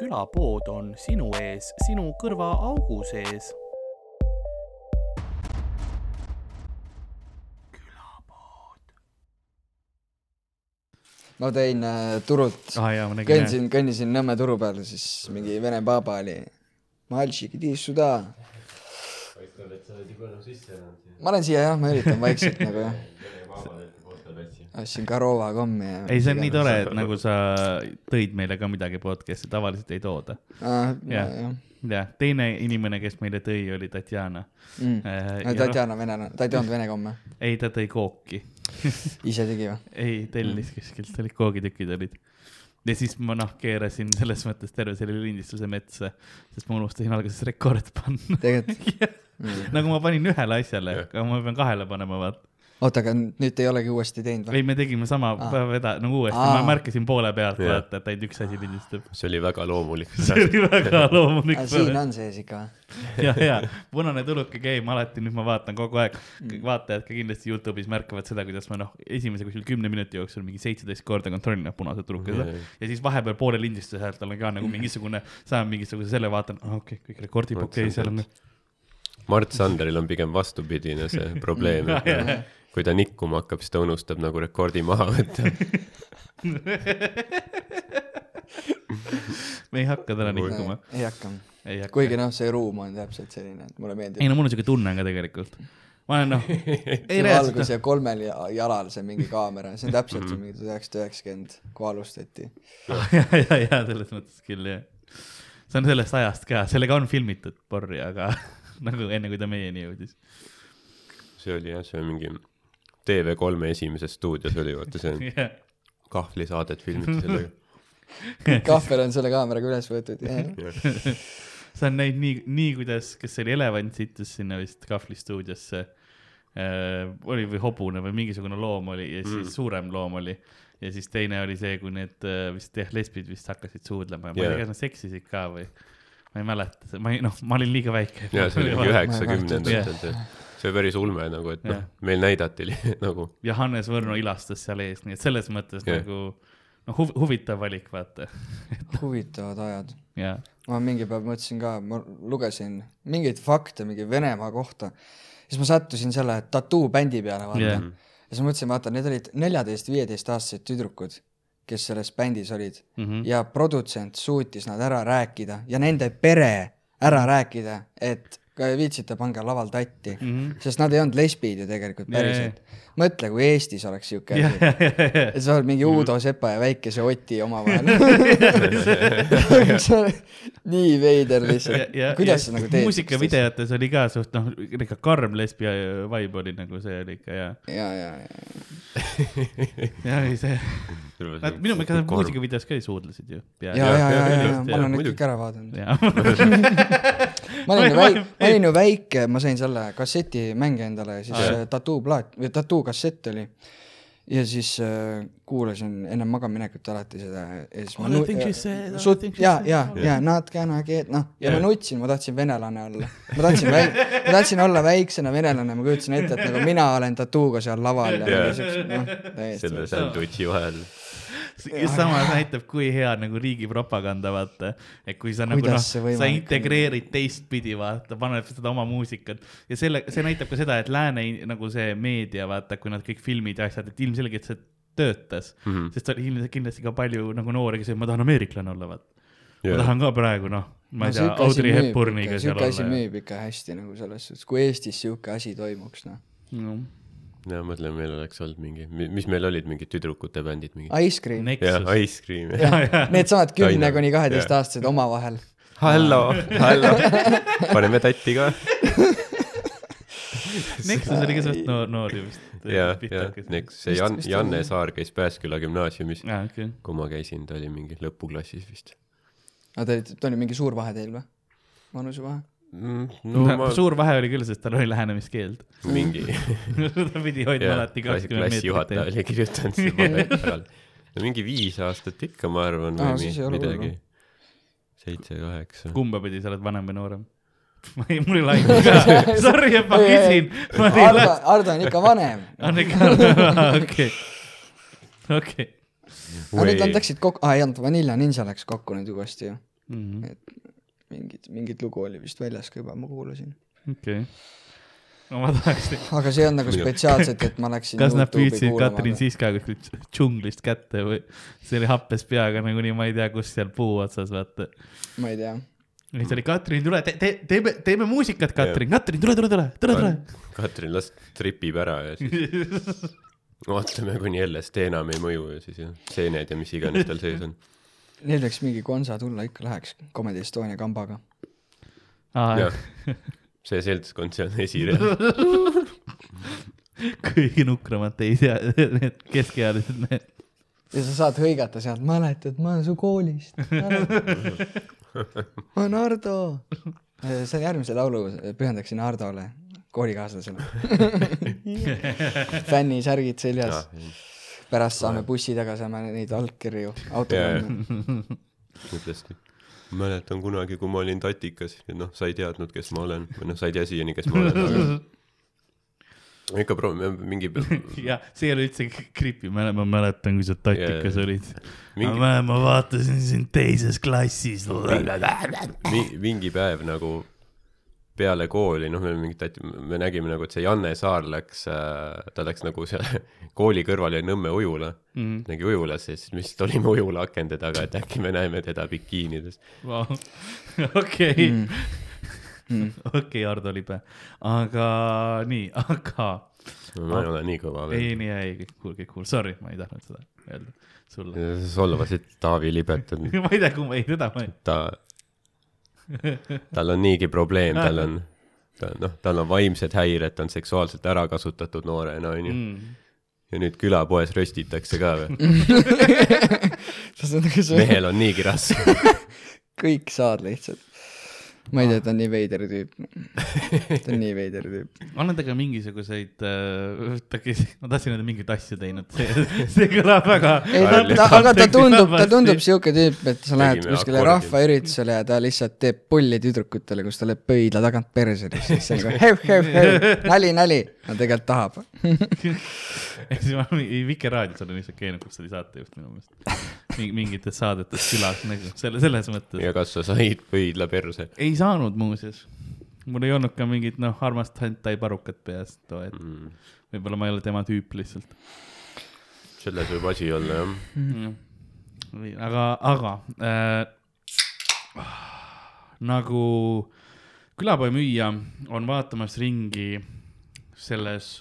külapood on sinu ees, sinu kõrvaaugu sees. ma tõin äh, turult ah kõndisin, kõndisin Nõmme turu peal, siis mingi vene baba oli. Suda. ma olen siia jah, ma üritan vaikselt nagu jah. ostsin Karova kommi ja. ei, see on nii tore, et nagu sa tõid meile ka midagi podcast'i, tavaliselt ei tooda. ah,. Jah. jah jah, teine inimene, kes meile tõi, oli Tatjana. mm.. Äh, Tatjana venelane, ta ei toonud vene komme, ei, ta tõi kooki. ise tegi või? ei, tellis kuskilt, olid koogitükid olid. ja siis ma noh, keerasin selles mõttes terve selle lindistuse metsa, sest ma unustasin alguses rekord panna. tegelikult mm.. nagu ma panin ühele asjale aga ma pean kahele panema, vaata. oota, aga nüüd te ei olegi uuesti teinud või? ei, me tegime sama Aa. päeva eda-, nagu uuesti, ma märkasin poole pealt, vaata, et ainult üks asi lindistab. see oli väga loomulik. see oli väga loomulik. Ah, siin on sees ikka või? ja, ja punane tuluke käib alati, nüüd ma vaatan kogu aeg, kõik vaatajad ka kindlasti Youtube'is märkavad seda, kuidas ma noh, esimese kuskil kümne minuti jooksul mingi seitseteist korda kontrollin neid punase tuluke seda ja siis vahepeal poole lindistuse häält on ka nagu mingisugune, saan mingisuguse selle vaatan, okei okay,, kõik rekordib, okei okay,, seal on. Mart Sanderil on pigem vastupidine see probleem, noh, kui ta nikkuma hakkab, siis ta unustab nagu rekordi maha võtta. me ei hakka täna nikkuma, ei hakka. kuigi noh, see ruum on täpselt selline, et mulle meeldib ei. no mul on siuke tunne ka tegelikult. ma olen noh, ei see reaalselt valgus, ja kolmel ja- jalal see mingi kaamera, see on täpselt see mingi tuhat üheksasada üheksakümmend, kui alustati. ja, ja, ja selles mõttes küll jah. see on sellest ajast ka, sellega on filmitud porri, aga nagu enne kui ta meieni jõudis. see oli jah, see on mingi TV3 esimeses stuudios oli, vaata see jah, kahvlisaadet filmiti sellega. kahvel on selle kaameraga üles võetud ja sa on näinud nii, nii kuidas, kas see oli elevant sittus sinna vist kahvlistuudiosse äh,, oli või hobune või mingisugune loom oli ja siis mm. suurem loom oli ja siis teine oli see, kui need äh, vist jah, lesbid vist hakkasid suudlema ja ma ei Jaa. tea, kas nad seksisid ka või ma ei mäleta, ma ei noh, ma olin liiga väike. ja see oli mingi üheksakümnendatel Jah. see, see päris ulme nagu, et noh meil näidati nagu ja Hannes Võrno ilastas seal ees, nii et selles mõttes Jah. nagu noh huv,, huvitav valik, vaata. huvitavad ajad. ja, ma mingi päev mõtlesin ka, ma lugesin mingeid fakte mingi Venemaa kohta, siis ma sattusin selle tattoo bändi peale, vaata yeah.. ja siis ma mõtlesin, vaata, need olid neljateist-viieteistaastased tüdrukud, kes selles bändis olid mm -hmm. ja produtsent suutis nad ära rääkida ja nende pere ära rääkida, et viitsite, pange laval tatti Mm -hmm. sest nad ei olnud lesbid ju tegelikult päriselt. mõtle, kui Eestis oleks siuke asi. ja, ja ja sa oled mingi Uudo Sepa ja väikese Oti omavahel. nii veider lihtsalt. kuidas sa nagu teed? muusikavideotes oli ka suht noh, ikka karm lesbi vibe oli nagu see oli ikka ja, ja, ja, ja, ja oli see, nad minu meelest muusikavideos ka ei suudlesid ju. ja, ja, ja, ja, ja ma olen muidugi. kõik ära vaadanud. ma olin ju väike, ma olin ju väike, ma sain selle kassetimänge endale ja siis tattoo plaat või tattoo kassett oli. ja siis äh, kuulasin enne magamaminekut alati seda ja siis ma All the nu- things you said, all the sut- things you ja, ja, ja not gonna get noh, ja ma Jah. nutsin, ma tahtsin venelane olla. ma tahtsin väik-, ma tahtsin olla väiksena venelane, ma kujutasin ette, et nagu mina olen tattooga seal laval ja mingi siukse, noh, täiesti selle. sandwichi vahel. Samas näitab, kui hea nagu riigi propaganda, vaata. et kui sa nagu noh, sa integreerid teistpidi, vaata, paned seda oma muusikat ja selle, see näitab ka seda, et lääne nagu see meedia, vaata, kui nad kõik filmid ja asjad, et ilmselgelt see töötas mm. -hmm. sest oli ilmselt kindlasti ka palju nagu noori, kes ütlevad, ma tahan ameeriklane olla, vaata. ma tahan ka praegu noh, ma ei tea, Audrey Hepburniga seal siuke asi olla. müüb ikka hästi nagu selles suhtes, kui Eestis siuke asi toimuks, noh. No. Ja mõtlen, meil oleks olnud mingi, mis meil olid mingid tüdrukute bändid, mingid. Ice Cream. jah, Nexus. Ice Cream. Needsamad kümne kuni kaheteistaastased omavahel. hallo, hallo, paneme tatti ka. Nexus oli ka suht noor, noor ju vist. ja, ja, eks see Jan-, vist Janne oli. Saar käis Pääsküla gümnaasiumis, aa, okei. kui ma käisin, ta oli mingi lõpuklassis vist aga te olite, oli mingi suur vahe teil või? vanusevahe? mm,. no ma suur vahe oli küll, sest tal oli lähenemiskeeld. mingi, ta pidi hoidma alati kakskümmend klassijuhataja meetrit. oli kirjutanud selle peale. no mingi viis aastat ikka, ma arvan, Aa, või midagi. seitse, kaheksa. kumba pidi sa oled vanem või noorem? ma ei, mul ei laimu ka. Sorry, et ma küsin. Ardo. Ardo on ikka vanem. on ikka, okei, okei. aga nüüd nad läksid kokku, aa ei olnud, Vanilla Ninja läks kokku nüüd uuesti ju. Mhm. mingit, mingit lugu oli vist väljas ka juba, ma kuulasin. okei. no ma tahaks, aga see on nagu spetsiaalselt, et ma läksin kas nad püüdsid Katrin Siska kuskilt džunglist kätte või see oli happes peaga nagunii, ma ei tea, kus seal puu otsas, vaata. ma ei tea. ja siis oli Katrin, tule, te, te, teeme, teeme muusikat, Katrin, Katrin, tule, tule, tule, tule, tule. Katrin, las tripib ära ja siis vaatame, kuni LSD enam ei mõju ja siis jah, seened ja mis iganes tal sees on. Neil võiks mingi konsa tulla, ikka läheks Comedy Estonia kambaga. jah, see seltskond seal esireal. kõige nukramad teis ja need keskealised mehed. ja sa saad hõigata sealt, mäletad, ma olen su koolist. ma olen Hardo. see on järgmise laulu, pühendaksin Hardole, koolikaaslasele. fännisärgid seljas, pärast saame bussi taga, saame neid allkirju autogramme. kindlasti. mäletan kunagi, kui ma olin tatikas ja noh, sa ei teadnud, kes ma olen või noh, sa ei tea siiani, kes ma olen, aga ikka pro-, mingi, ja see ei ole üldse creepy, ma ma mäletan, kui sa tatikas Jaa. olid. mingi, ma vaatasin sind teises klassis. mingi päev nagu peale kooli, noh, me mingi tati-, me nägime nagu, et see Janne Saar läks äh,, ta läks nagu seal kooli kõrval oli Nõmme ujula Mhm. nägi ujulas ja siis me lihtsalt olime ujula akende taga, et äkki me näeme teda bikiinides. okei, okei, Hardo Libe, aga nii, aga ma ei ole nii kõva veel. ei, nii ei, kõik cool, kõik cool, sorry, ma ei tahtnud seda öelda sulle. solvasid Taavi Libet, ma ei tea, kui ma ei, seda ma ei, ta, tal on niigi probleem, tal on, ta noh, tal on vaimsed häired, ta on seksuaalselt ära kasutatud noorena, onju. mm.. ja nüüd külapoes röstitakse ka või? nagu mehel on niigi raske. kõik saad lihtsalt. Ma ei tea, ta on nii veider tüüp. ta on nii veider tüüp. on nad aga mingisuguseid äh,, ma tahtsin öelda mingeid asju teinud, see, see kõlab väga. aga ta tundub, ta tundub siuke tüüp, et sa lähed kuskile rahvaüritusele ja ta lihtsalt teeb pulli tüdrukutele, kus ta lööb pöidla tagant perse ja siis on nagu heu, heu, heu, nali, nali. no tegelikult tahab. ehk siis ma mingi Vikerraadios olen lihtsalt käinud, kus oli saatejuht minu meelest. mingites saadetes külas nagu selle, selles mõttes. ja kas sa said pöidla perse? ei saanud muuseas. mul ei olnud ka mingit noh, armast hentai parukat peas too hetk. Mm. võib-olla ma ei ole tema tüüp lihtsalt selles võib asi olla jah. mm.. aga, aga äh, nagu külapoe müüja on vaatamas ringi selles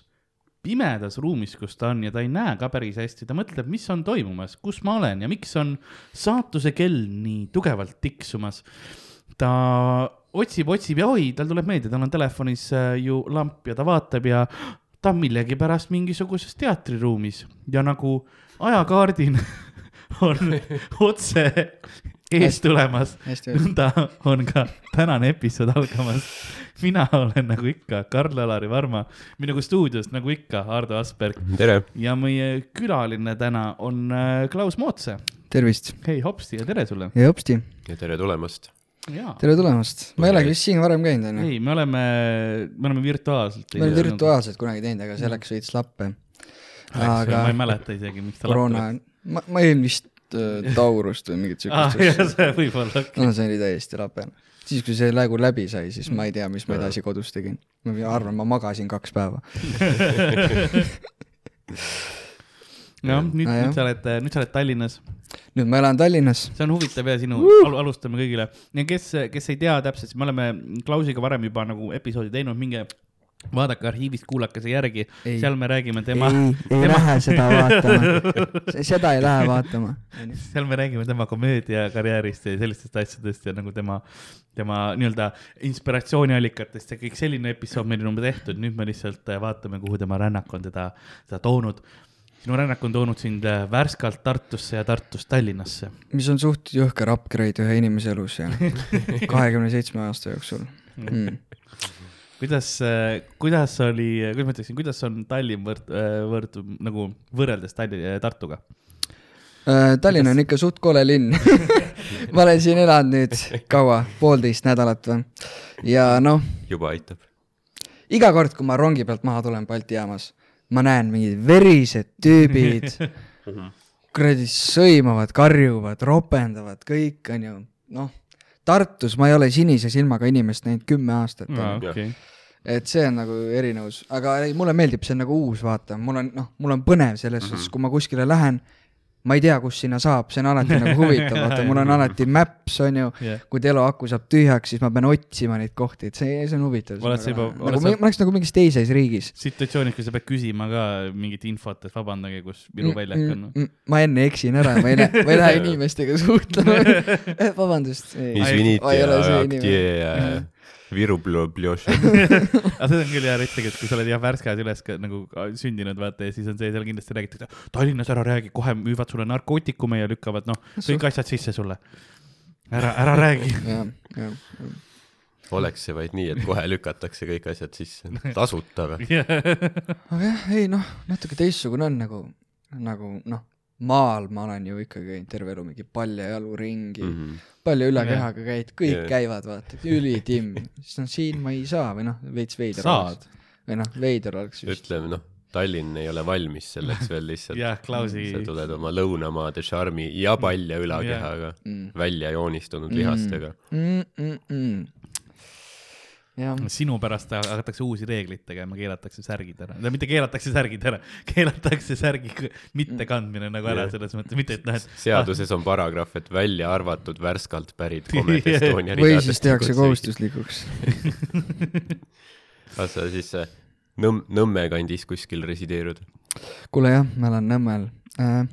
pimedas ruumis, kus ta on ja ta ei näe ka päris hästi, ta mõtleb, mis on toimumas, kus ma olen ja miks on saatuse kell nii tugevalt tiksumas. Ta otsib, otsib ja oi, tal tuleb meelde, tal on telefonis äh, ju lamp ja ta vaatab ja ta on millegipärast mingisuguses teatriruumis ja nagu ajakaardil on otse ees tulemas, nõnda on ka tänane episood algamas. mina olen nagu ikka Karl-Alari Varma, minuga stuudios nagu ikka Ardo Asperg ja meie külaline täna on äh, Klaus Mootse. tervist hei hopsti ja tere sulle. ja hopsti, ja tere tulemast. Tere tulemast. ma ei olegi vist siin varem käinud, onju. ei, me oleme, me oleme virtuaalselt. me oleme virtuaalselt kunagi teinud, aga see läks veits lappe. aga ma ei mäleta isegi, miks ta koroona lahti, ma, ma jõin vist äh, Taurust või mingit ah,. siukest jah, asja. see võib olla, okei. no see oli täiesti lape. siis, kui see lägu läbi sai, siis ma ei tea, mis ma edasi kodus tegin. ma arvan, ma magasin kaks päeva. jah, nüüd, Ah, nüüd sa oled, nüüd sa oled Tallinnas nüüd ma elan Tallinnas. see on huvitav ja sinu al, alustame kõigile ja kes, kes ei tea täpselt, siis me oleme Klausiga varem juba nagu episoodi teinud, minge vaadake arhiivist, kuulake see järgi, Ei. seal me räägime tema, ei, ei tema- lähe seda vaatama. seda ei lähe vaatama. seal me räägime tema komöödiakarjäärist ja sellistest asjadest ja nagu tema, tema nii-öelda inspiratsiooniallikatest ja kõik selline episood meil on juba tehtud, nüüd me lihtsalt äh, vaatame, kuhu tema rännak on teda, teda toonud. Sinu rännak on toonud sind äh, Värskalt Tartusse ja Tartust Tallinnasse. mis on suht jõhker upgrade ühe inimese elus ja kahekümne seitsme aasta jooksul mm.. kuidas, kuidas oli, kuidas ma ütleksin, kuidas on Tallinn võrd-, võrd- nagu võrreldes Tallinna, Tartuga? Äh, Tallinn on ikka suht kole linn. ma olen siin elanud nüüd kaua, poolteist nädalat või. ja noh, juba aitab. iga kord, kui ma rongi pealt maha tulen Balti jaamas, ma näen mingid verised tüübid, kuradi sõimavad, karjuvad, ropendavad, kõik onju, noh. Tartus ma ei ole sinise silmaga inimest näinud kümme aastat aa, onju. okei. et see on nagu erinevus, aga ei, mulle meeldib, see on nagu uus, vaata, mul on noh, mul on põnev selles Mhm. suhtes, kui ma kuskile lähen, ma ei tea , kus sinna saab , see on alati nagu huvitav , vaata , mul on alati Maps onju , jah , kui teloaku saab tühjaks , siis ma pean otsima neid kohti , et see , see on huvitav . Oled sa juba- nagu oled ma sa- ma oleks nagu mingis teises riigis . situatsioonis , kus sa pead küsima ka mingit infot , et vabandage , kus Viru väljak on . mm, . ma enne eksin ära , ma ei lähe , ma ei lähe inimestega suhtlema . vabandust . Извините , ma ei ole Viru Bljoša. aga seda on küll hea rett tegelikult, kui sa oled jah värskes üles nagu äh, sündinud, vaata ja siis on see, seal kindlasti räägitakse, Tallinnas ära räägi, kohe müüvad sulle narkootikume ja lükkavad noh, kõik asjad sisse sulle. ära, ära räägi. oleks see vaid nii, et kohe lükatakse kõik asjad sisse, tasuta või? aga jah, ei noh, natuke teistsugune on nagu, nagu noh maal ma olen ju ikkagi käinud terve elu mingi paljajalu ringi mm. -hmm. palju üle kehaga käid, kõik yeah. käivad, vaata, ülitimm. siis noh, siin ma ei saa või noh, veits veider saad. või noh, veider oleks just. ütleme noh, Tallinn ei ole valmis selleks veel lihtsalt. jah, Klausi sa tuled oma lõunamaade šarmi ja palja ülakehaga Mm. välja joonistunud lihastega. mm,. Mm -mm. Sinu pärast hakatakse uusi reegleid tegema, keelatakse särgid ära, mitte keelatakse särgid ära, keelatakse särgi mittekandmine nagu ära selles mõttes, mitte et noh, et seaduses on paragrahv, et välja arvatud värskalt pärit Comet Estonia või ridadest siis tehakse kohustuslikuks. kas sa siis äh, Nõmm-, Nõmme kandis kuskil resideerud? kuule jah, ma elan Nõmmel äh,.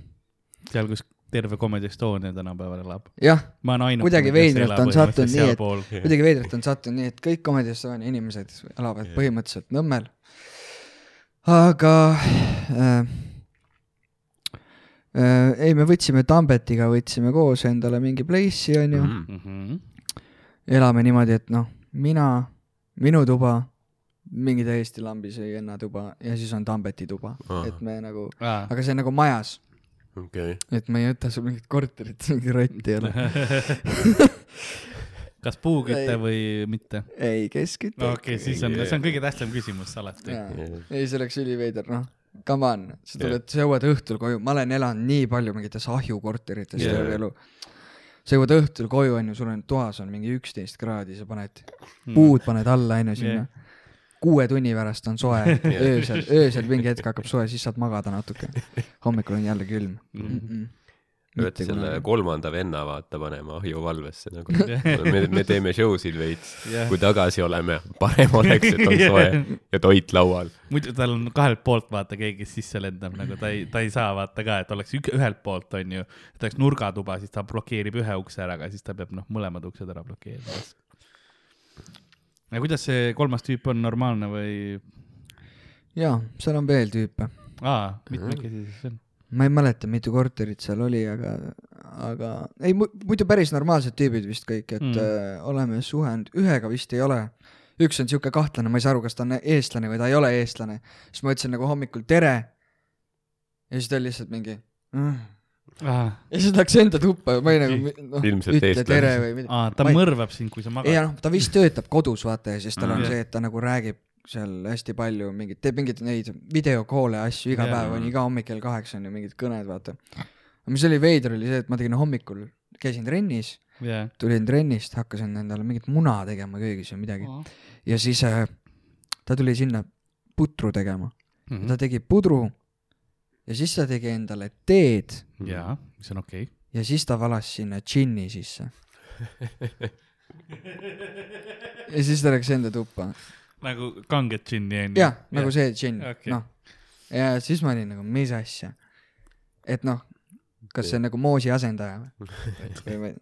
seal, kus terve Comedy Estonia tänapäeval elab. jah, ma olen ainuke. Kuidagi veidralt on sattunud nii, et- kuidagi veidralt on sattunud nii, et kõik Comedy Estonia inimesed elavad põhimõtteliselt Nõmmel. aga äh, äh, ei, me võtsime Tambetiga, võtsime koos endale mingi place'i onju mm. -hmm. elame niimoodi, et noh, mina, minu tuba, mingi täiesti lambis venna tuba ja siis on Tambeti tuba Aa. et me nagu, Ah. aga see on nagu majas, okei, et me ei võta sul mingit korterit, mingi rotti ei ole. kas puuküte või mitte? ei, kesküte no okei okay,, siis on, see on kõige tähtsam küsimus alati. ei, see oleks üliveider, noh, come on, sa tuled, sa jõuad õhtul koju, ma olen elanud nii palju mingites ahjukorterites Jaa. terve elu. sa jõuad õhtul koju, onju, sul on toas on mingi üksteist kraadi, sa paned Hmm. puud paned alla, onju, sinna Jah. Kuue tunni pärast on soe, öösel, öösel mingi hetk hakkab soe, siis saad magada natuke. hommikul on jälle külm mm. -mm. pead selle kolmanda venna vaata panema ahjuvalvesse nagu. me, me teeme show sid veits Jah., kui tagasi oleme, parem oleks, et on soe ja toit laual. muidu tal on kahelt poolt vaata keegi, sisse lendab nagu ta ei, ta ei saa vaata ka, et oleks ük, ühelt poolt onju, et oleks nurgatuba, siis ta blokeerib ühe ukse ära, aga siis ta peab noh, mõlemad uksed ära blokeerima. Aga kuidas see kolmas tüüp on, normaalne või? jaa, seal on veel tüüpe. aa, mitmekesi siis on? ma ei mäleta, mitu korterit seal oli, aga, aga ei, muidu päris normaalsed tüübid vist kõik, et Mm. äh, oleme suhelnud, ühega vist ei ole. üks on siuke kahtlane, ma ei saa aru, kas ta on eestlane või ta ei ole eestlane. siis ma ütlesin nagu hommikul tere. ja siis ta oli lihtsalt mingi mm.. aa, ja siis läks enda tuppa, ma ei nagu noh, Ilmselt ütle eestlane. tere või midagi. aa, ta Ma ei- mõrvab sind, kui sa ei magad. noh, ta vist töötab kodus vaata ja siis tal on Mm. see, et ta nagu räägib seal hästi palju mingit, teeb mingeid neid videokoole asju iga Jaa. päev on iga hommik kell kaheksa on ju mingid kõned, vaata. mis oli veider, oli see, et ma tegin hommikul, käisin trennis, jah. tulin trennist, hakkasin endale mingit muna tegema köögis või midagi ja siis äh, ta tuli sinna putru tegema, Mhm. ta tegi pudru ja siis ta tegi endale teed jaa, mis on okei okay.. ja siis ta valas sinna džinni sisse. ja siis ta läks enda tuppa nagu kanget džinni onju. jah, nagu see džinn okay., noh. ja siis ma olin nagu, mis asja. et noh, kas see on nagu moosi asendaja või? või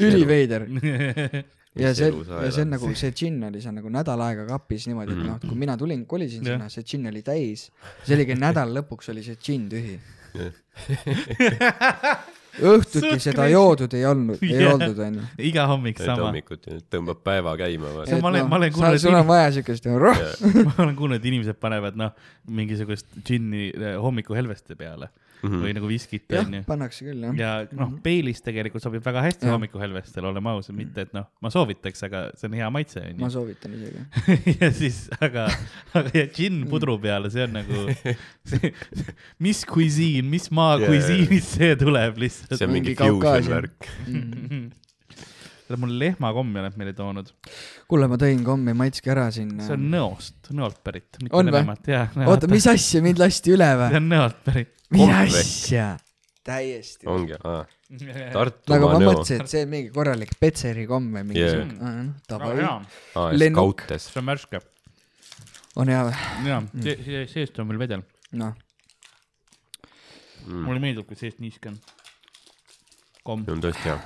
üliveider. ja see ja see on nagu, see džinn oli seal nagu nädal aega kapis niimoodi, et noh, kui mina tulin, kolisin sinna, see džinn oli täis. see oligi nädal lõpuks oli see džinn tühi. õhtuti seda joodud ei olnud, ei Jah. oldud, onju. iga hommik et sama. hommikuti tõmbab päeva käima ma olen- ma olen kuulnud, et sul on vaja siukest, ma olen kuulnud, et inimesed panevad noh, mingisugust džinni eh, hommikuhelveste peale Mhm. või nagu viskit onju,. pannakse küll jah. ja noh, Baileys tegelikult sobib väga hästi Jah. hommikuhelvestele, oleme ausad, mitte et noh, ma soovitaks, aga see on hea maitse ma onju. soovitan isegi. ja siis, aga, aga ja džinn pudru peale, see on nagu, mis cuisine, mis maa jaa. cuisine'ist see tuleb lihtsalt see on mingi mingi fusion värk. Sa oled mulle lehmakommi oled meile toonud. kuule, ma tõin kommi Matski ära siin. see on Nõost, Nõolt pärit. On või? oota, mis asja, mind lasti üle see või? on Nõolt pärit. mis asja? täiesti. ongi, aa, Tartumaa nagu ma mõtlesin, et see on mingi korralik Petseri komm või mingi Yeah. siuke. davai, hea, aa, Lennuk. Scoutes. see on värske. on hea või? jaa, see, seest on veel vedel. noh, Mm. mulle meeldib, kui seest niiske on. komm see on tõesti hea.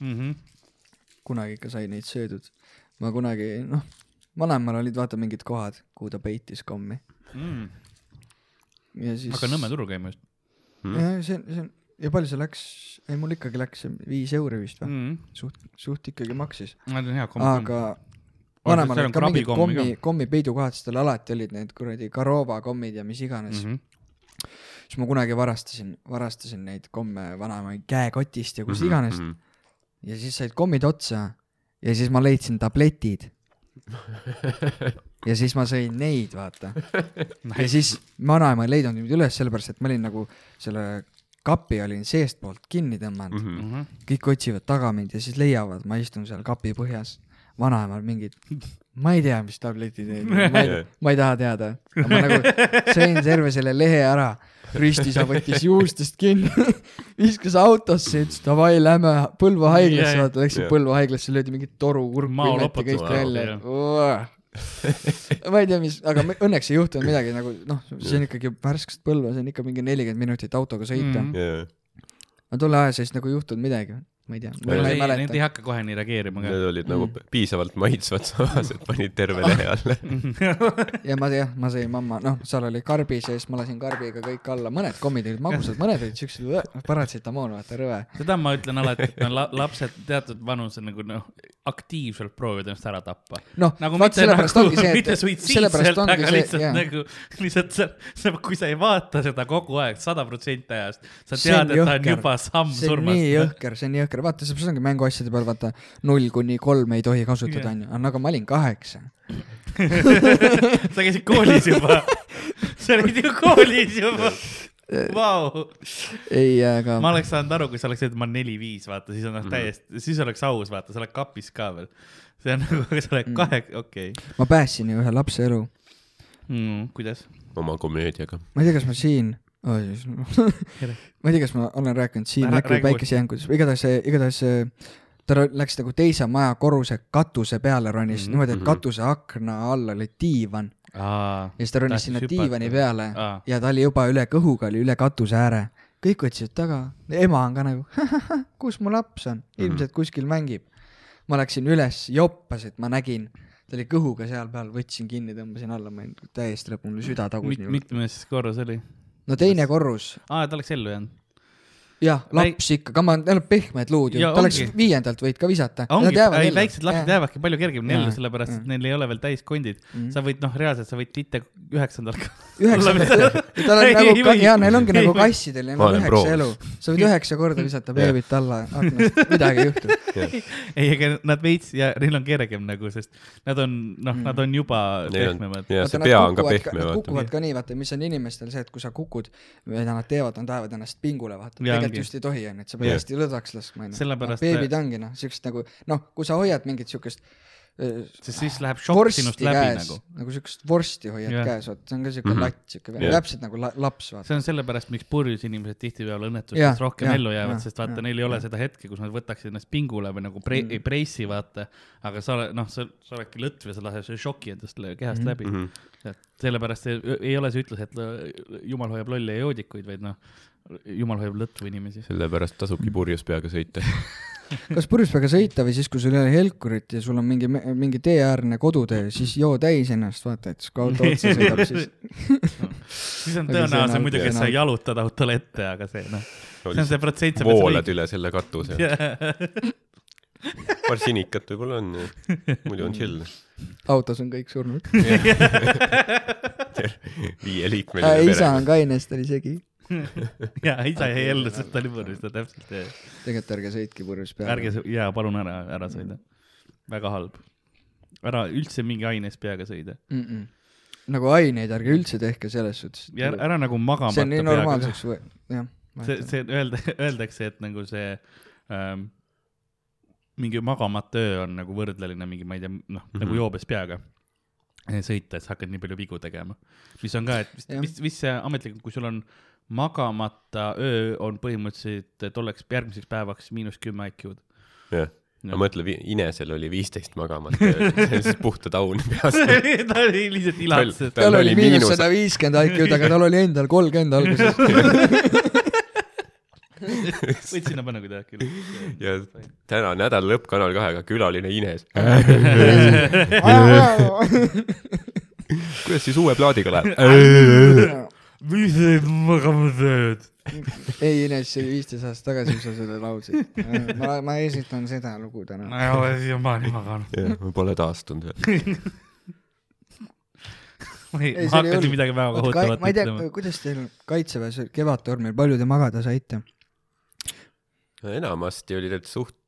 mm. -hmm. Kunagi ikka sai neid söödud. ma kunagi, noh, vanemal olid vaata mingid kohad, kuhu ta peitis kommi Mm. ja siis. hakka Nõmme turul käima just Mm. jah, see on, see on ja palju see läks, ei mul ikkagi läks see viis euri vist või mm., mm. suht, suht ikkagi maksis, -hmm. aga seal vanemal olid ka mingid kommi, kommipeidukohad, siis tal alati olid need kuradi Karova kommid ja mis iganes mm. -hmm. -hmm. siis ma kunagi varastasin, varastasin neid komme vanaema käekotist ja kust iganes mm. -hmm. Ja siis said kommid otsa ja siis ma leidsin tabletid. ja siis ma sõin neid, vaata. ja siis vanaema ei leidnud mind üles, sellepärast et ma olin nagu selle kapi olin seestpoolt kinni tõmmanud mm. Mhm. -hmm. kõik otsivad taga mind ja siis leiavad, ma istun seal kapi põhjas. vanaemal mingid, ma ei tea, mis tabletid need on, ma ei, ma ei taha teada. ma nagu sõin terve selle lehe ära, ristis, võttis juustest kinni, viskas autosse, ütles davai, lähme Põlva haiglasse, vaata, läksin jaa. Põlva haiglasse, löödi mingit toru, imeti loputus, kõik välja. ma ei tea, mis, aga me- õnneks ei juhtunud midagi nagu noh, see on ikkagi värskest Põlva, see on ikka mingi nelikümmend minutit autoga sõita mm. -hmm. aga tolle aja sees nagu ei juhtunud midagi, ma ei tea, ma ei Need ei hakka kohe nii reageerima ka. Need olid nagu Mm. piisavalt maitsvad samas, et panid terve lehe alla. ja ma jah, ma sõin mamma, noh, seal oli karbi sees, ma lasin karbiga kõik alla, mõned kommid olid magusad, mõned olid siuksed, paratsetamoon, vaata rõve. seda ma ütlen alati, et no la- lapsed teatud vanusel nagu noh, aktiivselt proovivad ennast ära tappa. noh, nagu vaat sellepärast nagu, ongi see, mitte et suitsiidselt, sellepärast ongi aga see, lihtsalt jaa, nagu, lihtsalt sa, sa, kui sa ei vaata seda kogu aeg, sada protsenti ajast, sa tead, et ta on jõhker. juba samm see on nii surmast. jõhker, see on nii jõhker, vaata, see ongi mänguasjade peal, vaata null kuni kolm ei tohi kasutada, onju, aga nagu ma olin kaheksa. sa käisid koolis juba, sa olid ju koolis juba, vau. ei, aga ma oleks saanud aru, kui sa oleks öelnud, ma olen neli-viis, vaata, siis on noh täiesti, siis oleks aus, vaata, sa oled kapis ka veel. see on nagu, sa oled Mm. kahe, okei ma päästsin ju ühe lapse elu. mm,. kuidas? oma komöödiaga. ma ei tea, kas ma siin oh, ma ei tea, kas ma olen rääkinud siin Ära- äkki räägi päikesejänkudes, igatahes, igatahes ta läks nagu teise maja korruse katuse peale ronis mm Mhm. -hmm. niimoodi, et Mhm. katuse akna all oli diivan ja siis ta ronis sinna diivani peale Aa. ja ta oli juba üle kõhuga, oli üle katuse ääre. kõik otsisid taga, ema on ka nagu, kus mu laps on, ilmselt kuskil mängib. ma läksin üles, joppasid, ma nägin, ta oli kõhuga seal peal, võtsin kinni, tõmbasin alla, ma olin täiesti mul süda tagus mitmes korrus oli? No teine korrus aa, ta oleks ellu jäänud. jah, laps ikka, come on, neil on pehmed luud ju, Ja ta oleks viiendalt võid ka visata. väiksed lapsed jäävadki palju kergemini ellu, sellepärast et jaa. neil ei ole veel täiskondid. Mhm. sa võid, noh, reaalselt sa võid titte üheksandal ka. üheksandalt, tal on Ei, nagu ja neil ongi nagu kassidel, neil on üheksa elu. sa võid üheksa korda visata beebit alla aknast, midagi ei juhtu. ei, aga nad veits ja neil on kergem nagu, sest nad on, noh, nad on juba pehmemad. ja see pea on ka pehme, kukuvad ka nii, vaata, mis on inimestel see, et kui sa kukud, mida nad teevad, nad ajavad ennast pingule, vaata. Ongi. just ei tohi, onju, et sa pead Jah. hästi lõdvaks laskma, onju. Beebid ongi noh, siukest nagu noh, kui sa hoiad mingit siukest äh, sest siis läheb šokk sinust läbi käes nagu., nagu siukest vorsti hoiad Jah. käes, vaata, see on ka siuke Mhm. latt, siuke Jah. täpselt nagu la, laps, vaata. see on sellepärast, miks purjus inimesed tihtipeale õnnetustes rohkem jah, ellu jäävad, jah, sest vaata, jah, neil ei ole jah. seda hetke, kus nad võtaksid ennast pingule või nagu pre- Mm. ei preissi, vaata. aga sa oled, noh, sa, sa oledki lõtv ja sa lased selle šoki endast kehast Mhm. läbi. sellepärast ei, ei ole see ütlus, et jumal hoiab lolle ja joodikuid, vaid noh, jumal hoiab lõtvu inimesi. sellepärast tasubki purjus peaga sõita. kas purjuspäega sõita või siis, kui sul ei ole helkurit ja sul on mingi, mingi teeäärne kodutee, siis joo täis ennast, vaata, et siis kui auto otsa sõidab, siis siis on auto- muidugi, et sa jalutad autole ette, aga see noh, see on see protsent. voolad üle selle katuse. paar sinikat võib-olla on, muidu on chill. autos on kõik surnud. viieliikmeline isa pere. on kainest, oli segi. ja isa jäi ellu, sest ta oli purjus, ta täpselt jäi. tegelikult ärge sõitke purjus peale. ärge, jaa, palun ära, ära sõida. väga halb. ära üldse mingi aines peaga sõida. mm. -mm. nagu aineid ärge üldse tehke selles suhtes. ja ära, ära nagu magama see on nii normaalseks või, jah. see, see öelda, öeldakse, et nagu see ähm, mingi magamata öö on nagu võrdleline mingi, ma ei tea, noh mm -hmm. nagu joobes peaga sõita, et sa hakkad nii palju vigu tegema. mis on ka, et Jah., vist, vist see ametlikult, kui sul on magamata öö, on põhimõtteliselt tolleks järgmiseks päevaks miinus kümme IQ-d. jah, Jah. aga mõtle, Inesel oli viisteist magamata, see on siis puhta taun peas. ta oli lihtsalt ilatses. tal oli miinus sada viiskümmend IQ-d, aga tal oli endal kolmkümmend alguses. võid sinna panna, kui tahad küll. ja täna nädala lõpp Kanal kahega külaline Ines. kuidas siis uue plaadiga läheb? Mis need magamatööd? ei, Ines, see oli viisteist aastat tagasi, kui sa selle laulsid. ma, ma esitan seda lugu täna. ma ei ole siiamaani maganud. jah, ma pole taastunud veel. ma ei, ma hakkasin midagi väga ma kohutavat ei tea ütlema., kuidas teil kaitseväes kevadtormil, palju te magada saite? enamasti oli tegelikult suht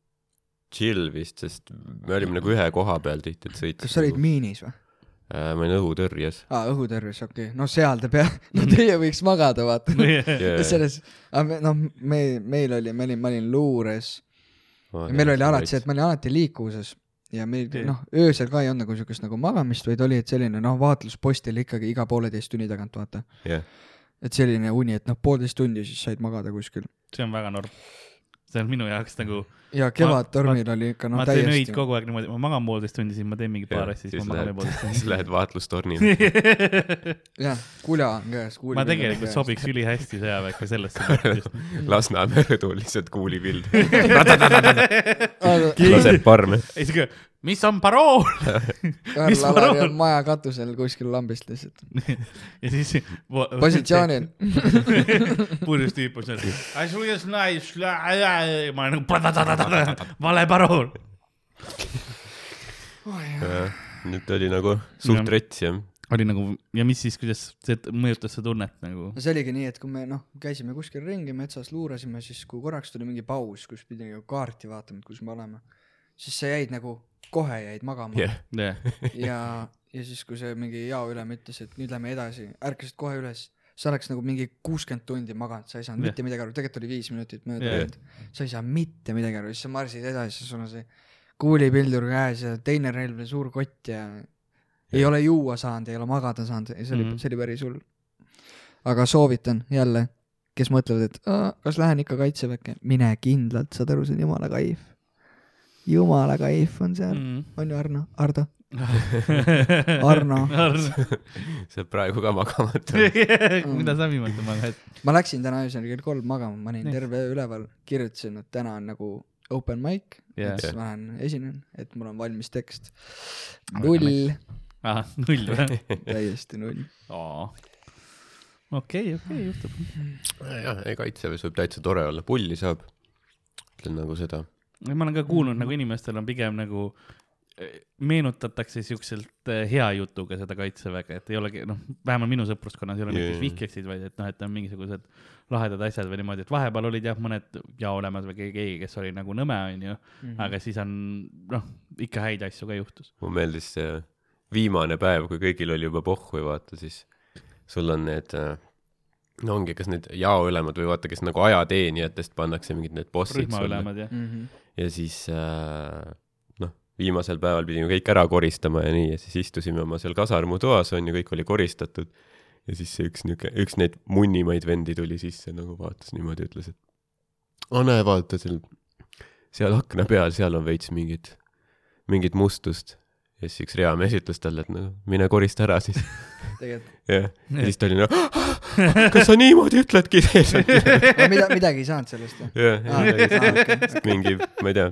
chill vist, sest me olime nagu ühe koha peal tihti, et sõitis. kas sa olid miinis või? äh,? ma olin õhutõrjes. aa, õhutõrjes, okei okay.. no seal te pea, no teie võiks magada, vaata. selles, noh, me, meil oli, ma olin, ma olin luures ja meil oli alati see, et ma olin alati liikuvuses ja meil Jah. noh, öösel ka ei olnud nagu siukest nagu magamist, vaid oli, et selline noh, vaatluspostil ikkagi iga pooleteist tunni tagant vaata. jah, et selline uni, et noh, poolteist tundi siis said magada kuskil. see on väga norm. See on minu jaoks nagu, ja kevadtormil oli ikka noh, ma teen öid täiesti. kogu aeg niimoodi, ma magan poolteist tundi, siis ma teen mingi paar asja, siis siis ma magan veel lähed, poolteist siis tundi. lähed vaatlustornile. jah, kula on käes. ma tegelikult. sobiks ülihästi sõjaväkke sellesse. Lasnamäe rõdul lihtsalt kuulipild. Laseb parme. ei, siuke, mis on parool? Mis Alari on maja katusel kuskil lambist lihtsalt. ja siis. positsioonil. purjus tüüp on seal. I saw you nice. ma olen nagu, vale parool. nüüd oli nagu suht rets jah. oli nagu ja mis siis, kuidas see mõjutas seda tunnet nagu? no see oligi nii, et kui me noh, käisime kuskil ringi metsas, luurasime, siis kui korraks tuli mingi paus, kus pidi nagu kaarti vaatama, et kus me oleme, siis sa jäid nagu, kohe jäid magama jah, jah, ja, ja siis, kui see mingi jaoülem ütles, et nüüd lähme edasi, ärkasid kohe üles, sa oleks nagu mingi kuuskümmend tundi maganud, sa ei saanud Jah. mitte midagi aru, tegelikult oli viis minutit mööda läinud, sa ei saa mitte midagi aru, siis sa marsid edasi, sul on see kuulipildur käes ja teine relv ja suur kott ja ei ole juua saanud, ei ole magada saanud, see oli mm. -hmm. see oli päris hull. aga soovitan jälle, kes mõtlevad, et "Aa, kas lähen ikka kaitseväkke, mine kindlalt, saad aru, see on jumala kaif. Jumala kaif on seal mm., Mm. on ju Arno, Ardo, Arno. sa oled praegu ka magamata. mida sa viimati magad? ma läksin täna öösel kell kolm magama, ma olin terve öö üleval, kirjutasin, et täna on nagu open mic yeah., et siis ma lähen esinen, et mul on valmis tekst. Null, ahah, null või? täiesti null. okei, okei, juhtub. jah, ei kaitseväes võib täitsa tore olla, pulli saab. ütlen nagu seda. Ma olen ka kuulnud nagu inimestel on pigem nagu eh, meenutatakse siukselt eh, hea jutuga seda kaitseväge, et ei olegi noh, vähemalt minu sõpruskonnas ei ole Jaa, mingid vihkeksid, vaid et noh, et on mingisugused lahedad asjad või niimoodi, et vahepeal olid jah, mõned jaolemad või keegi, keegi, kes oli nagu nõme, onju, Mhm. aga siis on noh, ikka häid asju ka juhtus. mulle meeldis see viimane päev, kui kõigil oli juba pohhu ja vaata siis sul on need äh, no ongi, kas need jaoülemad või vaata, kes nagu ajateenijatest pannakse mingid need bossid rühmaülemad ja Mhm. Ja siis äh, noh, viimasel päeval pidime kõik ära koristama ja nii ja siis istusime oma seal kasarmutoas on ju, kõik oli koristatud. Ja siis see üks niuke, üks neid munnimaid vendi tuli sisse nagu vaatas niimoodi, ütles, et aa näe, vaata seal, seal akna peal, seal on veits mingit, mingit mustust ja siis üks reamees ütles talle, et no mine korista ära siis. jah, ja siis ta oli nagu, kas sa niimoodi ütledki sees? aga mida, midagi ei saanud sellest või? jah, okei. mingi, ma ei tea,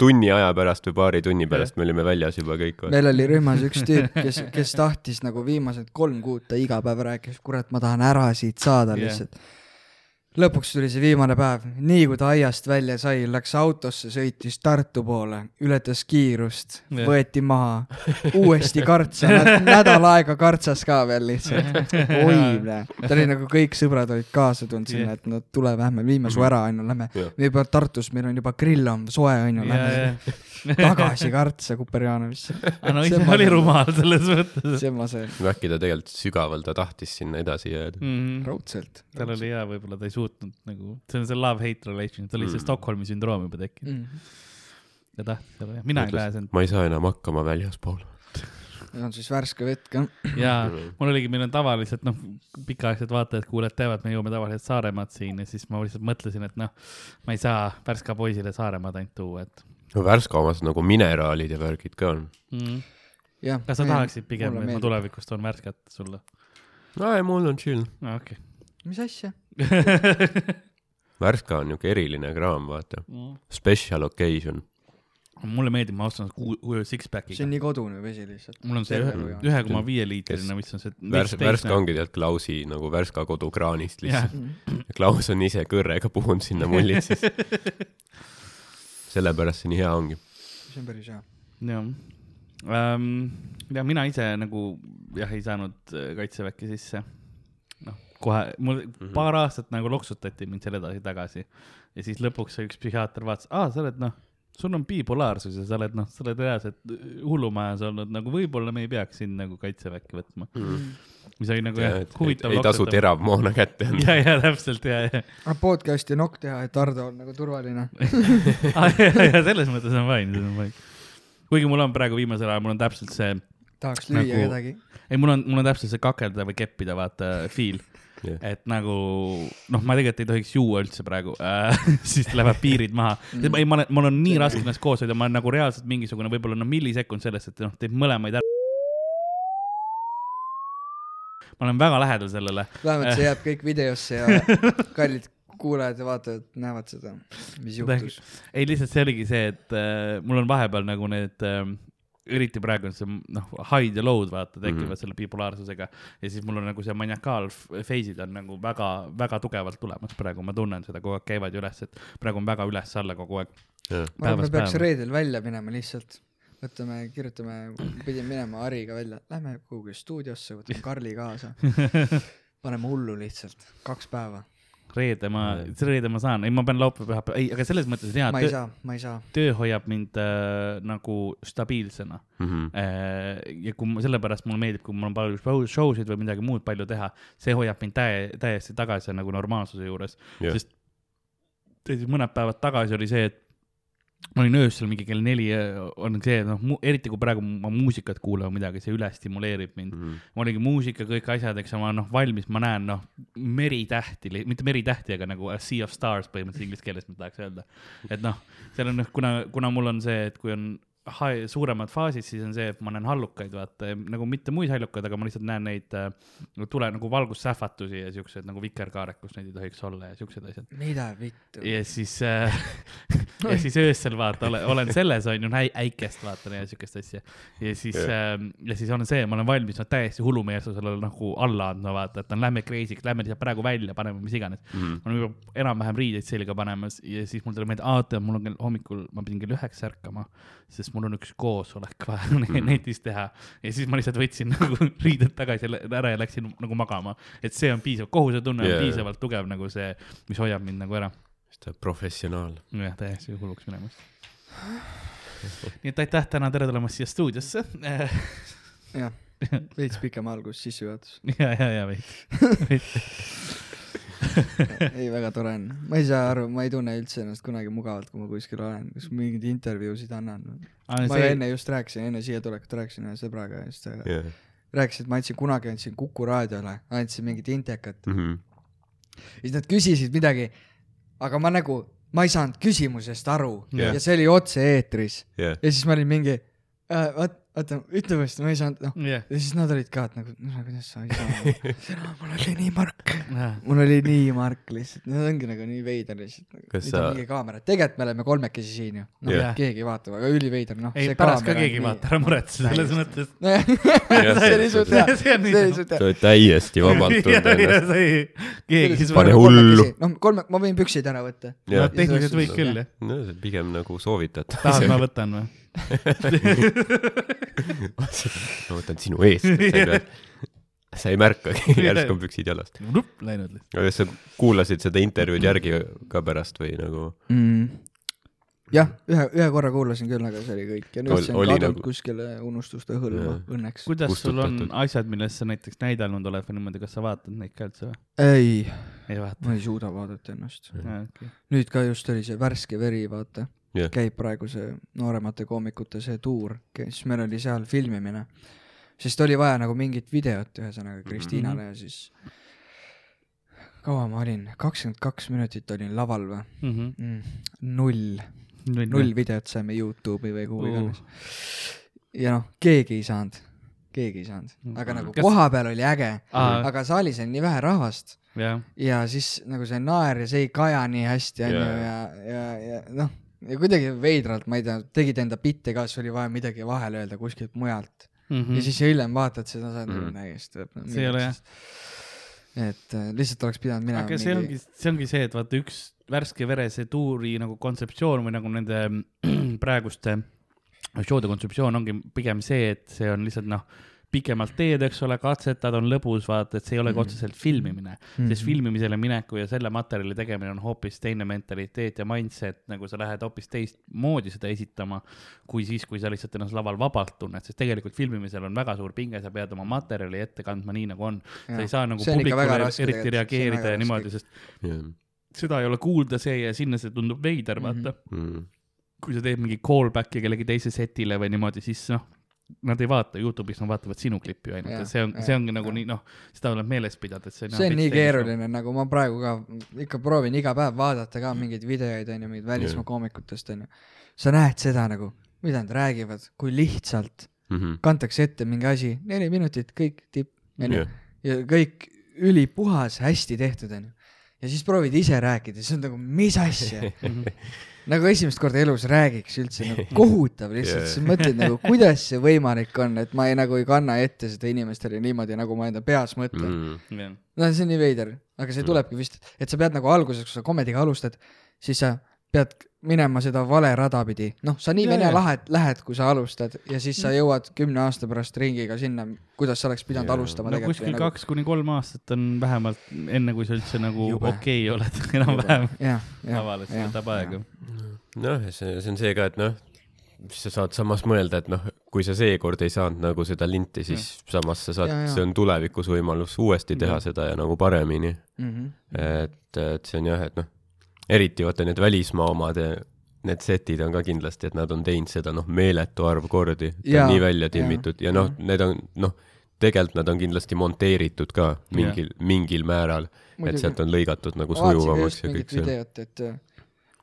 tunni aja pärast või paari tunni pärast me olime väljas juba kõik. meil oli rühmas üks tüüp, kes, kes tahtis nagu viimased kolm kuud, ta iga päev rääkis, kurat, ma tahan ära siit saada lihtsalt. Lõpuks tuli see viimane päev, nii kui ta aiast välja sai, läks autosse, sõitis Tartu poole, ületas kiirust, võeti maha, uuesti kartsa, nädal aega kartsas ka veel lihtsalt. oi, ta oli nagu kõik sõbrad olid kaasa tulnud sinna, et no tule, lähme, viime su ära, onju, lähme. Me juba Tartus, meil on juba grill on soe, onju, lähme tagasi Kartsa Kuperjanovisse. no See ise oli rumal selles mõttes see ma see, äkki ta tegelikult sügaval ta tahtis sinna edasi jääda. mm.. raudselt. tal oli hea, võib-olla ta ei suutnud nagu, see on see love-hate relation, tal oli see Mm. Stockholmi sündroom juba tekkinud. mm.. ja tahtis olla, mina ei pääsenud. ma ei saa enam hakkama väljaspool. on siis värske vett ka. ja mul oligi, meil on tavaliselt noh, pikaaegsed vaatajad-kuulajad teavad, me jõuame tavaliselt Saaremaad siin ja siis ma lihtsalt mõtlesin, et noh, ma ei saa Värska poisile Saaremaad ainult tuua, et no Värska omas nagu mineraalid ja värgid ka on. mm.. kas sa tahaksid pigem, et ma? tulevikus toon Värskat sulle? no ei, mul on chill. okei mis asja? Värska on niuke eriline kraam, vaata. okay.. Special occasion. mulle meeldib, ma ostan six-pack'iga see on. nii kodune vesi lihtsalt. mul on see ühe koma viie liitrine, mis on see. Värs-, Värska ongi tegelikult Klausi nagu Värska kodukraanist lihtsalt. Mm. Klaus on ise kõrrega puhunud sinna mullid siis. sellepärast see nii hea ongi. see on päris hea. jah ähm,. ja mina ise nagu jah, ei saanud äh, kaitseväkke sisse. Kohe mul mm -hmm. paar aastat nagu loksutati mind seal edasi-tagasi ja siis lõpuks üks psühhiaater vaatas, aa, sa oled noh, sul on bipolaarsus ja sa oled noh, sa oled reaalselt hullumajas olnud, nagu võib-olla me ei peaks sind nagu kaitseväkke võtma. mis oli nagu jah ei, huvitav. ei tasu. teravmoona kätte anda. ja, ja täpselt ja, ja, aga podcast'i nokk teha, et Ardo on nagu turvaline. ja selles mõttes on fine, see on fine. kuigi mul on praegu viimasel ajal, mul on täpselt see tahaks lüüa Nagu- kedagi. ei, mul on, mul on täpselt see kakelda või keppida, vaata, feel Jah. et nagu noh, ma tegelikult ei tohiks juua üldse praegu äh,, siis lähevad piirid maha mm.. ei, ma olen, mul on nii raske ennast koos hoida, ma olen nagu reaalselt mingisugune võib-olla noh, millisekund sellest, et noh, teeb mõlemaid ära. ma olen väga lähedal sellele. vähemalt see jääb kõik videosse ja kallid kuulajad ja vaatajad näevad seda, mis juhtus. ei, lihtsalt see oligi see, et äh, mul on vahepeal nagu need äh, eriti praegu on see noh, high ja low'd vaata tekivad mm. -hmm. selle bipolaarsusega ja siis mul on nagu see maniakaal phase'id on nagu väga, väga tugevalt tulemas praegu, ma tunnen seda kogu aeg käivad üles, et praegu on väga üles-alla kogu aeg. ma arvan, me peaks päeva. reedel välja minema lihtsalt. võtame, kirjutame, pidime minema Hariga välja, lähme kuhugi stuudiosse, võtame Karli kaasa. paneme hullu lihtsalt, kaks päeva. Reede ma, reede ma saan, ei ma pean laupäeva, pühapäeva, ei, aga selles mõttes on hea, ma ei saa, ma ei saa. töö hoiab mind äh, nagu stabiilsena Mhm. äh,. ja kui ma, sellepärast mulle meeldib, kui mul on palju show- show sid või midagi muud palju teha, see hoiab mind täie, täiesti tagasi nagu normaalsuse juures Jah. sest mõned päevad tagasi oli see, et ma olin öösel mingi kell neli, on see, noh, eriti kui praegu ma muusikat kuulan või midagi, see üle stimuleerib mind. Mhm. ma olingi muusika, kõik asjad, eks ma noh valmis, ma näen noh meritähti, mitte meritähti, aga nagu a sea of stars põhimõtteliselt inglise keeles ma tahaks öelda. et noh, seal on noh, kuna, kuna mul on see, et kui on high, suuremad faasid, siis on see, et ma näen hallukaid, vaata, nagu mitte muid hallukaid, aga ma lihtsalt näen neid äh, tule nagu valgussähvatusi ja siuksed nagu vikerkaarek, kus neid ei tohiks olla ja siuksed asjad. mida vittu. ja siis äh, ja siis öösel vaata, olen, olen selles on ju äi- äikest vaatan ja siukest asja. ja siis äh,, ja siis on see, ma olen valmis no, täiesti hullumeelsusele nagu alla andma, vaata, et no lähme crazy'ks, lähme lihtsalt praegu välja, paneme mis iganes. Mhm. ma olen juba enam-vähem riideid selga panemas ja siis mul tuli meelde, aa, tead, mul on kell hommikul, ma pidin kell üheksa ärkama, sest mul on üks koosolek vaja Mhm. netis teha. ja siis ma lihtsalt võtsin nagu riided tagasi ära ja läksin nagu magama. et see on piisav, kohusetunne on Jaa. piisavalt tugev nagu see, mis hoiab mind nagu ära ta on professionaal. jah, täiesti hulluks minemas. nii et aitäh täna, tere tulemast siia stuudiosse. jah, veits pikem algus, sissejuhatus. ja, ja, ja veits. ei, väga tore on. ma ei saa aru, ma ei tunne üldse ennast kunagi mugavalt, kui ma kuskil olen, kas mingeid intervjuusid annan. ma see... enne just rääkisin, enne siia tulekut rääkisin ühe sõbraga ja siis ta jah. rääkis, et ma andsin kunagi andsin Kuku raadiole, andsin mingit intekat. Mhm. siis nad küsisid midagi, aga ma nagu, ma ei saanud küsimusest aru Jah. ja see oli otse-eetris jah, ja siis ma olin mingi äh,, vaat-, oota, ütle uuesti, ma ei saanud, noh. jah, ja siis nad olid ka, et nagu, no kuidas sa ei saa, mul oli nii mark, mul oli nii mark lihtsalt, no ongi nagu nii veider lihtsalt nagu.. Kas nüüd sa- on mingi kaamera, tegelikult me oleme kolmekesi siin ju, noh Jah. keegi ei vaata, aga üliveider, noh. ei pärast ka keegi ei vaata, ära muretse selles mõttes. see oli suht hea, See oli suht hea sa. oled täiesti vabalt tunda ennast. keegi Pane hullu. noh, kolme, ma võin püksid ära võtta. tehniliselt võid küll jah. no see on pigem nagu soovitatav. tahad, ma võtan või? ma võtan sinu eest, sa ei märkagi, järsku on püksid jalast. Läinud lihtsalt. aga kas sa kuulasid seda intervjuud järgi ka pärast või nagu? mm.. jah, ühe, ühe korra kuulasin küll, aga see oli kõik ja nüüd Ol- see on kadunud nagu- kuskile unustuste hõlma õnneks. kuidas sul on Kustutatud. asjad, milles sa näiteks näidelnud oled või niimoodi, kas sa vaatad neid ka üldse või? ei, ei vaata ma ei suuda vaadata ennast. okay.? nüüd ka just oli see värske veri, vaata. Jah. käib praegu see nooremate koomikute see tuur, siis meil oli seal filmimine. sest oli vaja nagu mingit videot ühesõnaga Kristiinale ja siis kaua ma olin, kakskümmend kaks minutit olin laval või Mhm. mm,? null, null videot saime Youtube'i või kuhu Uh. iganes. ja noh, keegi ei saanud, keegi ei saanud, aga nagu Kas- koha peal oli äge, aga saalis oli nii vähe rahvast jah, ja siis nagu see naer ja see ei kaja nii hästi onju Jaa. ja, ja, ja noh, ja kuidagi veidralt, ma ei tea, tegid enda bitte ka, siis oli vaja midagi vahele öelda kuskilt mujalt mm. ja siis hiljem vaatad seda, sa oled täiesti. Hmm. See ei ole jah.. et äh, lihtsalt oleks pidanud minema aga see ongi, see ongi see, et vaata üks värske vere see tuuri nagu kontseptsioon või nagu nende praeguste show'de kontseptsioon ongi pigem see, et see on lihtsalt noh, pikemalt teed, eks ole, katsetad, on lõbus, vaata, et see ei olegi Mhm. otseselt filmimine mm, -hmm. sest filmimisele mineku ja selle materjali tegemine on hoopis teine mentaliteet ja mindset, nagu sa lähed hoopis teistmoodi seda esitama, kui siis, kui sa lihtsalt ennast laval vabalt tunned, sest tegelikult filmimisel on väga suur pinge, sa pead oma materjali ette kandma nii, nagu on. sa ei saa nagu publikule eriti reageerida ja niimoodi, sest jah. seda ei ole kuulda, see ja sinna see tundub veider, vaata mm. Mm. -hmm. kui sa teed mingi callback'i kellegi teise setile või niimoodi, siis noh, nad ei vaata Youtube'is, nad vaatavad sinu klippi ainult Jah, ja see on, see ongi nagu jah. nii noh, seda tuleb meeles pidada, et see on. see on nii keeruline, nagu ma praegu ka ikka proovin iga päev vaadata ka mingeid videoid onju, mingeid välismaa koomikutest onju. sa näed seda nagu, mida nad räägivad, kui lihtsalt Mhm. kantakse ette mingi asi, neli minutit, kõik tipp, onju jah, ja kõik ülipuhas, hästi tehtud onju. Ja siis proovid ise rääkida, siis on nagu, mis asja, nagu esimest korda elus räägiks üldse nagu kohutav lihtsalt yeah., sa mõtled nagu, kuidas see võimalik on, et ma ei nagu ei kanna ette seda inimestele niimoodi, nagu ma enda peas mõtlen mm.. Mhm. no see on nii veider, aga see tulebki vist, et sa pead nagu alguses, kui sa komediga alustad, siis sa pead minema seda vale rada pidi, noh, sa nii vene jaa. lähed, lähed, kui sa alustad ja siis sa jõuad kümne aasta pärast ringiga sinna, kuidas sa oleks pidanud Jaa. alustama no kuskil nagu... kaks kuni kolm aastat on vähemalt enne, kui sa üldse nagu okei okay oled enam-vähem see võtab aega. noh, see, see on see ka, et noh, siis sa saad samas mõelda, et noh, kui sa seekord ei saanud nagu seda linti, siis samas sa saad see on tulevikus võimalus uuesti teha Jah. seda ja nagu paremini. Mhm. et, et see on jah, et noh, eriti vaata need välismaa omad, need setid on ka kindlasti, et nad on teinud seda noh, meeletu arv kordi, nii välja timmitud ja noh, need on noh, tegelikult nad on kindlasti monteeritud ka mingil, mingil määral, et sealt on lõigatud nagu sujuvamaks ja kõik see. videot, et äh,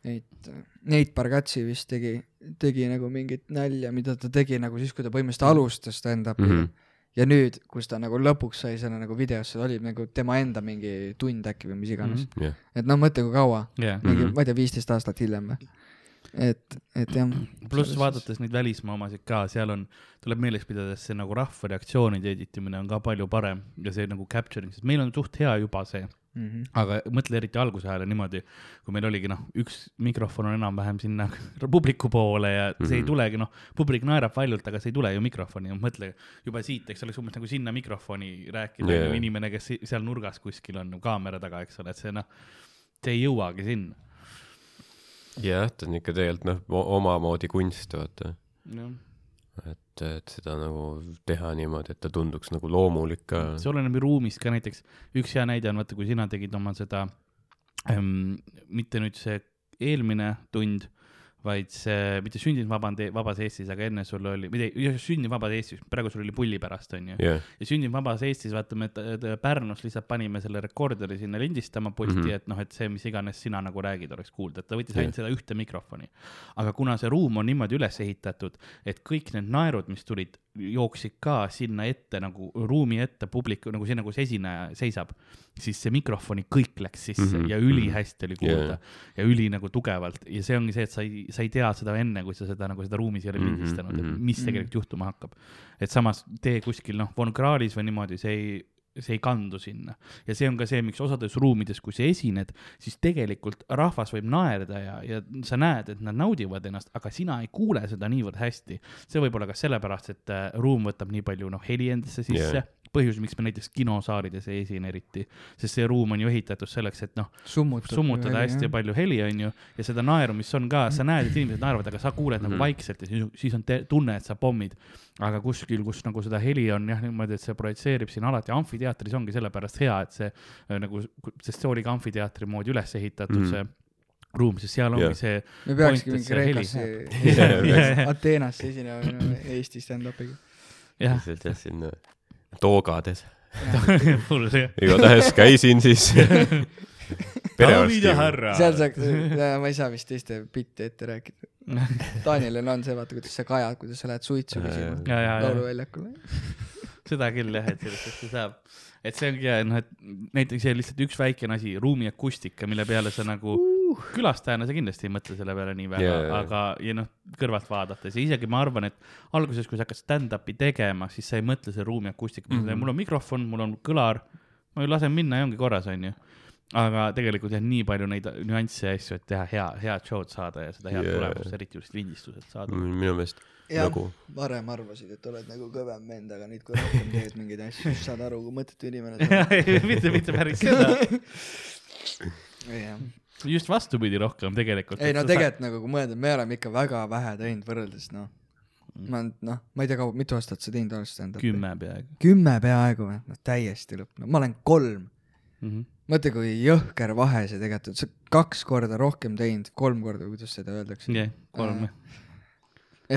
neid, Neit Bargatsi vist tegi, tegi nagu mingit nalja, mida ta tegi nagu siis, kui ta põhimõtteliselt alustas stand-up'iga mm. -hmm. Ja nüüd, kus ta nagu lõpuks sai selle nagu videosse, oli nagu tema enda mingi tund äkki või mis iganes mm. -hmm. et noh, mõtle, kui kaua, jah, mingi mm. -hmm. ma ei tea, viisteist aastat hiljem või. et, et jah. pluss vaadates neid välismaa omasid ka, seal on, tuleb meeles pidada, et see nagu rahva reaktsioonide editamine on ka palju parem ja see nagu capturing, sest meil on suht hea juba see, Mm -hmm. aga mõtle eriti alguse ajal niimoodi, kui meil oligi noh, üks mikrofon on enam-vähem sinna publiku poole ja see mm -hmm. ei Mhm. tulegi noh, publik naerab valjult, aga see ei tule ju mikrofoni, mõtle juba siit, eks oleks umbes nagu sinna mikrofoni rääkida yeah. inimene, kes seal nurgas kuskil on kaamera taga, eks ole, et see noh, see ei jõuagi sinna. jah, ta on ikka tegelikult noh, omamoodi kunst, vaata. jah et, et seda nagu teha niimoodi, et ta tunduks nagu loomulik ka. see oleneb ju ruumist ka näiteks, üks hea näide on vaata, kui sina tegid oma seda ähm,, mitte nüüd see eelmine tund, vaid see, mitte sündinud vaband, vabas Eestis, aga enne sul oli, mitte sündinud vabas Eestis, praegu sul oli pulli pärast, onju. jah, ja sündinud vabas Eestis, vaata me t- t- Pärnus lihtsalt panime selle rekorderi sinna lindistama pulti mm. -hmm. et noh, et see, mis iganes sina nagu räägid, oleks kuulda, et ta võttis Jah. ainult seda ühte mikrofoni. aga kuna see ruum on niimoodi üles ehitatud, et kõik need naerud, mis tulid, jooksid ka sinna ette nagu ruumi ette publiku nagu sinna, kus esineja seisab, siis see mikrofoni kõik läks sisse mm Mhm, -hmm. ja mhm. ülihästi oli kuulda yeah. ja üli nagu tugevalt ja see ongi see, et sa ei, sa ei tea seda enne, kui sa seda nagu seda ruumis ei ole Mhm, lindistanud mm, -hmm. mhm. et mis tegelikult juhtuma hakkab. et samas tee kuskil noh, Von Krahlis või niimoodi, see ei, see ei kandu sinna. ja see on ka see, miks osades ruumides, kui sa esined, siis tegelikult rahvas võib naerda ja, ja sa näed, et nad naudivad ennast, aga sina ei kuule seda niivõrd hästi. see võib olla ka sellepärast, et äh, ruum võtab nii palju noh, heli endasse sisse yeah. põhjus, miks me näiteks kinosaalides ei esine eriti, sest see ruum on ju ehitatud selleks, et noh, summutada. hästi. palju heli, onju, ja seda naeru, mis on ka, sa näed, et inimesed naeravad, aga sa kuuled nagu Mhm. vaikselt ja siis, siis on te- tunne, et sa pommid. aga kuskil, kus nagu seda heli on jah niimoodi, et see projitseerib siin alati, amfiteatris ongi sellepärast hea, et see äh, nagu, sest see oli ka amfiteatri moodi üles ehitatud mm. -hmm. see ruum, sest seal ongi Jah. see me peakski mingi heli Kreekasse Ateenasse esinema Eesti stand-up'iga. jah, sinna toogades. igatahes käisin siis ja. härrad. seal saaks, ma ei saa vist teiste bitte ette rääkida. Danielil on see, vaata, kuidas sa kajad, kuidas sa lähed suitsu küsima ja, ja, ja lauluväljakule. seda küll jah, et sellest hästi saab. et see ongi hea, noh, et näiteks see lihtsalt üks väikene asi, ruumi akustika, mille peale sa nagu uh. Külastajana sa kindlasti ei mõtle selle peale nii väga yeah, aga, ja noh, kõrvalt vaadates ja isegi ma arvan, et alguses, kui sa hakkad stand-up'i tegema, siis sa ei mõtle selle ruumi akustika mm, Mhm. -hmm. mul on mikrofon, mul on kõlar, ma ju lasen minna ja ongi korras, onju. aga tegelikult jah, nii palju neid nüansse ja asju, et teha hea, head show'd saada ja seda head yeah. tulemust, eriti just lindistuselt saada. minu meelest jah nagu, varem arvasid, et oled nagu kõvem vend, aga nüüd, kui rohkem teed mingeid asju, siis saad aru, kui mõttetu inimene sa oled. mitte, mitte päris seda, jah. Just vastupidi rohkem tegelikult. ei no tegelikult nagu, kui mõelda, me oleme ikka väga vähe teinud võrreldes noh, ma olen noh, ma ei tea, kaua, mitu aastat sa teinud oled stand-up'i? kümme peaaegu kümme peaaegu või, noh täiesti lõpp, no ma olen kolm. mm. -hmm. mõtle, kui jõhker vahe see tegelikult on, sa kaks korda rohkem teinud, kolm korda, kuidas seda öeldakse jah, kolm Äh, jah.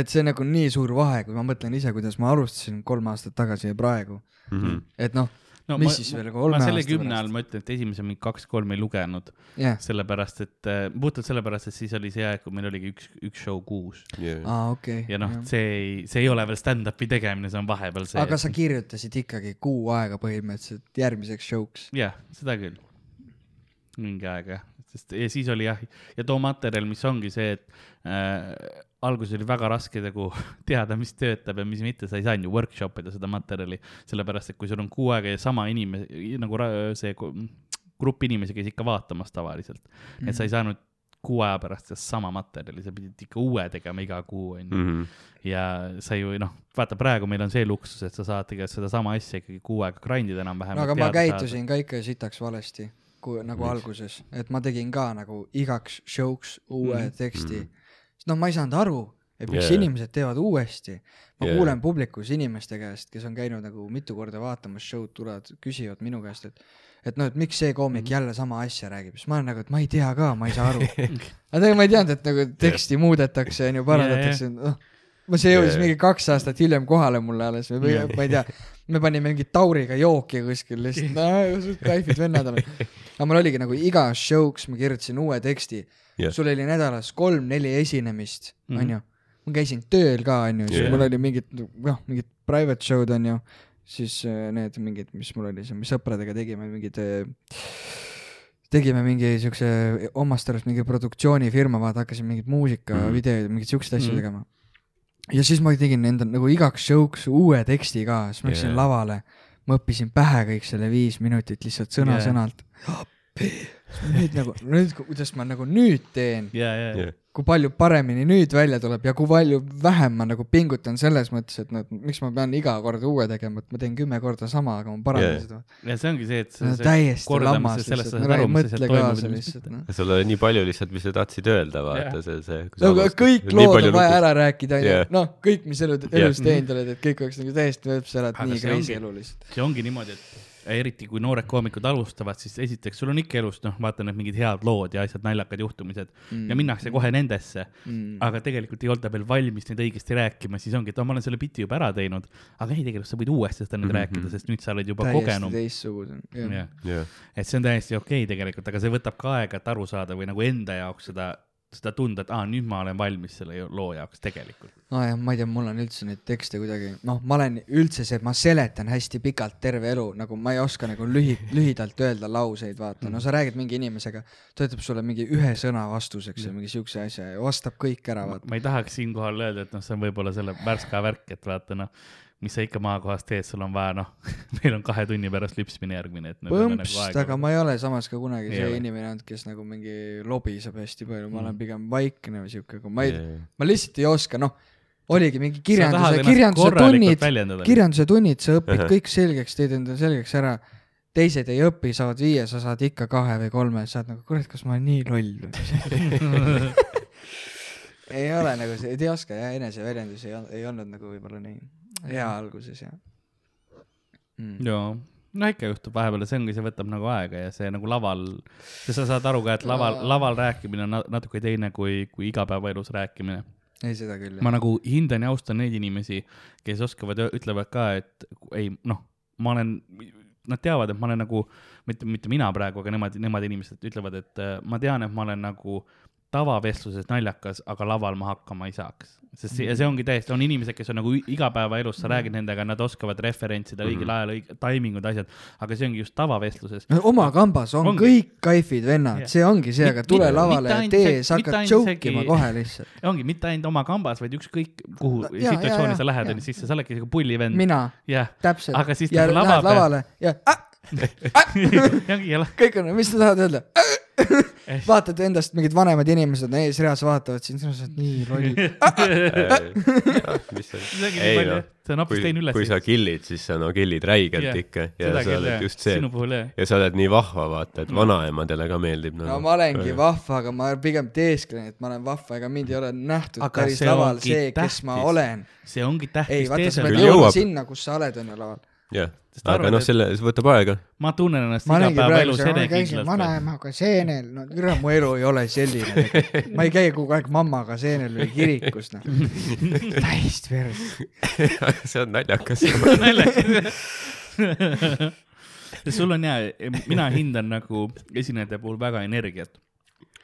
et see nagu nii suur vahe, kui ma mõtlen ise, kuidas ma alustasin kolm aastat tagasi ja praegu, mhm. et noh, no mis ma, siis veel ma kolme selle aasta kümne pärast? all ma ütlen, et esimese mingi kaks-kolm ei lugenud, jah, sellepärast et äh, puhtalt sellepärast, et siis oli see aeg, kui meil oligi üks, üks show kuus yeah. aa okei. ja noh, see ei, see ei ole veel stand-up'i tegemine, see on vahepeal see. aga sa kirjutasid ikkagi kuu aega põhimõtteliselt järgmiseks show'ks. jah, seda küll. mingi aeg jah, sest ja siis oli jah, ja too materjal, mis ongi see, et äh, alguses oli väga raske nagu teada, mis töötab ja mis mitte, sa ei saanud ju workshop ida seda materjali, sellepärast et kui sul on kuu aega ja sama inimene, nagu see grupp inimesi käis ikka vaatamas tavaliselt mm, -hmm. et sa Mhm. ei saanud kuu aja pärast sedasama materjali, sa pidid ikka uue tegema iga kuu, onju. Mhm. ja sa ju noh, vaata praegu meil on see luksus, et sa saad tegelikult sedasama asja ikkagi kuu aega grind ida enam-vähem. no aga ma käitusin ka ikka sitaks valesti, kui nagu Miks? alguses, et ma tegin ka nagu igaks show'ks uue mm Mhm. -hmm. teksti mm. Mhm. -hmm. noh, ma ei saanud aru, et miks yeah. inimesed teevad uuesti. ma yeah. kuulen publikus inimeste käest, kes on käinud nagu mitu korda vaatamas show'd, tulevad, küsivad minu käest, et et noh, et miks see koomik mm. -hmm. jälle sama asja räägib, siis ma olen nagu, et ma ei tea ka, ma ei saa aru. aga tegelikult ma ei teadnud, et nagu teksti muudetakse, onju, parandatakse, noh. ma, see jõudis Jaa. mingi kaks aastat hiljem kohale mulle alles või Jaa. ma ei tea, me panime mingi tauriga jooki kuskil lihtsalt, no kaifid vennad oleme. aga mul oligi nagu iga show'ks ma kirjutasin uue teksti Jah. sul oli nädalas kolm-neli esinemist, Mhm. onju. ma käisin tööl ka, onju, siis Jah. mul oli mingid, noh, mingid private show'd, onju. siis äh, need mingid, mis mul oli seal, mis sõpradega tegime, mingid äh, tegime mingi siukse omast arust mingi produktsioonifirma, vaata hakkasin mingit muusika mm Mhm. -hmm., videoid, mingeid siukseid asju mm -hmm. tegema. ja siis ma tegin endal nagu igaks show'ks uue teksti ka, siis ma läksin yeah. lavale, ma õppisin pähe kõik selle viis minutit lihtsalt sõna-sõnalt yeah.. Nüüd nagu, nüüd, kuidas ma nagu nüüd teen, ja, ja, ja Jah. kui palju paremini nüüd välja tuleb ja kui palju vähem ma nagu pingutan selles mõttes, et noh, et miks ma pean iga kord uue tegema, et ma teen kümme korda sama, aga ma parandan Jaa. seda. ja see ongi see, et see, see täiesti lammas lihtsalt, aru, ei mõtle kaasa lihtsalt, noh. sul oli nii palju lihtsalt, mis sa tahtsid öelda, vaata Jah. see, see. no aga kõik lood on vaja ära rääkida, onju noh, kõik, mis elu, elus teinud oled, et kõik oleks nagu täiesti sa elad Aga nii crazy elu lihtsalt. see ongi niimoodi, et eriti kui noored koomikud alustavad, siis esiteks sul on ikka elus noh, vaata need mingid head lood ja asjad, naljakad juhtumised mm. ja minnakse kohe nendesse mm.. aga tegelikult ei olda veel valmis neid õigesti rääkima, siis ongi, et ma olen selle biti juba ära teinud, aga ei, tegelikult sa võid uuesti seda nüüd Mhm. rääkida, sest nüüd sa oled juba täiesti kogenum. teistsugune, jah. jah, jah, et see on täiesti okei okay tegelikult, aga see võtab ka aega, et aru saada või nagu enda jaoks seda, seda tunda, et aa, nüüd ma olen valmis selle loo jaoks tegelikult. nojah, ma ei tea, mul on üldse neid tekste kuidagi, noh, ma olen üldse see, et ma seletan hästi pikalt terve elu, nagu ma ei oska nagu lühi-, lühidalt öelda lauseid, vaata, no sa räägid mingi inimesega, ta ütleb sulle mingi ühe sõna vastuseks või mingi siukse asja ja vastab kõik ära, vaata. ma ei tahaks siinkohal öelda, et noh, see on võib-olla selle värska värk, et vaata noh, mis sa ikka maakohas teed, sul on vaja noh, meil on kahe tunni pärast lüpsmine järgmine, et põmpst, nagu aga ma ei ole samas ka kunagi see ole. inimene olnud, kes nagu mingi lobiseb hästi palju, ma Mm. olen pigem vaikne või siuke, aga ma ei, jah, ma lihtsalt ei oska, noh, oligi mingi kirjanduse, kirjanduse tunnid, kirjanduse tunnid, sa õpid kõik selgeks, teed endale selgeks ära. teised ei õpi, saavad viie, sa saad ikka kahe või kolme, sa oled nagu kurat, kas ma olen nii loll või? ei ole nagu see, ei oska jah, eneseväljendus ei, ei olnud nagu võib-olla nii hea alguses ja mm.. jaa, no ikka juhtub vahepeal ja see ongi, see võtab nagu aega ja see nagu laval, sa saad aru ka, et laval, laval rääkimine on na- natuke teine kui, kui igapäevaelus rääkimine. ei, seda küll. ma nagu hindan ja austan neid inimesi, kes oskavad, ütlevad ka, et ei noh, ma olen, nad teavad, et ma olen nagu, mitte, mitte mina praegu, aga nemad, nemad inimesed ütlevad, et äh, ma tean, et ma olen nagu tavavestluses naljakas, aga laval ma hakkama ei saaks. sest see, see ongi täiesti, on inimesed, kes on nagu igapäevaelus, sa räägid nendega, nad oskavad referentsida õigel ajal, õige, taimingud, asjad, aga see ongi just tavavestluses. no oma kambas on Ongi. kõik kaifid vennad, Jah. see ongi see, aga tule mit- lavale ja tee, sa hakkad joke ima kohe lihtsalt. ongi mitte ainult oma kambas, vaid ükskõik kuhu Ja- ja- situatsiooni ja- sa lähed, onju, siis sa oledki siuke pullivend. mina, jah, täpselt. Aga siis ja lava lähed peal- lavale ja ah, jah, kõik on, mis sa tahad öelda? Vaatad endast, mingid vanemad inimesed eesreas, vaatavad sind, sa oled nii loll. ei noh, kui kui sa kill'id, siis sa no kill'id räigelt Jah, ikka ja seda sa oled jah, just see ja sa oled nii vahva, vaata, et vanaemadele ka meeldib nagu. no ma olengi vahva, aga ma pigem teesklen, et ma olen vahva, ega mind ei ole nähtud Aga päris see laval ongi see, kes ma tähtis. olen. see ongi ei, tähtis vaata, sa pead jõudma sinna, kus sa oled, on ju laval. jah, aga noh, selle, see võtab aega. ma tunnen ennast ma see, ma käisin erekindlalt. vanaemaga seenel, no türa, mu elu ei ole selline. ma ei käi kogu aeg mammaga seenel või kirikus, noh. täiesti pers. see on naljakas. sul on hea, mina hindan nagu esinejate puhul väga energiat.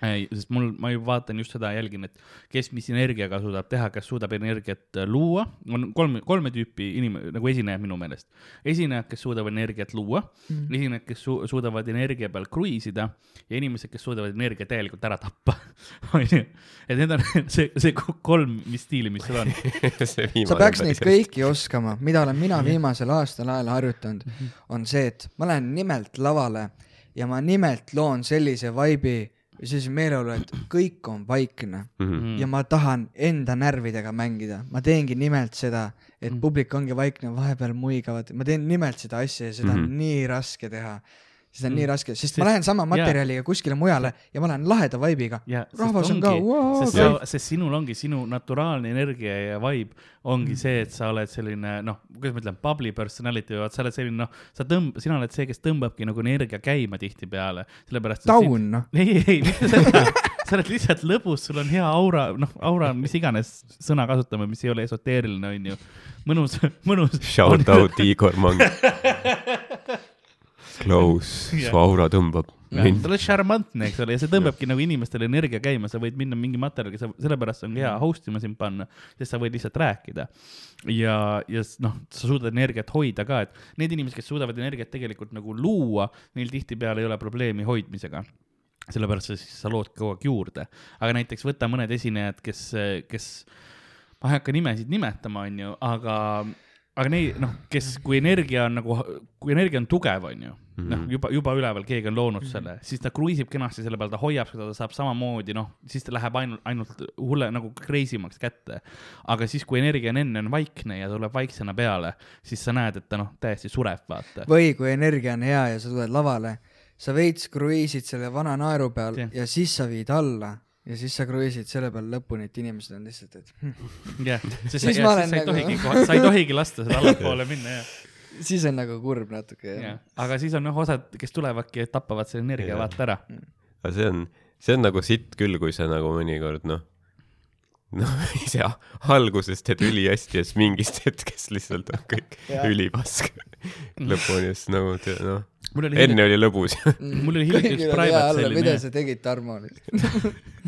Sest mul, ma ju vaatan just seda, jälgin, et kes mis energiaga suudab teha, kes suudab energiat äh, luua, on kolm, kolme tüüpi inim-, nagu esinejad minu meelest. esinejad, kes suudavad energiat luua mm., esinejad, kes su suudavad energia peal kruiisida ja inimesed, kes suudavad energiat täielikult ära tappa. onju, et need on see, see kolm, mis stiili, mis sul on. sa peaks neid. kõiki oskama, mida olen mina viimasel aastal ajal harjutanud, on see, et ma lähen nimelt lavale ja ma nimelt loon sellise vibe'i või sellise meeleolu, et kõik on vaikne Mhm. ja ma tahan enda närvidega mängida, ma teengi nimelt seda, et publik ongi vaikne, vahepeal muigavad, ma teen nimelt seda asja ja seda on Mhm. nii raske teha. Seda on nii raske, sest ma lähen sama materjaliga kuskile mujale ja ma lähen laheda vibe'iga. ja rahvas on ka, sest sa, sest sinul ongi sinu naturaalne energia ja vibe ongi see, et sa oled selline noh, kuidas ma ütlen, bubbly personality, vaat sa oled selline noh, sa tõmb-, sina oled see, kes tõmbabki nagu energia käima tihtipeale, sellepärast. taun, noh. ei, ei, mitte seda, sa oled lihtsalt lõbus, sul on hea aura, noh, aura, mis iganes sõna kasutame, mis ei ole esoteeriline, onju. mõnus, mõnus. Shout out Igor Mang. Close, su aura tõmbab ta mind. on šarmantne, eks ole, ja see tõmbabki nagu inimestele energia käima, sa võid minna mingi materjaliga, sa, sellepärast on hea host ima sind panna, sest sa võid lihtsalt rääkida. ja, ja noh, sa suudad energiat hoida ka, et need inimesed, kes suudavad energiat tegelikult nagu luua, neil tihtipeale ei ole probleemi hoidmisega. Sellepärast sa siis sa lood kogu aeg juurde, aga näiteks võta mõned esinejad, kes, kes, ma ei hakka nimesid nimetama, onju, aga, aga neid noh, kes, kui energia on nagu, kui energia on tugev, onju, noh, juba, juba üleval keegi on loonud selle, siis ta kruiisib kenasti selle peal, ta hoiab seda, ta saab samamoodi, noh, siis ta läheb ainult, ainult hulle nagu crazy maks kätte. aga siis, kui energia on enne on vaikne ja tuleb vaiksena peale, siis sa näed, et ta noh, täiesti sureb, vaata. või kui energia on hea ja sa tuled lavale, sa veits kruiisid selle vana naeru peal Jah. ja siis sa viid alla ja siis sa kruiisid selle peal lõpuni, et inimesed on lihtsalt, et jah, sa ja siis sa ei nagu- tohigi, sa ei tohigi lasta seda allapoole minna, jah. Siis on nagu kurb natuke jah, aga siis on noh, osad, kes tulevadki, et tapavad selle energia vaata ära. aga see on, see on nagu sitt küll, kui sa nagu mõnikord noh, noh, ise alguses teed ülihästi ja siis mingist hetkest lihtsalt on kõik ülipask. Lõpuni, siis nagu te- noh, mul oli enne oli lõbus. mul oli hiljuti üks private mida selline, sa tegid, Tarmo?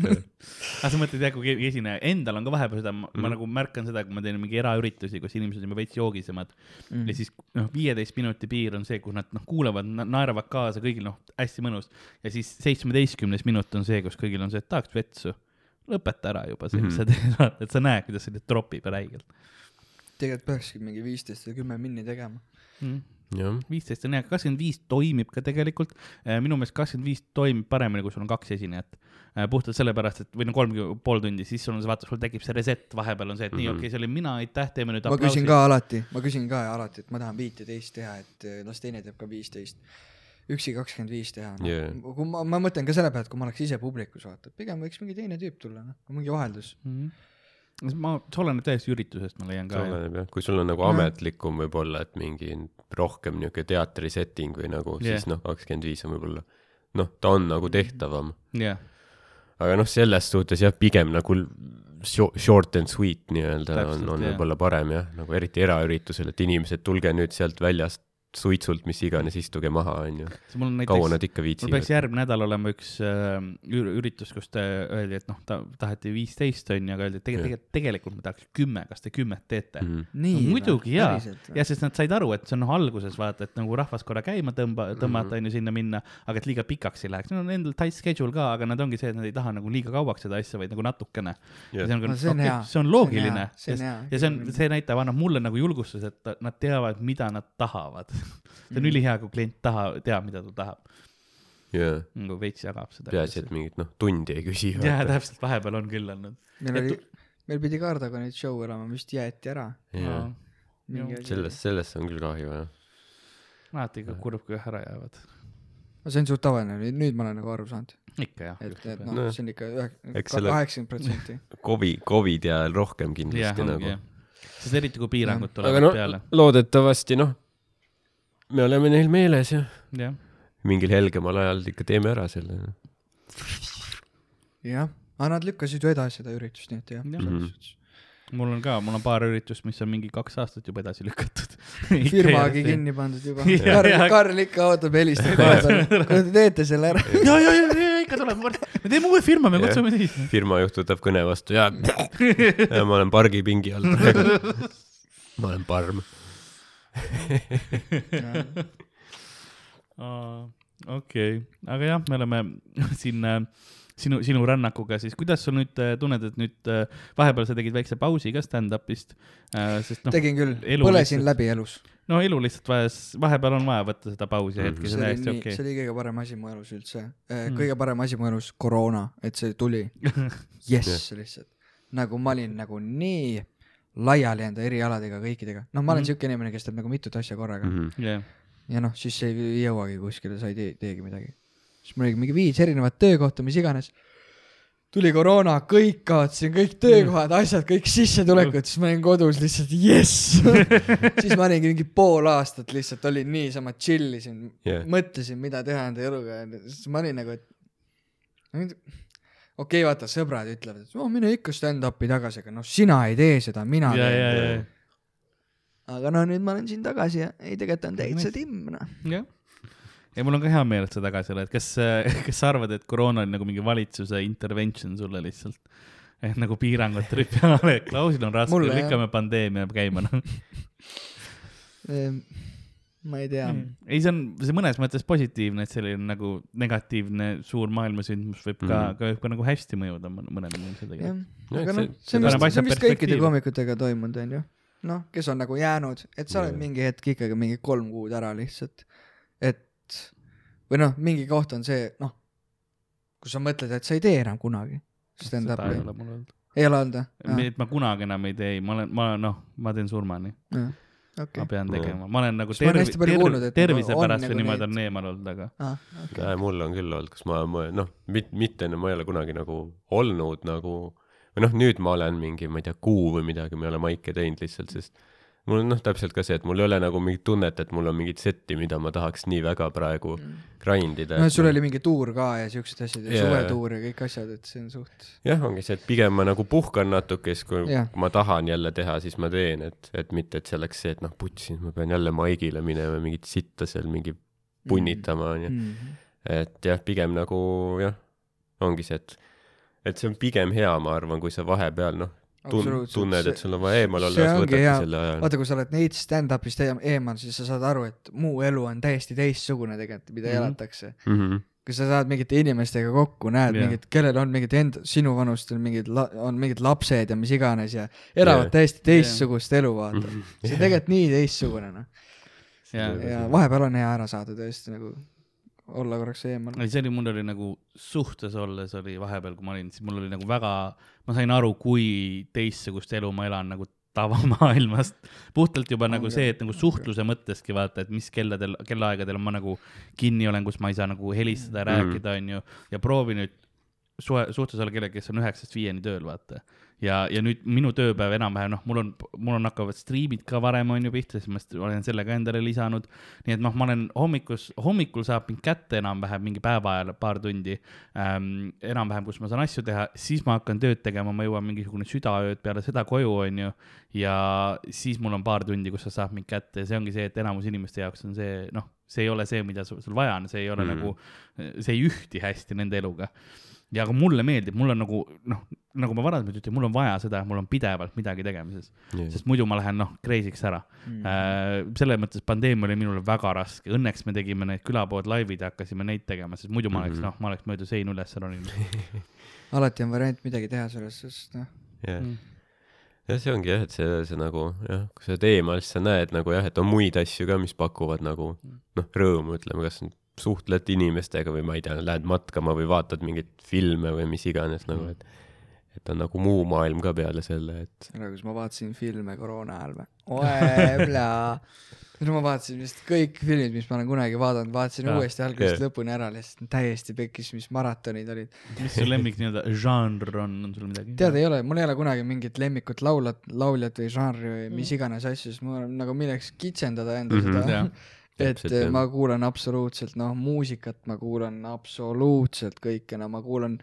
aga sa mõtled jah, kui keegi esineja, endal on ka vahepeal seda, ma mm. nagu märkan seda, kui ma teen mingi eraüritusi, kus inimesed on juba veits joogisemad Mm. mm. ja siis noh, viieteist minuti piir on see, kus nad noh, kuulavad, naeravad kaasa, kõigil noh, hästi mõnus ja siis seitsmeteistkümnes minut on see, kus kõigil on see, et tahaks vetsu. lõpeta ära juba see, mis Mhm. sa teed, et sa näed, kuidas see nüüd tropib räigelt tegelikult peakski mingi viisteist või kümme minni tegema. mm.. Viisteist on hea, kakskümmend viis toimib ka tegelikult. minu meelest kakskümmend viis toimib paremini, kui sul on kaks esinejat. puhtalt sellepärast, et või no kolm pool tundi, siis sul on see, vaata, sul tekib see reset vahepeal on see, et nii, Mhm. okei okay,, see olin mina, aitäh, teeme nüüd ma küsin ka alati, ma küsin ka alati, et ma tahan viiteist teha, et eh, las teine teeb ka viisteist. üksi kakskümmend viis teha no. Jaa. kui ma, ma mõtlen ka selle peale, et kui ma oleks ise publikus, vaata, pigem võiks mingi teine tüüp tulla, noh, mingi vaheldus. mm. -hmm. ma, see oleneb täiesti üritusest, ma leian see ka. oleneb jah, kui sul on nagu ametlikum võib-olla, et mingi rohkem niuke teatrisetting või nagu Jah. siis noh, kakskümmend viis on võib-olla noh, ta on nagu tehtavam, jah, aga noh, selles suhtes jah, pigem nagu short and sweet nii-öelda on, on võib-olla parem jah, nagu eriti eraüritusel, et inimesed, tulge nüüd sealt väljast suitsult, mis iganes, istuge maha, onju. mul on kaua näiteks, nad ikka mul peaks viitsivad? järgmine nädal olema üks äh, ür- üritus, kus te öeldi, et noh, ta taheti viisteist onju, aga öeldi, et tegelikult tegelikult ma tahaks kümme, kas te kümmet teete mm.? Mhm. nii No muidugi, jaa. ja sest nad said aru, et see on noh alguses vaata, et nagu rahvas korra käima tõmba, tõmmata onju sinna minna, aga et liiga pikaks ei läheks, neil on endal tight schedule ka, aga nad ongi see, et nad ei taha nagu liiga kauaks seda asja, vaid nagu natukene. Jah. see on, No see on hea. see on loogiline See on hea, see on hea. ja see on, see näitab, annab mulle nagu julgustuse, et nad teavad, mida nad tahavad. See on Mhm. ülihea, kui klient taha, teab, mida ta tahab, jaa, nagu veits jagab seda. peaasi, et mingit noh, tundi ei küsi. jaa, täpselt, vahepeal on küll olnud. meil oli, meil pidi Kardaga nüüd show olema, vist jäeti ära. jaa, sellest, sellest on küll kahju jah. alati ikka kurb, kui ära jäävad. see on suht tavaline, nüüd ma olen nagu aru saanud, ikka jah. et, et noh, see on ikka kaheksakümmend protsenti. Covid, Covidi ajal rohkem kindlasti ongi nagu sest eriti, kui piirangud tulevad no peale. loodetavasti noh, me oleme neil meeles ja jah, mingil helgemal ajal ikka teeme ära selle. jah, aga nad lükkasid ju edasi seda üritust, nii et jah. Mhm. mm. mul on ka, mul on paar üritust, mis on mingi kaks aastat juba edasi lükatud. firmagi. kinni pandud juba. Ja, Karl ja., Karl ikka ootab, helistab kohe kuule, te teete selle ära. ja, ja, ja, ja ikka tuleb, me teeme uue firma, me kutsume siis. firma juht võtab kõne vastu ja, ja ma olen pargipingi all ma olen parm. okei, aga jah, me oleme siin äh, sinu, sinu rännakuga siis, kuidas sa nüüd äh, tunned, et nüüd äh, vahepeal sa tegid väikse pausi ka stand-up'ist sest noh, tegin küll, põlesin lihtsalt- läbi elus. no elu lihtsalt vajas, vahepeal on vaja võtta seda pausi Mhm. hetki, see on oli täiesti okei see oli kõige parem asi mu elus üldse. Mm. kõige parem asi mu elus, koroona, et see tuli. jess, lihtsalt. nagu ma olin nagu nii laiali enda erialadega kõikidega. noh, ma olen Mhm. siuke inimene, kes teeb nagu mitut asja korraga mm. Mhm. jah, ja noh, siis ei, ei jõuagi kuskile, sa ei tee, teegi midagi. siis mul oli mingi viis erinevat töökohta, mis iganes. tuli koroona, kõik kaotasin, kõik töökohad, asjad, kõik sissetulekud, siis ma olin kodus lihtsalt jess. siis ma olingi mingi pool aastat lihtsalt olin niisama chill isin Jah. mõtlesin, mida teha enda eluga ja siis ma olin nagu, et okei okay,, vaata, sõbrad ütlevad, et oh, mine ikka stand-up'i tagasi, aga noh, sina ei tee seda, mina ja, teen. aga no nüüd ma olen siin tagasi ja ei, tegelikult on täitsa timm, noh. jah. ja mul on ka hea meel, et sa tagasi oled, kas, kas sa arvad, et koroona oli nagu mingi valitsuse intervention sulle lihtsalt? et nagu piirangud tulid peale, klausil on raske, lükkame pandeemia käima, noh. Ma ei tea. ei, see on, see mõnes mõttes positiivne, et selline nagu negatiivne suur maailmasündmus võib ka mm., ka võib ka nagu hästi mõjuda mõne- mõnele inimesele jah, aga noh see-, on vist, see on vist kõikide koomikutega toimunud, onju. noh, kes on nagu jäänud, et sa oled mingi hetk ikkagi mingi kolm kuud ära lihtsalt. et või noh, mingi koht on see, noh, kus sa mõtled, et sa ei tee enam kunagi seda ei stand-up'i. ole mul olnud. ei ole olnud või? et ma kunagi enam ei tee, ma olen, ma noh, ma teen surmani, ma okei. pean tegema, ma olen nagu ma tervi- tervi- tervise nagu on pärast nagu või niimoodi neid- on eemal olnud, aga aa, okei. ja mul on küll olnud, kus ma, ma noh, mit-, mitte, ma ei ole kunagi nagu olnud nagu või noh, nüüd ma olen mingi, ma ei tea, kuu või midagi, ma ei ole maike teinud lihtsalt, sest mul on noh, täpselt ka see, et mul ei ole nagu mingit tunnet, et mul on mingit setti, mida ma tahaks nii väga praegu grind ida. no Mm. sul oli mingi tuur ka ja siuksed asjad ja suvetuur ja kõik asjad, et see on suht. jah, ongi see, et pigem ma nagu puhkan natuke, siis kui kui ma tahan jälle teha, siis ma teen, et, et mitte, et see oleks see, et noh, putsi, ma pean jälle maigile minema, mingit sitta seal mingi punnitama, onju. Mhm. et jah, pigem nagu jah, ongi see, et, et see on pigem hea, ma arvan, kui sa vahepeal noh, tun-, tunned, et sul on vaja eemal olla, siis võtadki selle aja. vaata, kui sa oled neits stand-up'ist eem- eemal, siis sa saad aru, et muu elu on täiesti teistsugune tegelikult, mida Mhm. elatakse. Mhm. kui sa saad mingite inimestega kokku, näed yeah. mingid, kellel on mingid enda, sinu vanustel mingid, on mingid lapsed ja mis iganes ja elavad Jah. täiesti teistsugust elu, vaata. Mhm. see on tegelikult nii teistsugune, noh. ja, ja vahepeal on hea ära saada tõesti nagu olla korraks eemal. ei see oli, mul oli nagu suhtes olles oli vahepeal, kui ma olin, siis mul oli nagu väga, ma sain aru, kui teistsugust elu ma elan nagu tavamaailmast. puhtalt juba nagu see, et nagu suhtluse mõtteski vaata, et mis kelladel, kellaaegadel ma nagu kinni olen, kus ma ei saa nagu helistada ja Mhm. rääkida, onju. ja proovi nüüd suhe, suhtes olla kellegagi, kes on üheksast viieni tööl, vaata. ja, ja nüüd minu tööpäev enam-vähem noh, mul on, mul on hakkavad striimid ka varem on ju pihta, siis ma olen selle ka endale lisanud. nii et noh, ma olen hommikus, hommikul saab mind kätte enam-vähem mingi päeva ajal paar tundi ähm,. enam-vähem, kus ma saan asju teha, siis ma hakkan tööd tegema, ma jõuan mingisugune südaööd peale seda koju, onju. ja siis mul on paar tundi, kus sa saad mind kätte ja see ongi see, et enamus inimeste jaoks on see, noh, see ei ole see, mida sul, vaja on, see ei ole mm. Mhm. nagu, see ei ühti hästi nende eluga ja aga mulle meeldib, mul on nagu noh, nagu ma varasemalt ütlesin, mul on vaja seda, mul on pidevalt midagi tegemises, sest muidu ma lähen noh, crazy'ks ära mm.. Äh, selles mõttes pandeemia oli minule väga raske, õnneks me tegime need külapood laivid ja hakkasime neid tegema, sest muidu ma oleks Mhm. noh, ma oleks mööda seina üles roninud. alati on variant midagi teha sellest, sest noh, jah, Mm. jah, see ongi jah, et see, see nagu jah, kui sa oled eemal, siis sa näed nagu jah, et on muid asju ka, mis pakuvad nagu noh, rõõmu, ütleme, kas suhtled inimestega või ma ei tea, lähed matkama või vaatad mingeid filme või mis iganes nagu, et et on nagu muu maailm ka peale selle, et ära, kus ma vaatasin filme koroona ajal või? oe, no ma vaatasin vist kõik filmid, mis ma olen kunagi vaadanud, vaatasin Jaa. uuesti algusest Jah. lõpuni ära, lihtsalt täiesti pekkis, mis maratonid olid. mis su lemmik nii-öelda žanr on, on sul midagi? tead, ei ole, mul ei ole kunagi mingit lemmikut laulat, lauljat või žanri või mis iganes asju, sest mul on nagu milleks kitsendada enda Mhm. seda Jah. et Täpselt, jah. ma kuulan absoluutselt, noh, muusikat ma kuulan absoluutselt kõike, no ma kuulan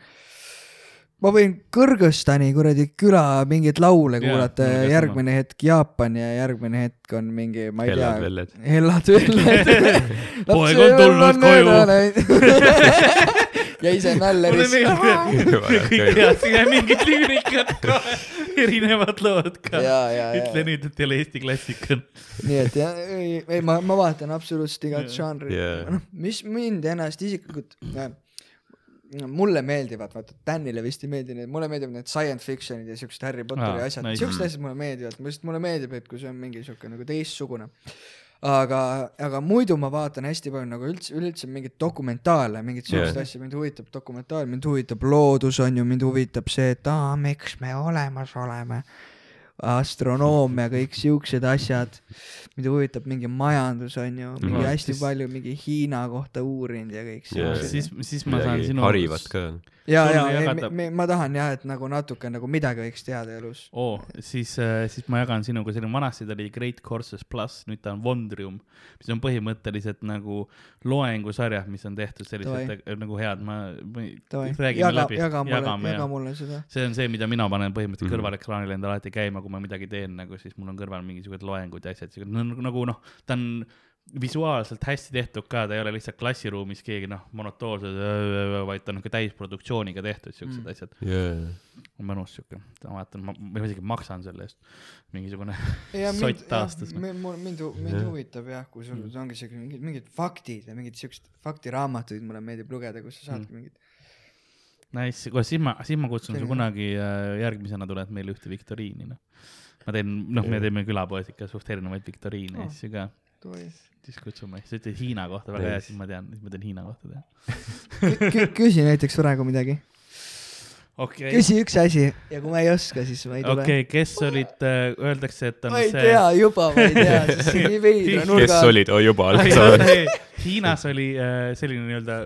ma võin Kõrgõzstani kuradi küla mingeid laule kuulata ja järgmine hetk Jaapan ja järgmine hetk on mingi, ma ei hellad tea, hellad velled. Poeg on tulnud koju. ja ise mulle nalleris. meeldib, et kõik teadsid mingit lüürikat ka, erinevad lood ka. ütle nüüd, et ei ole Eesti klassika. nii et jah, ei, ei ma, ma vaatan absoluutselt igat žanri Jaa. noh, mis mind ennast isiklikult, mulle meeldivad, vaata Danile vist ei meeldi need, mulle meeldivad need science fiction'id ja siuksed Harry Potteri Aa, asjad, nice. siuksed asjad mulle meeldivad, lihtsalt mulle meeldib, et kui see on mingi siuke nagu teistsugune. aga, aga muidu ma vaatan hästi palju nagu üldse, üleüldse mingeid dokumentaale, mingeid siukseid Jah. asju, mind huvitab dokumentaal, mind huvitab loodus, on ju, mind huvitab see, et aa, miks me olemas oleme astronoomia, kõik siuksed asjad. mind huvitab mingi majandus, on ju, mingi Mhm. hästi Siis- palju mingi Hiina kohta uurinud ja kõik siuksed. siis, siis ma saan sinu. harivat ka. ja, ja me, ma tahan jah, et nagu natuke nagu midagi võiks teada elus. oo, siis, siis ma jagan sinuga, selline vanasti ta oli Great Courses pluss, nüüd ta on Wondrium, mis on põhimõtteliselt nagu loengusarjad, mis on tehtud sellised Davai. nagu head, ma, ma räägime jaga, läbi, jaga mulle, jaga ja mulle seda. see on see, mida mina panen põhimõtteliselt Mhm. kõrvalekraanile endale alati käima, kui ma midagi teen nagu, siis mul on kõrval mingisugused loengud ja asjad, nagu, nagu noh, ta on visuaalselt hästi tehtud ka, ta ei ole lihtsalt klassiruumis keegi noh, monotoonselt, vaid ta on niisugune täisproduktsiooniga tehtud siuksed Mm. asjad, jaa, mõnus siuke, ma vaatan, ma, ma isegi maksan selle eest mingisugune sott, aastas. mind, mind, Jah. huvitab jah, kui sul Mm. ongi siuke mingid, mingid faktid ja mingid siuksed faktiraamatuid mulle meeldib lugeda, kus sa saadki Mm. mingid. Nice, kuule siis ma, siis ma kutsun su kunagi äh, järgmisena tuled meile ühte viktoriini noh. ma teen, noh, me teeme külapoes ikka suht erinevaid viktoriine ja Oh. asju ka, siis kutsume, sa ütlesid Hiina kohta väga hea, siis ma tean, siis ma teen Hiina kohta teha. küsi näiteks praegu midagi, okei, küsi üks asi ja kui ma ei oska, siis ma ei tule okei, kes olid, öeldakse, et on ma ei see. tea juba, ma ei tea, sest see on nii veidra nurga kes olid, oi juba alles saanud. Hiinas oli äh, selline nii-öelda,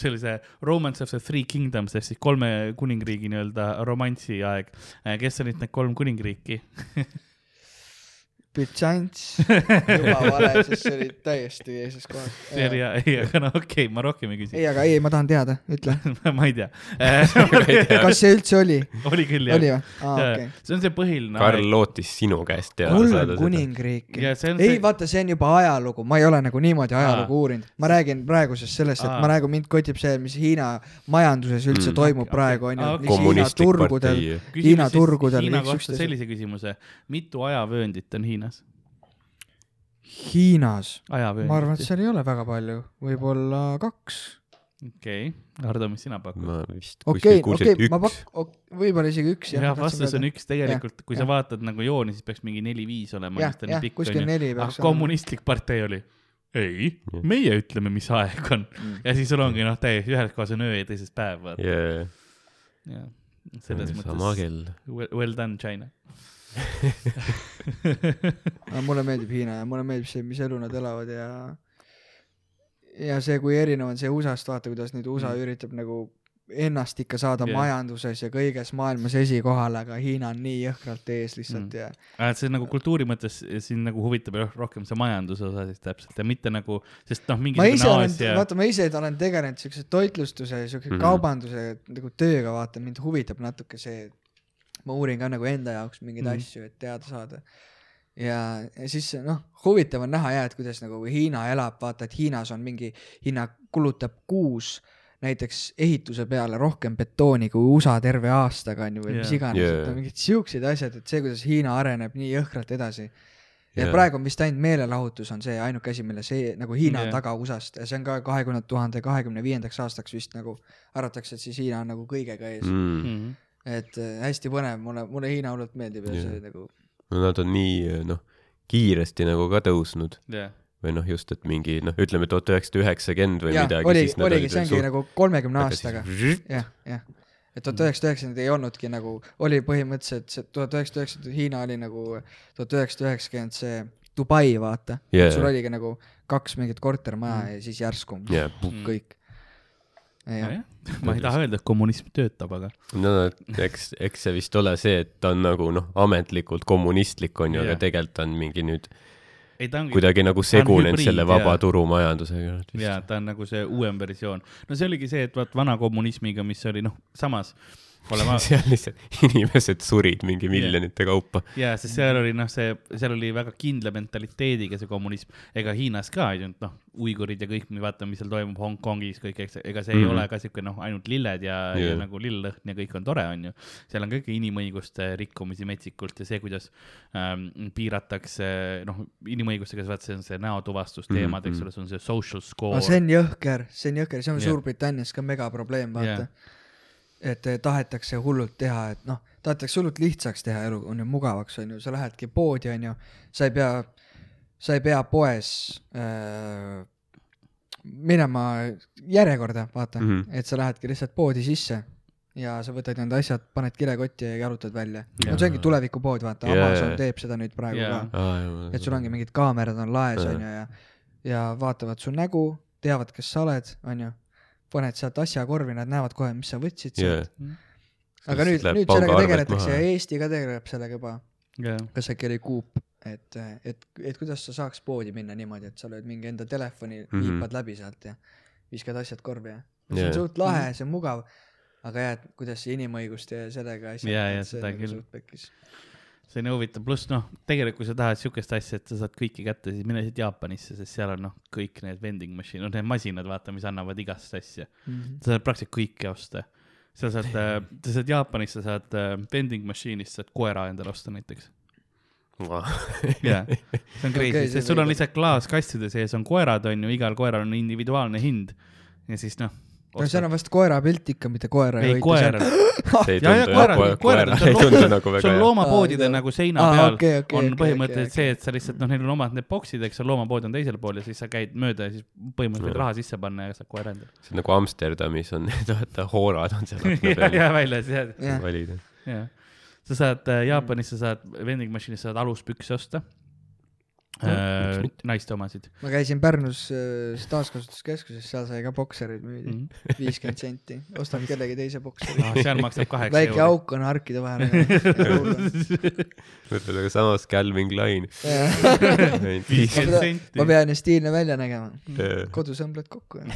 sellise Romance of the Three Kingdoms ehk siis kolme kuningriigi nii-öelda romansi aeg. kes olid need kolm kuningriiki? Vale, sest see oli täiesti teises kohas. see oli hea, ei, aga no okei okay,, ma rohkem ei küsi. ei, aga ei, ma tahan teada, ütle. ma ei tea. kas see üldse oli? oli küll jah oli. või? aa, okei. see on see põhiline Karl lootis sinu käest teada saada see on ei see, vaata, see on juba ajalugu, ma ei ole nagu niimoodi ajalugu Aa. uurinud, ma räägin praegusest sellest, et Aa. ma praegu mind kotib see, mis Hiina majanduses üldse Mm. toimub praegu onju mis Hiina turgudel. Hiina turgudel Hiina kohta sellise küsimuse, mitu ajavööndit on Hiinas? Hiinas, ma arvan, et seal ei ole väga palju, võib-olla kaks. okei, Hardo, mis sina pakud? ma vist okei kuskil, kuulsin okei, ma üks. pak-, võib-olla isegi üks jah, vastus on üks, tegelikult kui sa jah. vaatad nagu jooni, siis peaks mingi neli-viis olema, jah jah nii, pikk kuskil neli ah, peaks olema. kommunistlik partei oli. ei, meie ütleme, mis aeg on. Mm. ja siis sul ongi noh, täiesti ühes kohas on öö ja teises päev, vaata. jaa, jah, selles sama mõttes kell. well, well done, China. mulle meeldib Hiina ja mulle meeldib see, mis elu nad elavad ja, ja see, kui erinev on see USA-st, vaata, kuidas nüüd USA Mm. üritab nagu ennast ikka saada yeah. majanduses ja kõiges maailmas esikohale, aga Hiina on nii jõhkralt ees lihtsalt Mm. ja et see nagu kultuuri mõttes sind nagu huvitab roh- rohkem see majanduse osa siis täpselt ja mitte nagu, sest noh, mingisugune Aasia, vaata ma ise olen tegelenud siukse toitlustuse ja siukse mm. -hmm. kaubanduse nagu tööga, vaata mind huvitab natuke see, ma uurin ka nagu enda jaoks mingeid mm. -hmm. asju, et teada saada. ja, ja siis noh, huvitav on näha jah, et kuidas nagu Hiina elab, vaata, et Hiinas on mingi, Hiina kulutab kuus näiteks ehituse peale rohkem betooni kui USA terve aastaga on ju või yeah. mis iganes yeah., et on mingid siuksed asjad, et see, kuidas Hiina areneb nii jõhkralt edasi ja yeah. praegu on vist ainult meelelahutus on see ainuke asi, mille see nagu Hiina Jah. on taga USA-st ja see on ka kahekümne tuhande kahekümne viiendaks aastaks vist nagu arvatakse, et siis Hiina on nagu kõigega ees mm.. mm.. Et äh, hästi põnev, mulle, mulle Hiina hullult meeldib ja Jah. see nagu no nad on nii noh, kiiresti nagu ka tõusnud jah, või noh, just, et mingi noh, ütleme tuhat üheksasada üheksakümmend või jah, midagi, oligi, olid see ongi veel nagu kolmekümne suht- aastaga, jah, jah. et tuhat üheksasada üheksakümmend ei olnudki nagu, oli põhimõtteliselt see tuhat üheksasada üheksakümmend, Hiina oli nagu tuhat üheksasada üheksakümmend see Dubai, vaata Jaa. sul oligi nagu kaks mingit kortermaja Mm. ja siis järsku puh, kõik. ma ei taha öelda, et kommunism töötab, aga no eks, eks see vist ole see, et ta on nagu noh, ametlikult kommunistlik on ju, aga tegelikult on mingi nüüd ei ongi kuidagi nagu segunenud selle vaba turumajandusega. jaa, ta on nagu see uuem versioon. no see oligi see, et vaat vana kommunismiga, mis oli noh, samas olema seal lihtsalt inimesed surid mingi miljonite kaupa. jaa, sest seal oli noh, see, seal oli väga kindla mentaliteediga see kommunism, ega Hiinas ka ei olnud noh, uigurid ja kõik, vaata, mis seal toimub Hongkongis kõik, eks, ega see mm ei Mhm. ole ka siuke noh, ainult lilled ja yeah., ja nagu lilllõhn ja kõik on tore, onju. seal on ka ikka inimõiguste rikkumisi metsikult ja see, kuidas ähm, piiratakse noh, inimõigustega, vaata see on see näotuvastusteemad mm, -hmm. eks Mhm. ole, see on see social score no see on jõhker, see on jõhker, see on Jah. Suurbritannias ka megaprobleem, vaata Jah. Et eh, tahetakse hullult teha, et noh, tahetakse hullult lihtsaks teha elu, on ju mugavaks, on ju, sa lähedki poodi, on ju, sa ei pea, sa ei pea poes äh, minema järjekorda, vaata mm. -hmm. et sa lähedki lihtsalt poodi sisse ja sa võtad need asjad, paned kilekotti ja jalutad välja. Jaa. no see ongi tulevikupood, vaata yeah. Amazon teeb seda nüüd praegu yeah. ka, et sul ongi mingid kaamerad on laes, on ju, ja, ja vaatavad su nägu, teavad, kes sa oled, on ju, paned sealt asja korvi, nad näevad kohe, mis sa võtsid Jaa. sealt. aga nüüd, nüüd sellega tegeletakse ja Eesti ka tegeleb sellega juba. Jaa. kas äkki oli Coop, et, et, et kuidas sa saaks poodi minna niimoodi, et sa lööd mingi enda telefoni mm. -hmm. viipad läbi sealt ja viskad asjad korvi ja. see Jaa. on suht lahe, see on mugav. aga jah, et kuidas see inimõiguste ja sellega asjad Jaa, jaa, et see seda nagu küll. Nii huvitav, pluss noh, tegelikult kui sa tahad siukest asja, et sa saad kõike kätte, siis mine siit Jaapanisse, sest seal on noh, kõik need vending machine, noh need masinad, vaata, mis annavad igast asja. Mhm. sa saad praktiliselt kõike osta. sa saad, sa saad Jaapanis, sa saad äh, vending machine'ist saad koera endale osta näiteks. jaa, see on crazy okay,, see sest sul on lihtsalt klaaskastide sees on koerad, on ju, igal koeral on individuaalne hind. ja siis noh. No seal on vast koera pilt ikka, mitte koera ei, koer. see ei ja, ja tundu jah, koer, koerad ei tundu nagu sul väga on hea. loomapoodide Aa, nagu seina aa, peal okei, okei, on okei, põhimõtteliselt okei, see, et sa lihtsalt noh, neil on omad need boksid, eks ole, loomapood on teisel pool ja siis sa käid mööda ja siis põhimõtteliselt võid raha sisse panna ja saad koera endale. see on nagu Amsterdamis on need, vaata, hoorad on seal akna ja, peal ja väljas jah, valida. jah. sa saad äh, Jaapanis, sa saad vending machine'is saad aluspükse osta. Miks mitte? naiste omasid ma käisin Pärnus äh, taaskasutuskeskuses, seal sai ka boksereid müüdi, mm. viiskümmend senti, ostad kellegi teise bokseri. -hmm. seal maksab kaheksa väike euri. auk on harkide vahel. mõtled, aga samas Calvin Klein. viiskümmend senti ma. pean ju stiilne välja nägema. Jaa. kodus õmbled kokku.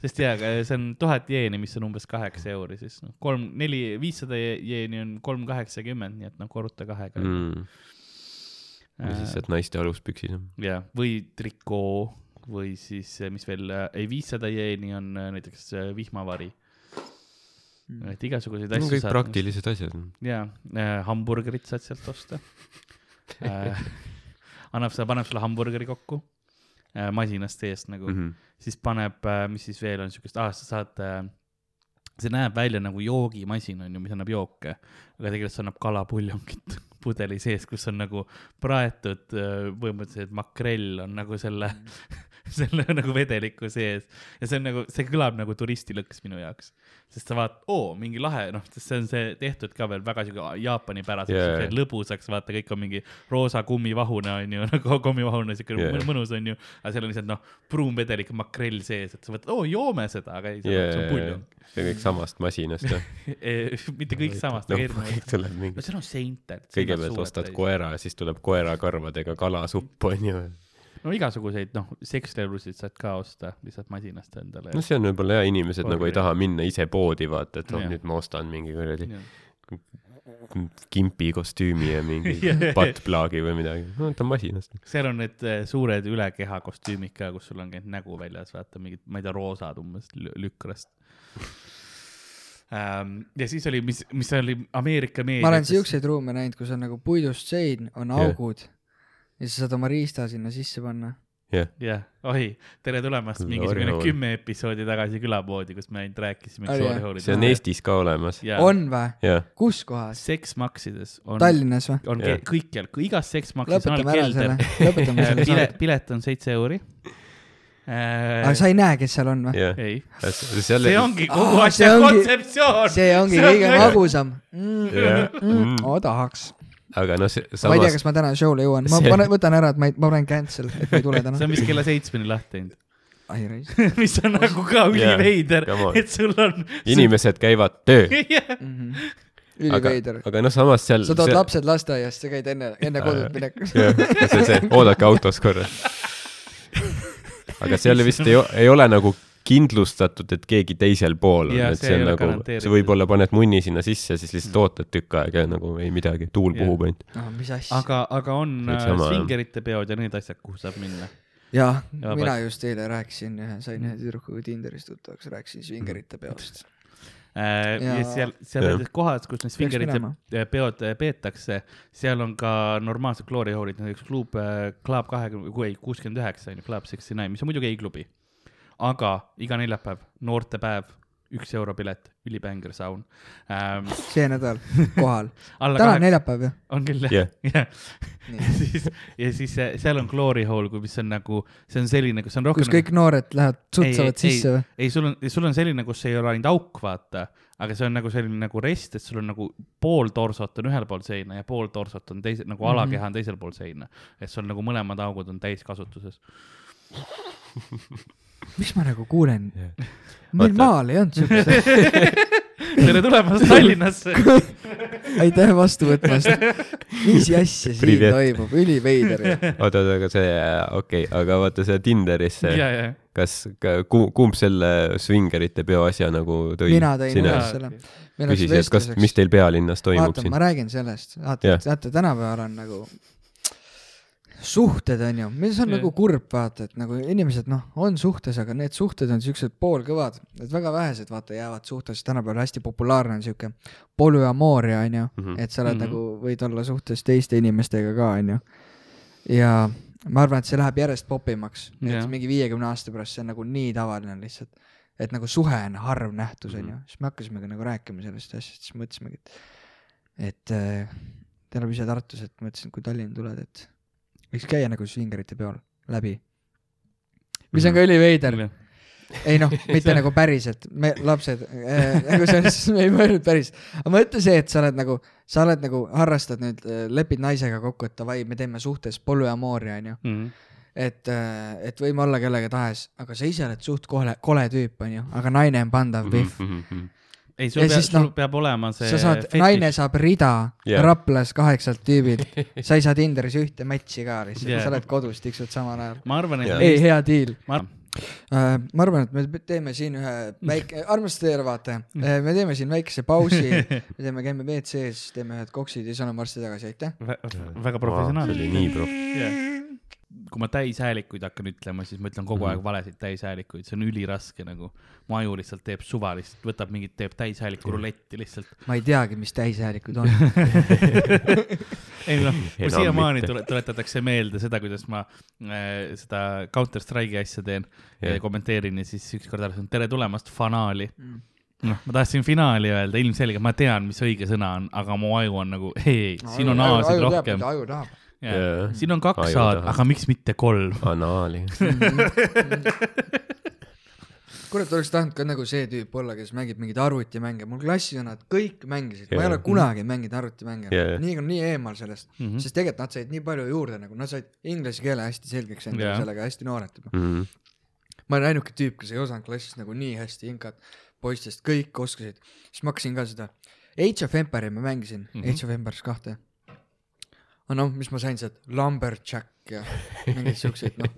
sest jaa, aga see on tuhat jeeni, mis on umbes kaheksa euri, siis noh, kolm, neli, viissada jeeni on kolm kaheksakümmend, nii et noh, korruta kahega mm.. Ja siis saad naiste aluspüksid. jah, või trikoo või siis, mis veel, ei viissada jeeni on äh, näiteks vihmavari. et igasuguseid asju kõik saad. praktilised asjad. jaa äh,, hamburgerit saad sealt osta äh. annab, sa paneb sulle hamburgeri kokku äh, masinast eest nagu mm. -hmm. siis paneb äh,, mis siis veel on siukest, aa, sa saad äh, see näeb välja nagu joogimasin on ju, mis annab jooke, aga tegelikult see annab kalapuljongit pudeli sees, kus on nagu praetud äh, põhimõtteliselt makrell on nagu selle selle nagu vedeliku sees ja see on nagu, see kõlab nagu turistilõks minu jaoks. sest sa vaatad, oo, mingi lahe, noh, sest see on see tehtud ka veel väga siuke Jaapani-päraseks Jaa, yeah. lõbusaks, vaata, kõik on mingi roosa kummivahune on ju, nagu kommivahune siuke Jaa. yeah. mõnus on ju, aga seal on lihtsalt noh, pruun vedelik makrell sees, et sa mõtled, oo, joome seda, aga ei, see jaa, on puljong. see kõik samast masinast jah. mitte kõik samast, no aga erinevad no, seal on seintelt. kõigepealt ostad. koera ja siis tuleb koerakarvadega kalasupp onju. No igasuguseid, noh, sekslelusid saad ka osta lihtsalt masinast endale no. see on võib-olla hea, inimesed Orgi. nagu ei taha minna ise poodi vaata, et noh, nüüd ma ostan mingi kuradi kimpi kostüümi ja mingi pattplaagi või midagi, no võtan masinast. seal on need eh, suured ülekeha kostüümid ka, kus sul on käinud nägu väljas, vaata mingid, ma ei tea, roosad umbes lü- lükrast ähm,. ja siis oli, mis, mis oli Ameerika meedia. ma olen siukseid ruume näinud, kus on nagu puidust sein, on augud ja sa saad oma riista sinna sisse panna. jah, oi, tere tulemast mingisugune kümme episoodi tagasi külapoodi, kus me ainult rääkisime see on Eestis ka olemas. on või? kus kohas? seksmaksides on, Tallinnas või? on kõikjal, igas seksmaksis on lõpetame ära selle kelder., lõpetame selle pilet pilet on seitse euri aga äh,. sa ei näe, kes seal on või? ei, seal see ongi kogu asja see ongi- kontseptsioon. see ongi kõige magusam mm,. Jah. Mm, ma tahaks. Aga noh, see ma ei tea, samas kas ma täna show'le jõuan, ma See- panen, võtan ära, et ma ei, ma panen cancel, et ma ei tule see täna on. vist kella seitsmeni lahti teinud, ai raisk. mis on nagu ka üliveider on. et sul on. inimesed käivad tööl, yeah. Mhm. aga üliveider,. aga noh, samas seal. sa tood lapsed lasteaiast, sa käid enne, enne kodult minekut. jah, see, see, oodake autos korra. aga seal vist ei, ei ole nagu kindlustatud, et keegi teisel pool on, et see ei on nagu, sa võib-olla paned munni sinna sisse, siis lihtsalt ootad tükk aega ja nagu ei midagi, tuul Jah. puhub ainult. Ah, aga, aga on on äh, svingerite peod ja need asjad, kuhu saab minna. jah, Ja mina pas- just eile rääkisin ühe, sain ühe tüdrukuga Tinderis tuttavaks, rääkisin svingerite peost. ja Ja- seal, seal nendes kohad, kus need svingerite minema. peod äh, peetakse, seal on ka normaalsed kloorihoorid, näiteks klub, Club kahekümne, ei, kuuskümmend üheksa on ju, Club Sixty Nine, mis on muidugi ei-klubi. Aga iga neljapäev, noortepäev, üks euro pilet, ülibänger saun ähm. see nädal kohal. täna on kaheksa, neljapäev ju. on küll jah jah, jah. ja siis, ja siis äh, seal on glory hole, mis on nagu, see on selline, kus on rohkem. kus kõik noored lähevad, sutsavad sisse või? ei, sul on, sul on selline, kus ei ole ainult auk, vaata, aga see on nagu selline nagu rest, et sul on nagu pool torsot on ühel pool seina ja pool torsot on teise, nagu Mhm. alakeha on teisel pool seina. et sul nagu mõlemad augud on täiskasutuses. mis ma nagu kuulen? Vaata. meil maal ei olnud siukest. tere tulemast Tallinnasse. aitäh vastu võtmast. mis asja siin Privet. toimub, üliveider oota, oota, aga see, okei okay,, aga vaata see Tinderis see, ja, ja, kas, kumb selle svingerite peo asja nagu tõi? mina tõin üles selle. meil küsis, et kas, mis teil pealinnas toimub vaata, siin ma? räägin sellest, vaata vaata tänapäeval on nagu suhted on ju, mis on Jah. nagu kurb, vaata, et nagu inimesed noh, on suhtes, aga need suhted on siuksed poolkõvad, et väga vähesed vaata jäävad suhtesse, tänapäeval hästi populaarne on siuke polüamooria on ju mm. -hmm. et sa oled mm. -hmm. nagu, võid olla suhtes teiste inimestega ka on ju. ja ma arvan, et see läheb järjest popimaks, et mingi viiekümne aasta pärast see on nagu nii tavaline lihtsalt, et nagu suhe on harv nähtus on ju, siis me hakkasimegi nagu rääkima sellest asjast, siis mõtlesimegi, et et äh, te olete ise Tartus, et mõtlesin, et kui Tallinna tuled, et võiks käia nagu svingerite peol läbi. mis on ka üliveider, ei noh, mitte nagu päriselt, me lapsed äh,, nagu selles, me ei mõelnud päris, aga mõtle see, et sa oled nagu, sa oled nagu, harrastad nüüd, lepid naisega kokku, et davai, me teeme suhtes polüamooria onju, Mhm. et, et võime olla kellega tahes, aga sa ise oled suht kole, kole tüüp onju, aga naine on pandav pihv. Mhm. ei, sul Ja peab, siis sul noh, peab olema see sa saad, naine saab rida yeah. Raplas kaheksalt tüübid, sa ei saa Tinderis ühte match'i ka lihtsalt yeah., sa oled kodus, tiksud samal ajal. ma arvan, et Jaa. ei, hea deal. ma, Uh, ma arvan, et me teeme siin ühe väike, armsad teelevaataja, me teeme siin väikese pausi, me teeme, käime WC-s, teeme ühed koksid ja siis oleme varsti tagasi, aitäh. väga see professionaalne oli nii proff. Kui ma täishäälikuid hakkan ütlema, siis ma ütlen kogu Mhm. aeg valesid täishäälikuid, see on üliraske nagu. mu aju lihtsalt teeb suvalist, võtab mingit, teeb täishääliku ruletti lihtsalt. ma ei teagi, mis täishäälikud on. ei noh, mul siiamaani tuletatakse meelde seda, kuidas ma äh, seda Counter Strike'i asja teen ja Jah. kommenteerin ja siis ükskord arvasin, tere tulemast finaali. noh, ma tahtsin finaali öelda, ilmselgelt ma tean, mis õige sõna on, aga mu aju on nagu, ei, siin on A-sid rohkem. aju tahab. Jaa. siin on kaks A-d, aga miks mitte kolm? anaali. kurat, oleks tahtnud ka nagu see tüüp olla, kes mängib mingeid arvutimänge, mul klassivennad kõik mängisid, ma ei ole kunagi mänginud arvutimänge jaa. nii on nii eemal sellest mm. -hmm. sest tegelikult nad said nii palju juurde nagu, nad said inglise keele hästi selgeks endale Jaa. sellega hästi noored juba. Mhm. ma olen ainuke tüüp, kes ei osanud klassis nagu nii hästi inkat, poistest kõik oskasid, siis ma hakkasin ka seda, Age of Empire'i ma mängisin mm. -hmm. Age of Empires kahte. Aga noh, mis ma sain sealt, Lumberjack ja mingeid siukseid noh,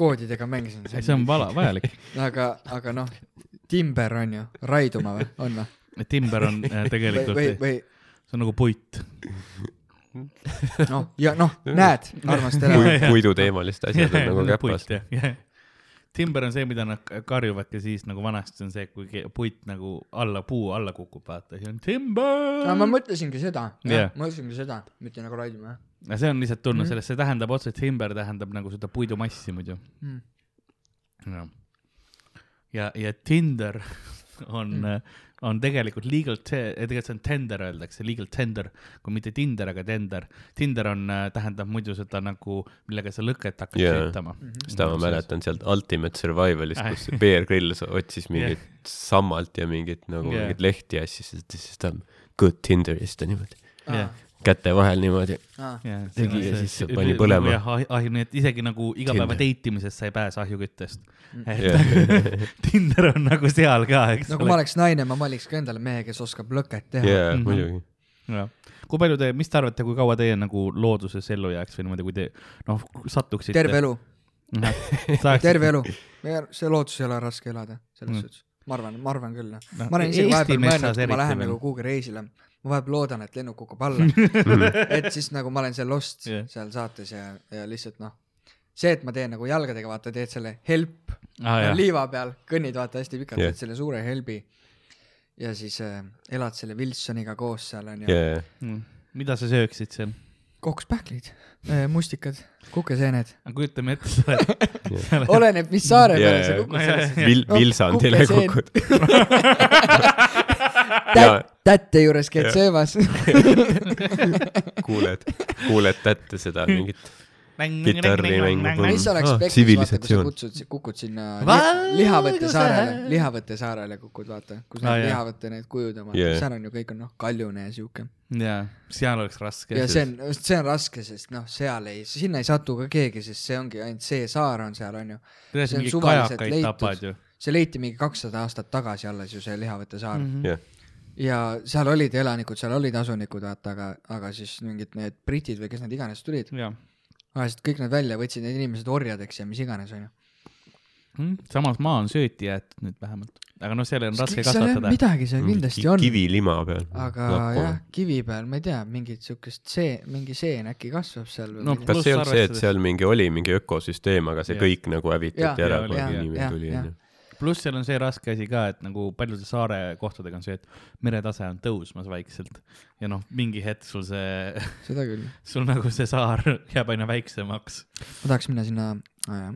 koodidega mängisin. see on vala, vajalik. aga, aga noh, Timber on ju, raiduma või, on või? Timber on äh, või, tegelikult, või, see või on nagu puit. noh, ja noh, näed, armas tere. Pui- puiduteemalised asjad on nagu käpas. Timber on see, mida nad karjuvad ja siis nagu vanasti on see, kui puit nagu alla, puu alla kukub, vaata, siis on timber no ma. mõtlesingi seda, ma mõtlesingi seda, mitte nagu raiduma, jah ja see on lihtsalt tulnud Mhm. sellest, see tähendab otseselt, timber tähendab nagu seda puidumassi muidu. mm.. ja, ja, ja Tinder on mm., on tegelikult legal, tegelikult see on tender öeldakse, legal tender, kui mitte Tinder, aga tender. Tinder on, tähendab muidu seda nagu, millega sa lõket hakkad Jaa. töötama. seda ma mäletan sealt Ultimate Survivalist, kus Bear Grylls otsis mingit sammalt ja mingit nagu Jah. mingit lehti ja siis, siis ta good Tinder ja siis ta niimoodi Jah. Käte vahel niimoodi. Ah. Ja, Tegi ja siis pani põlema. ahju, nii et isegi nagu igapäeva date imisest sa ei pääse ahjuküttest. et jah, Tinder on nagu seal ka, eks no kui ma oleks naine, ma valiks ka endale mehe, kes oskab lõket teha. jaa, Mhm. muidugi. kui palju te, mis te arvate, kui kaua teie nagu looduses ellu jääks või niimoodi, kui te noh satuksite. terve elu, terve terve elu. see lootus ei ole raske elada, selles Mm. suhtes. ma arvan, ma arvan küll, noh. No, ma olen isegi vahepeal mõelnud, kui ma lähen nagu kuhugi reisile, ma vahepeal loodan, et lennuk kukub alla, et siis nagu ma olen seal lost Jah. seal saates ja, ja lihtsalt noh, see, et ma teen nagu jalgadega, vaata, teed selle help ah,. no, liiva peal, kõnnid vaata hästi pikalt yeah., teed selle suure helbi ja siis äh, elad selle Wilsoniga koos seal onju. jaa, Mm. mida sa sööksid seal? kokspähklid, mustikad, kukeseened, kujutame ette, sa oled oleneb, mis saare peale sa kukud No, jaa, sellest. Vil-, No, Vilsandile kukeseen. kukud. Tät-, tätte juures käid söömas. kuuled, kuuled tätte seda mingit kitarrimängu. mis oleks Ah, pekis, vaata, kui sa kutsud, kukud sinna Lihavõtte saarele, Lihavõtte saarele kukud, vaata, kus Ah, need jah. lihavõtte need kujud on, Yeah. seal on ju kõik on noh, kaljune ja siuke. jaa, seal oleks raske. ja see on, see on raske, sest noh, seal ei, sinna ei satu ka keegi, sest see ongi ainult see saar on seal onju. see on suvaliselt leitud. see leiti mingi kakssada aastat tagasi alles ju see Lihavõtte saar mm. -hmm. jah, ja seal olid elanikud, seal olid asunikud, vaata, aga, aga siis mingid need britid või kes need iganes tulid, ajasid kõik nad välja, võtsid need inimesed orjadeks ja mis iganes onju. Hmm? samas maa on sööti jäetud nüüd vähemalt, aga noh, seal on raske on kasvatada. midagi seal kindlasti on, kivilima peal. aga jah, kivi peal ma ei tea, mingit siukest see, mingi seen äkki kasvab seal või No, kas see ei olnud see, et seal mingi oli mingi ökosüsteem, aga see Jah. kõik nagu hävitati ära, kui inimene tuli, onju. Pluss seal on see raske asi ka, et nagu paljude saare kohtadega on see, et meretase on tõusmas vaikselt ja noh, mingi hetk sul see, seda küll. sul nagu see saar jääb aina väiksemaks. ma tahaks minna sinna äh,,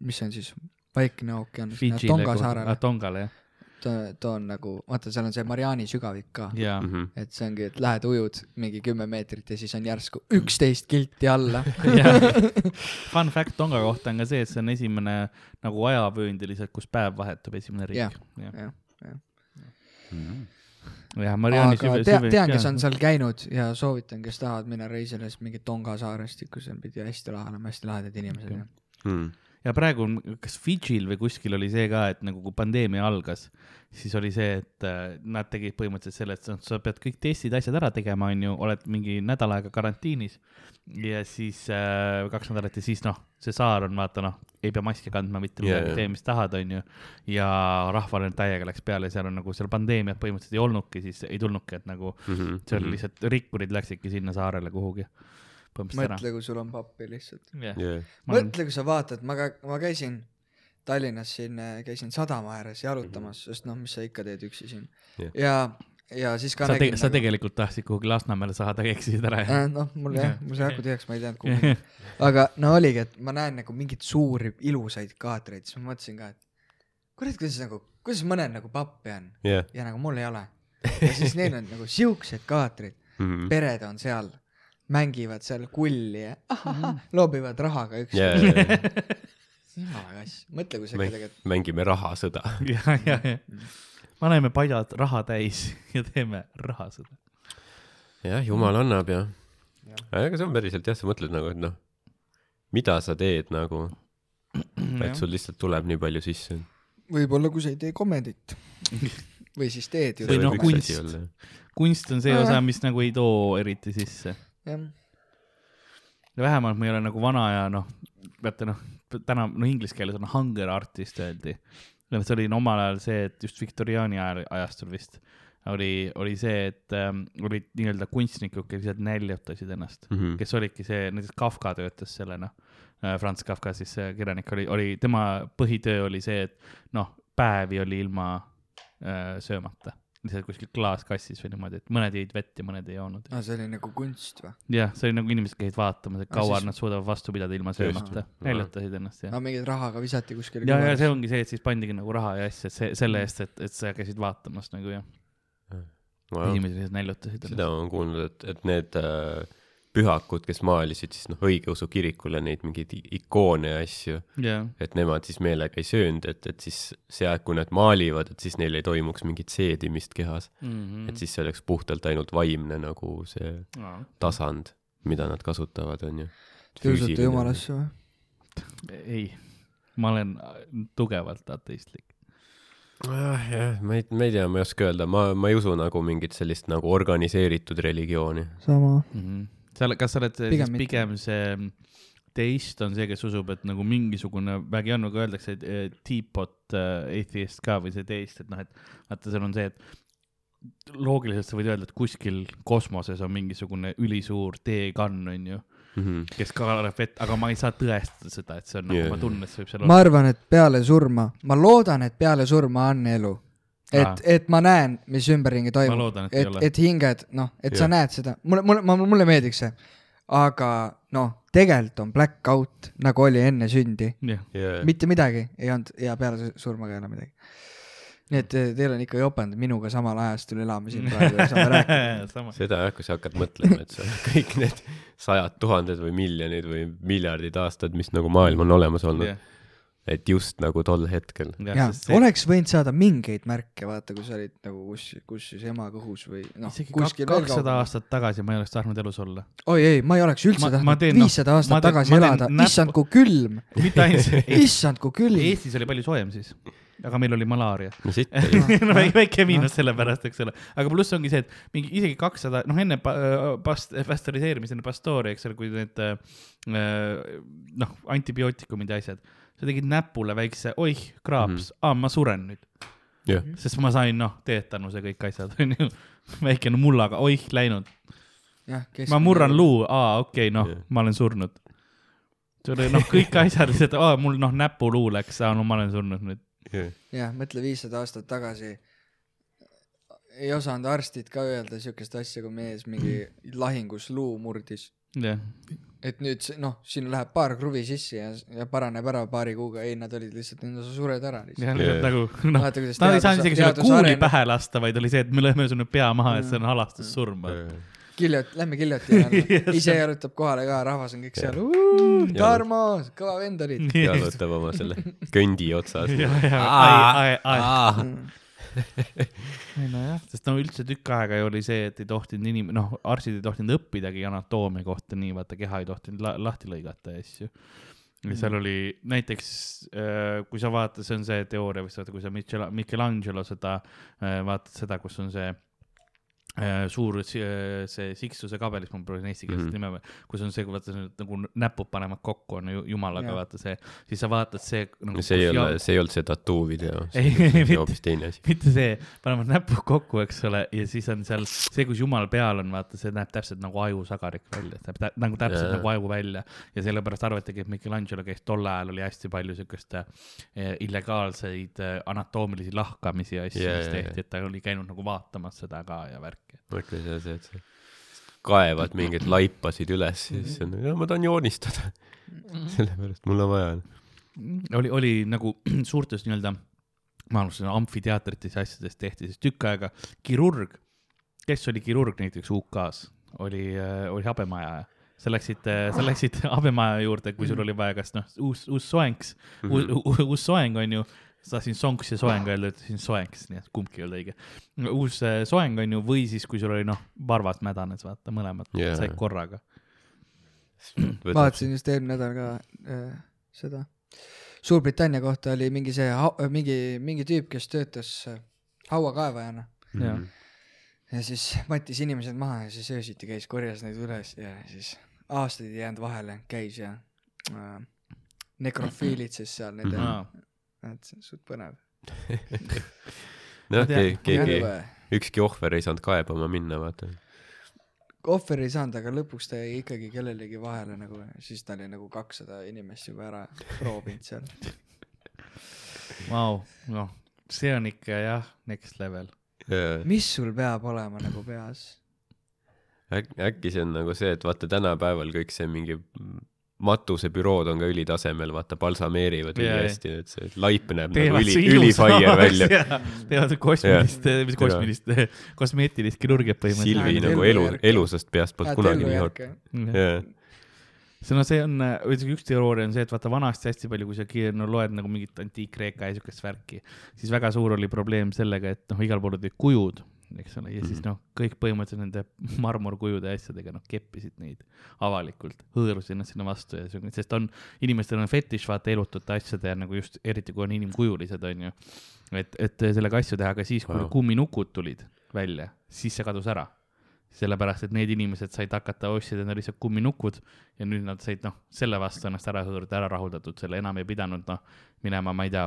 mis see on siis, Vaikne ookean, Tonga saarele ah,. Tongale jah, ta, ta on nagu, vaata, seal on see Mariani sügavik ka. jaa. Mhm. et see ongi, et lähed ujud mingi kümme meetrit ja siis on järsku üksteist kilti alla. Fun fact Tonga kohta on ka see, et see on esimene nagu ajavööndiliselt, kus päev vahetub, esimene riik. jah, jah. jah, Mariani aga süve- süve- tean, kes jah. on seal käinud ja soovitan, kes tahavad minna reisile, siis mingi Tonga saarestikku, seal pidi hästi lahe olema, hästi lahedad inimesed okay.. Mhm. Ja praegu on, kas Fidžil või kuskil oli see ka, et nagu kui pandeemia algas, siis oli see, et äh, nad tegid põhimõtteliselt selle, et sa, pead kõik testid, asjad ära tegema, onju, oled mingi nädal aega karantiinis ja siis äh, kaks nädalat ja siis noh, see saar on vaata noh, ei pea maski kandma, mitte midagi jaa. tee, mis tahad, onju. ja rahvale täiega läks peale, seal on nagu seal pandeemiat põhimõtteliselt ei olnudki, siis ei tulnudki, et nagu Mhm. see oli lihtsalt, rikkurid läksidki sinna saarele kuhugi. Põhimõtteliselt ära. mõtle, kui sul on pappi lihtsalt. ma olen, mõtle, kui sa vaatad, ma ka, ma käisin Tallinnas siin, käisin sadama ääres jalutamas mm, -hmm. sest noh, mis sa ikka teed üksi siin Jah. ja, ja siis ka sa, nägin sa tegelikult tahtsid kuhugi Lasnamäele saada, aga eksisid ära, jah? äh, noh, mul jah, mul see nägu tihedaks, ma ei teadnud kuhu. aga no oligi, et ma näen nagu mingeid suuri ilusaid kaatreid, siis ma mõtlesin ka, et kurat, kuidas nagu, kuidas mõnel nagu pappi on jah. ja nagu mul ei ole. ja siis neil on nagu siuksed kaatrid, Mhm. pered on seal, mängivad seal kulli ja ahah, loobivad rahaga ja, üksteist. ja, ja jumala kass, mõtle, kui sa Mäng- tegelikult, mängime rahasõda. ja, ja, ja paneme padjad raha täis ja teeme rahasõda. jah, jumal annab ja Jah.. aga see on päriselt jah, sa mõtled nagu, et noh, mida sa teed nagu, et sul lihtsalt tuleb nii palju sisse. võib-olla kui sa ei tee komedit või siis teed ju Või noh, kunst. kunst on see osa, mis nagu ei too eriti sisse. jah, ja vähemalt ma ei ole nagu vana ja noh, vaata noh, täna no inglise keeles on hunger artist öeldi. see oli no, omal ajal see, et just viktoriaani ajal, ajastul vist oli, oli see, et ähm, olid nii-öelda kunstnikud, kes lihtsalt näljutasid ennast, Mhm. kes olidki see, näiteks Kafka töötas sellena, Franz Kafka siis see kirjanik oli, oli, tema põhitöö oli see, et noh, päevi oli ilma äh, söömata, lihtsalt kuskil klaaskassis või niimoodi, et mõned jõid vett ja mõned ei joonud. aa, see oli nagu kunst või? jah, see oli nagu inimesed käisid vaatamas, et Aa, kaua siis- nad suudavad vastu pidada ilma söömata, näljutasid ennast ja. aa, mingeid rahaga visati kuskile. ja, ja see ongi see, et siis pandigi nagu raha ja asja, et see selle eest, et, et sa käisid vaatamas nagu jah, inimesed lihtsalt näljutasid seda ma olen kuulnud, et, et need äh, pühakud, kes maalisid siis noh, õigeusu kirikule neid mingeid ikoone ja asju, jah, et nemad siis meelega ei söönud, et, et siis see aeg, kui nad maalivad, et siis neil ei toimuks mingit seedimist kehas mm, Mhm. et siis see oleks puhtalt ainult vaimne nagu see tasand, mida nad kasutavad, onju. Te usute jumalasse või? ei, ma olen tugevalt ateistlik. jah, jah, ma ei, ma ei tea, ma ei oska öelda, ma, ma ei usu nagu mingit sellist nagu organiseeritud religiooni. sama. Sa oled, kas sa oled Pigem siis mitte. pigem see teist on see, kes usub, et nagu mingisugune vägi on, nagu öeldakse, et teapot äh, atheist ka või see teist, et noh, et vaata, seal on see, et loogiliselt sa võid öelda, et kuskil kosmoses on mingisugune ülisuur teekann, onju, Mhm. kes kaarab vett, aga ma ei saa tõestada seda, et see on nagu yeah., ma tunnen, et see võib seal ma arvan, et peale surma, ma loodan, et peale surma on elu. Et, et ma näen, mis ümberringi toimub. et et, et hinged, noh, et sa Jah. näed seda, mulle, mulle, mulle meeldiks see. aga noh, tegelikult on black out, nagu oli enne sündi. jah, yeah. mitte midagi ei olnud ja peale su- surma ka ei ole midagi. nii et eh, teil on ikka jopanud, minuga samal ajastul elame siin praegu ja saame rääkida. sama. seda jah, kui sa hakkad mõtlema, et see kõik need sajad tuhanded või miljonid või miljardid aastad, mis nagu maailm on olemas olnud jah, et just nagu tol hetkel. jaa, oleks võinud saada mingeid märke, vaata, kui sa olid nagu kus, kus siis ema kõhus või noh, kuskil kak- kakssada. aastat tagasi ma ei oleks tahtnud elus olla. oi ei, ma ei oleks üldse Ma- ma tahtnud noh, viissada ma aastat teen- tagasi ma teen elada, näppu- issand kui külm, mitte ainult issand kui külm. Eestis oli palju soojem siis, aga meil oli malaaria. no siit no väike, väike miinus sellepärast, eks ole, aga pluss ongi see, et mingi isegi kakssada, noh enne pa- past-, pastöriseerimist, enne pastoori, eks ole, kui need äh, noh, antibiootikumid ja asjad, sa tegid näpule väikse, oih, kraaps mm, -hmm. aa, ma suren nüüd, jah, sest ma sain noh, teetanuse kõik asjad, onju, väike no mullaga, oih, läinud, ma murran. luu, aa, okei okay,, noh Jah. ma olen surnud. see oli noh, kõik asjad lihtsalt, aa, mul noh, näpuluu läks, aa, no ma olen surnud nüüd. jah, jah, mõtle viissada aastat tagasi ei osanud arstid ka öelda siukest asja, kui mees mingi lahingus luu murdis. jah, et nüüd see- noh, siin läheb paar kruvi sisse ja, ja paraneb ära paari kuuga, ei, nad olid lihtsalt, sa sured ära lihtsalt. jah, lihtsalt nagu noh, Nad ei saanud isegi sulle kuuli areneb. pähe lasta, vaid oli see, et me lööme nüüd pea maha, et see on halastussurm. Giljot-, lähme Giljoti alla ise jalutab kohale ka, rahvas on kõik seal. Tarmo, kõva vend olid. jalutab oma selle köndi otsas. Mm. ei nojah, sest no üldse tükk aega ju oli see, et ei tohtinud inim-, noh, arstid ei tohtinud õppidagi anaatoomia kohta nii, vaata keha ei tohtinud la lahti lõigata ja asju. ja seal oli näiteks, kui sa vaatad, see on see teooria vist, vaata, kui sa Michel-, Michelangelo seda, vaatad seda, kus on see äh, suur si- see Siksuse kabelis, ma proovin eesti keeles mm -hmm. nime, kus on see, kui vaata see nagu näpud panevad kokku on ju jumalaga Jah. vaata see, siis sa vaatad see nagu,. see ei ole, see ei olnud see tattoo video, Ei, see mitte- oli hoopis teine asi. mitte see, panevad näpud kokku, eks ole, ja siis on seal see, kus jumal peal on, vaata, see näeb täpselt nagu ajusagarik välja, näeb tä nagu täpselt Jaa. nagu aju välja ja sellepärast arvatagi, et Michelangelo käis tol ajal oli hästi palju siukest eh, illegaalseid anatoomilisi lahkamisi ja asju Jaa, mis tehti, et ta oli käinud nagu vaatamas seda ka ja värki. Mõtle see, see, et sa kaevad mingeid laipasid üles ja siis on, ma tahan joonistada. sellepärast mul on vaja. oli, oli nagu suurtes nii-öelda, ma alustasin amfiteatrites ja asjades tehti siis tükk aega kirurg, kes oli kirurg näiteks UK-s, oli, oli habemaja. sa läksid, sa läksid habemaja juurde, kui sul oli vaja, kas noh, uus, uus soengs mm. -hmm. uus soeng on ju, tahtsin sonks ja soeng öelda, ütlesin soengs, nii et kumbki ei olnud õige. uus äh, soeng on ju, või siis, kui sul oli noh, varvas mädanes, vaata mõlemad yeah. said korraga. vaatasin just eelmine nädal ka äh, seda. Suurbritannia kohta oli mingi see, mingi, mingi tüüp, kes töötas äh, hauakaevajana Jaa. Mhm. ja siis mattis inimesed maha ja siis öösiti käis, korjas neid üles ja siis aastaid ei jäänud vahele, käis ja äh, nekrofiilitses seal nende mm, et see on suht põnev. noh, keegi, keegi, ükski ohver ei saanud kaebama minna, vaata. ohver ei saanud, aga lõpuks ta jäi ikkagi kellelegi vahele nagu, siis ta oli nagu kakssada inimest juba ära proovinud seal. Vau, noh, see on ikka jah, next level. mis sul peab olema nagu peas? äkki, äkki see on nagu see, et vaata tänapäeval kõik see mingi matusebürood on ka ülitasemel, vaata balsameerivad Jaa, jaa. ülihästi, et see laip näeb nagu teevad üli, see ülifire välja. teevad kosmilist, mis Tere. kosmilist, kosmeetilist kirurgiat Silvi põhimõtteliselt. Lähed nagu elu elusast peast polnud kunagi nii hot. see no see on, üks teooria on see, et vaata vanasti hästi palju, kui sa no, loed nagu mingit antiik-Kreeka ja siukest värki, siis väga suur oli probleem sellega, et noh, igal pool olid kujud, eks ole, ja siis Mhm. noh, kõik põhimõtteliselt nende marmorkujude ja asjadega noh, keppisid neid avalikult, hõõrusid nad sinna vastu ja siuke, sest on, inimestel on fetiš vaata elutute asjade ja nagu just eriti kui on inimkujulised, onju. et, et sellega asju teha, aga siis, kui Wow. kumminukud tulid välja, siis see kadus ära sellepärast, et need inimesed said hakata ostsid endale lihtsalt kumminukud ja nüüd nad said noh, selle vastu ennast ära hõõruda, ära rahuldatud, selle enam ei pidanud noh, minema, ma ei tea,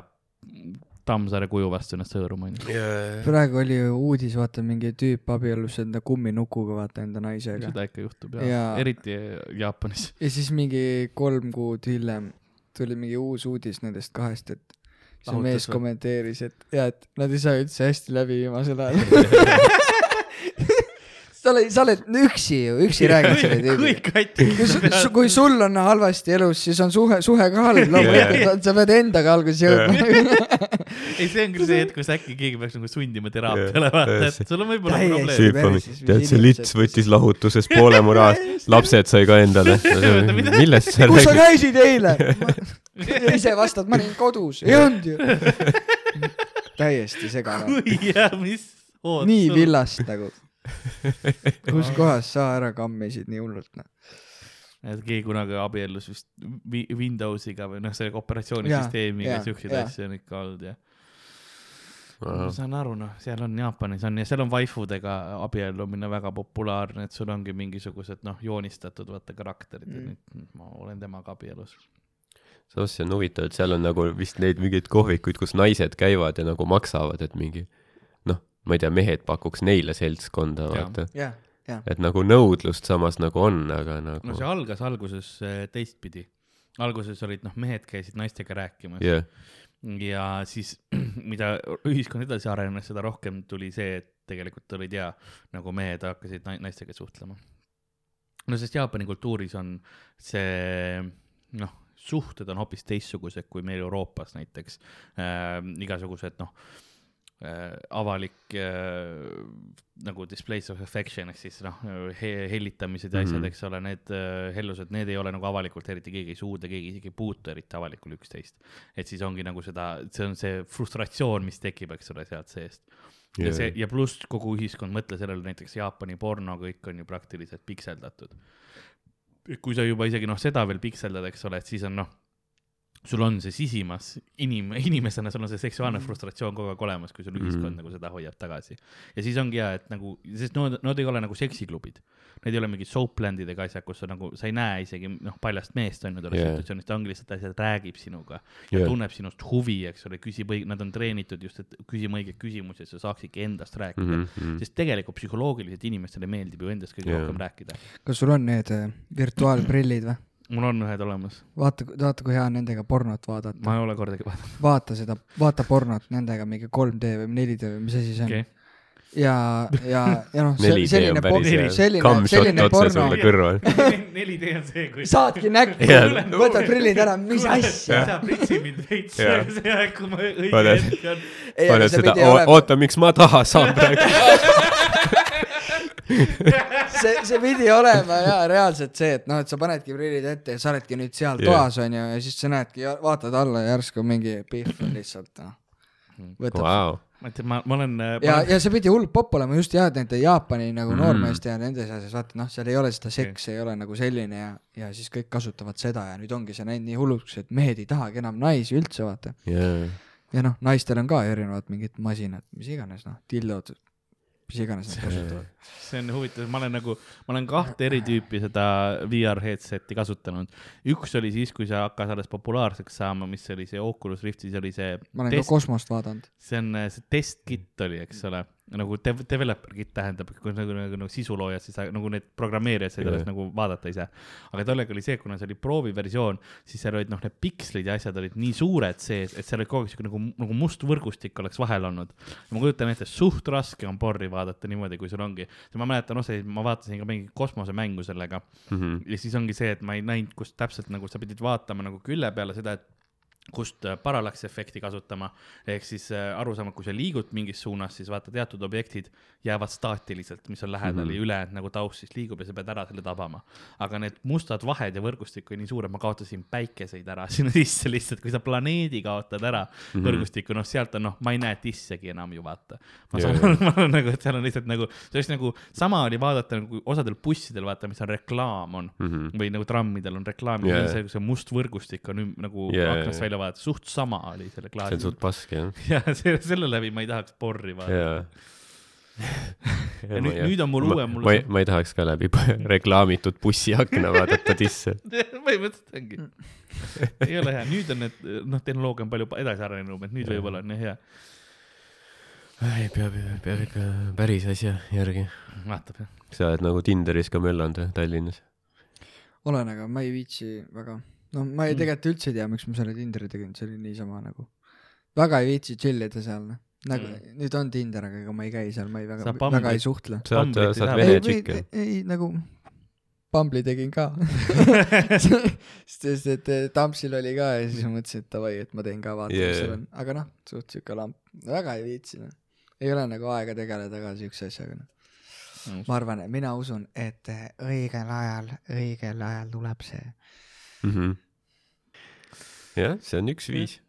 Tammsaare kuju vastu ennast hõõruma onju. praegu oli ju uudis, vaata mingi tüüp abiellus enda kumminukuga, vaata enda naisega. seda ikka juhtub ja, Ja- ja..., eriti Jaapanis. ja siis mingi kolm kuud hiljem tuli mingi uus uudis nendest kahest, et see Lahutas mees või? kommenteeris, et ja, et nad ei saa üldse hästi läbi viimasel ajal. sa oled, sa oled üksi ju, üksi räägid selle tüübiga. kui su-, kui sul on halvasti elus, siis on suhe, suhe ka halb, loomulikult, sa pead endaga alguses jõudma. ei, see on küll see hetk, kus äkki keegi peaks nagu sundima teraapiale, vaata, et sul on võib-olla probleem. tead see lits võttis lahutuses poole mu rahast, lapsed sai ka endale. millest sa kus sa räägid? käisid eile? ise vastad, ma olin kodus, ei olnud ju. täiesti segane. kui ja mis nii villast nagu. kus kohas sa ära kammisid nii hullult, noh. et keegi kunagi abiellus vist Vi- Windowsiga või noh, selle operatsioonisüsteemiga siukseid asju on ikka olnud ja. ma saan aru, noh, seal on Jaapanis on ja seal on vaifudega abiellumine väga populaarne, et sul ongi mingisugused noh, joonistatud vaata karakterid mm. Nüüd ma olen temaga abielus. samas see on huvitav, et seal on nagu vist neid mingeid kohvikuid, kus naised käivad ja nagu maksavad, et mingi ma ei tea, mehed pakuks neile seltskonda, vaata. et nagu nõudlust samas nagu on, aga nagu no see algas alguses äh, teistpidi. alguses olid noh, mehed käisid naistega rääkimas jah, ja siis, mida ühiskond edasi arenes, seda rohkem tuli see, et tegelikult olid ja nagu mehed hakkasid nai- naistega suhtlema. no sest Jaapani kultuuris on see noh, suhted on hoopis teistsugused kui meil Euroopas näiteks äh,. igasugused noh äh,, avalik äh, nagu displays of affection ehk siis noh he, hellitamised ja asjad, Mhm. eks ole, need äh, hellused, need ei ole nagu avalikult eriti keegi ei suudle, keegi isegi ei puutu eriti avalikul üksteist. et siis ongi nagu seda, see on see frustratsioon, mis tekib, eks ole, sealt seest. ja see ja pluss kogu ühiskond, mõtle sellele näiteks Jaapani porno, kõik on ju praktiliselt pikseldatud. kui sa juba isegi noh, seda veel pikseldad, eks ole, et siis on noh, sul on see sisimas inim-, inimesena sul on see seksuaalne frustratsioon kogu aeg olemas, kui sul ühiskond Mhm. nagu seda hoiab tagasi. ja siis ongi hea, et nagu, sest nad, nad ei ole nagu seksiklubid. Need ei ole mingid soaplandidega asjad, kus sa nagu, sa ei näe isegi noh, paljast meest on ju tolles yeah. situatsioonis, ta ongi lihtsalt asjad, räägib sinuga ja jah, tunneb sinust huvi, eks ole, küsib õig-, nad on treenitud just, et küsima õigeid küsimusi, et sa saaksidki endast rääkida mm. Mhm, -hmm. sest tegelikult psühholoogiliselt inimestele meeldib ju endast kõige yeah. rohkem rääkida. kas sul on need äh, virtuaalprillid või? Mul on ühed olemas, vaata, vaata kui hea on nendega pornot vaadata. ma ei ole kordagi vaadanud. vaata seda, vaata pornot nendega mingi 3D või 4D või mis asi see on okei okay.. ja, ja, ja noh, 4D selline on päris por- hea, selline, selline porno sulle, kõrval. 4D on see, kui. saadki näkku Jaa., võtad prillid ära, mis asja. sa pritsid mind veits, kui ma õige hetk on. oota, miks ma taha saan praegu. see, see pidi olema ja reaalselt see, et noh, et sa panedki prillid ette ja sa oledki nüüd seal yeah. toas onju ja siis sa näedki, vaatad alla ja järsku mingi pihv on lihtsalt noh. võtab wow.. Ma ütlen, ma, ma olen. ja, ja see pidi hull popp olema just jah, et nende Jaapani nagu Mm. noormeeste ja nende seas, vaata noh, seal ei ole seda seks ei ole nagu selline ja, ja siis kõik kasutavad seda ja nüüd ongi see läinud nii hulluks, et mehed ei tahagi enam naisi üldse vaata. jaa. ja noh, naistel on ka erinevad mingid masinad, mis iganes noh, tildod, mis iganes nad kasutavad. see on huvitav, ma olen nagu, ma olen kahte eri tüüpi seda VR headset'i kasutanud. üks oli siis, kui see hakkas alles populaarseks saama, mis oli see Oculus Rift, siis oli see ma olen test ka, kosmost vaadanud. see on see test kit oli, eks ole, nagu dev-, developer kit tähendab, kui nagu, nagu, nagu sisuloojad, siis nagu need programmeerijad said alles nagu vaadata ise. aga tollega oli see, kuna see oli prooviversioon, siis seal olid noh, need pikslid ja asjad olid nii suured sees, et seal oli kogu aeg siuke nagu, nagu must võrgustik oleks vahel olnud. ma kujutan ette, suht raske on porri vaadata niimoodi, kui sul ongi, ma mäletan, noh, ma vaatasin ka mingit kosmosemängu sellega Mhm. ja siis ongi see, et ma ei näinud, kust täpselt nagu sa pidid vaatama nagu külje peale seda, et kust äh, parallaksefekti kasutama, ehk siis äh, aru saama, kui sa liigud mingis suunas, siis vaata teatud objektid jäävad staatiliselt, mis on lähedal mm. -hmm. ja ülejäänud nagu taust siis liigub ja sa pead ära selle tabama. aga need mustad vahed ja võrgustik oli nii suured, ma kaotasin päikeseid ära sinna sisse lihtsalt, kui sa planeedi kaotad ära mm. -hmm. võrgustikku, noh, sealt on noh, ma ei näe tissegi enam ju vaata. ma saan aru, ma olen nagu, et seal on lihtsalt nagu, see oleks nagu sama oli vaadata nagu osadel bussidel vaata, mis on reklaam on Mhm. või nagu trammidel on reklaam yeah., see, see must võrgustik on nagu yeah, aknast jaa. Välja vaadata, suht sama oli selle see klaasi on. suht pask jah. ja see, selle läbi ma ei tahaks porri vaadata. Ja nüüd- nüüd on mul uuem- mul ma ei see-, ma ei tahaks ka läbi reklaamitud bussiakna vaadata disse. põhimõtteliselt ongi. ei ole hea, nüüd on need, noh, tehnoloogia on palju pa- edasi arenenud, et nüüd võib-olla on nii hea. ei, peab, peab ikka päris asja järgi. vaatab jah. sa oled nagu Tinderis ka möllanud või Tallinnas? olen, aga ma ei viitsi väga. No ma ei Mm. tegelikult üldse ei tea, miks ma selle Tinderi tegin, see oli niisama nagu, väga ei viitsi chill ida seal, noh. nagu Mm. mm. nüüd on Tinder, aga ega ma ei käi seal, ma ei väga väga ei suhtle. sa oled, sa oled vene ei, tšikk ju?, ei nagu Bumble'i tegin ka sest et eh, Tampsil oli ka ja siis ma mõtlesin, et davai, et ma teen ka, vaatan Yeah. mis seal on, aga noh, suht siuke lamp, väga ei viitsi noh. ei ole nagu aega tegeleda ka siukse asjaga noh. ma arvan, mina usun, et eh, õigel ajal, õigel ajal tuleb see. Mhm. jah, see on üks viis.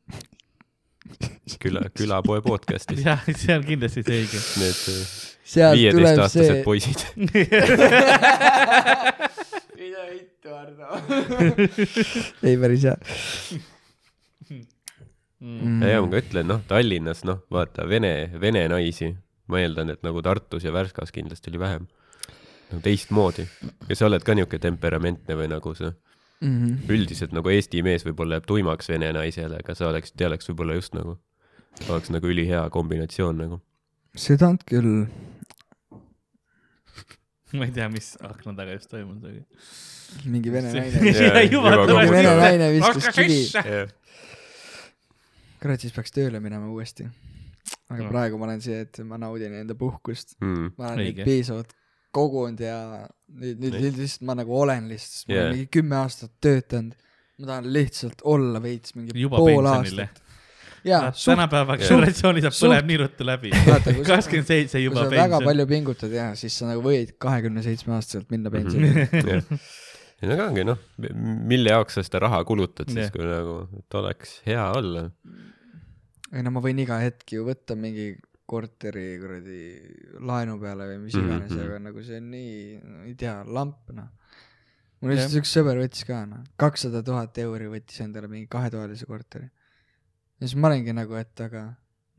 küla, külapoe podcast'is. jah, see on kindlasti see õige. Need äh, viieteistaastased see. poisid. mida hittu, Ardo? ei, päris hea Mm. ja, ja ma ka ütlen, noh, Tallinnas, noh, vaata vene, vene naisi, ma eeldan, et nagu Tartus ja Värskas kindlasti oli vähem. nagu teistmoodi. ja sa oled ka niuke temperamentne või nagu sa, mm. -hmm. üldiselt nagu Eesti mees võib-olla jääb tuimaks vene naisele, aga sa oleks, te oleks võib-olla just nagu, oleks nagu ülihea kombinatsioon nagu. seda on küll. ma ei tea, mis akna taga just toimunud oli. mingi vene See- naine. Mingi vene naine viskas kivi. kurat, siis peaks tööle minema uuesti. aga No. praegu ma olen see, et ma naudin enda puhkust. mm. ma olen piisavalt kogunud ja nüüd, nüüd Nii. nüüd lihtsalt ma nagu olen lihtsalt, sest ma Yeah. olen mingi kümme aastat töötanud. ma tahan lihtsalt olla veits mingi juba pool aastat. jaa, suht, tänapäeva generatsioonisaab suht- põleb nii ruttu läbi. kakskümmend seitse juba sa väga pension. palju pingutad ja siis sa nagu võid kahekümne seitsme aastaselt minna Mhm. pensionile. jah. ja no ongi noh, mille jaoks sa seda raha kulutad siis kui nagu, et oleks hea olla. ei no ma võin iga hetk ju võtta mingi korteri kuradi laenu peale või mis iganes mm. -hmm. aga nagu see on nii, ei tea, lamp noh. mul lihtsalt üks sõber võttis ka noh, kakssada tuhat euri võttis endale mingi kahetoalise korteri. ja siis ma olingi nagu, et aga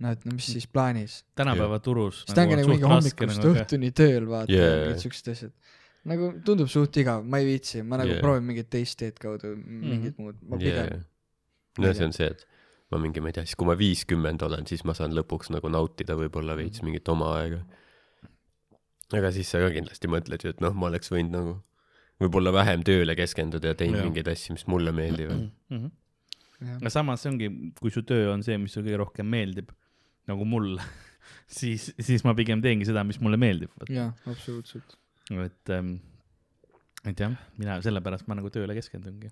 noh, et no mis siis plaanis. tänapäeva turus. siis ta ongi nagu mingi hommikust õhtuni tööl vaata Yeah. mingid siuksed asjad. nagu tundub suht igav, ma ei viitsi, ma nagu yeah. proovin mingit teist teed kaudu mingit mm -hmm. muud, ma pigem yeah.. no see on see, et ma mingi, ma ei tea, siis kui ma viiskümmend olen, siis ma saan lõpuks nagu nautida võib-olla veits mingit oma aega. aga siis sa ka kindlasti mõtled ju, et noh, ma oleks võinud nagu võib-olla vähem tööle keskenduda ja teinud mingeid asju, mis mulle meeldivad. Mhm. jah. aga samas ongi, kui su töö on see, mis sulle kõige rohkem meeldib, nagu mulle, siis, siis ma pigem teengi seda, mis mulle meeldib. jaa, absoluutselt. et ähm,, et jah, mina sellepärast ma nagu tööle keskendungi,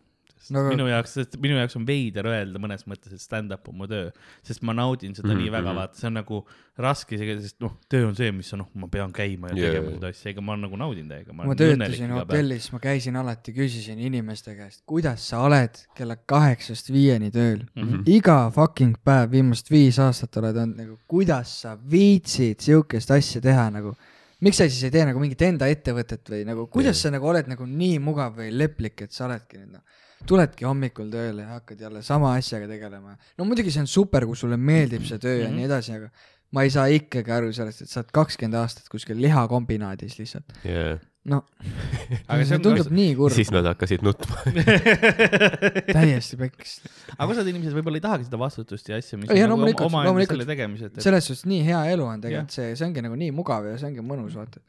No aga- minu jaoks, sest minu jaoks on veider öelda mõnes mõttes, et stand-up on mu töö, sest ma naudin seda mm Mhm, -hmm. nii väga, mhm. vaata, see on nagu raske isegi, sest noh, töö on see, mis on, noh, ma pean käima ja Jaa, tegema seda asja, ega ma nagu naudin täiega. ma töötasin hotellis, ma käisin alati, küsisin inimeste käest, kuidas sa oled kella kaheksast viieni tööl mm. Mhm. -hmm. iga fucking päev, viimased viis aastat oled olnud nagu, kuidas sa viitsid siukest asja teha nagu. miks sa siis ei tee nagu mingit enda ettevõtet või nagu, kuidas Jaa. sa nagu oled nagu nii mugav või leplik, et sa oledki nüüd noh, tuledki hommikul tööle ja hakkad jälle sama asjaga tegelema. no muidugi see on super, kui sulle meeldib see töö ja Mhm. nii edasi, aga ma ei saa ikkagi aru sellest, et sa oled kakskümmend aastat kuskil lihakombinaadis lihtsalt. jaa. no aga see tundub nii kurb siis, nad hakkasid nutma. täiesti peks. aga osad inimesed võib-olla ei tahagi seda vastutust ja asja, mis Ei, on nagu loomulikult, oma, oma loomulikult. selle tegemised. selles suhtes nii hea elu on tegelikult see, see ongi nagu nii mugav ja see ongi mõnus, vaata.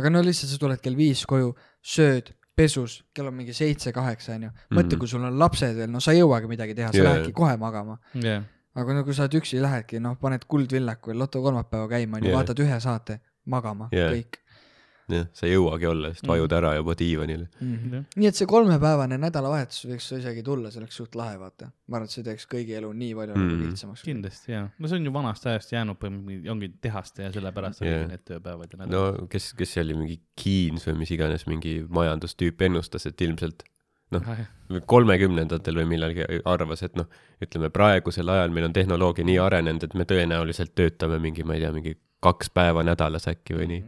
aga no lihtsalt sa tuled kell viis koju, sööd, pesus, kell on mingi seitse-kaheksa onju. mõtle, Mhm. kui sul on lapsed veel, no sa ei jõuagi midagi teha, sa Jaa, lähedki kohe magama. jah, aga no kui sa oled üksi, lähedki noh, paned Kuldvillaku ja Loto kolmapäeva käima onju, Jaa. vaatad ühe saate, magama, Jaa. kõik jah, sa ei jõuagi olla, sest vajud ära juba diivanile. mm. -hmm. nii et see kolmepäevane nädalavahetus võiks isegi tulla, see oleks suht lahe, vaata. ma arvan, et see teeks kõigi elu nii palju nagu Mhm. lihtsamaks. kindlasti jaa. no see on ju vanast ajast jäänud põhimõtteliselt, ongi tehaste ja sellepärast Jah. oligi need tööpäevad ja nädalad. no kes, kes see oli, mingi Keynes või mis iganes, mingi majandustüüp ennustas, et ilmselt kolmekümnendatel või millalgi arvas, et noh, ütleme praegusel ajal meil on tehnoloogia nii arenenud, et me tõenäoliselt töötame mingi, ma ei tea, mingi kaks päeva nädalas äkki või nii.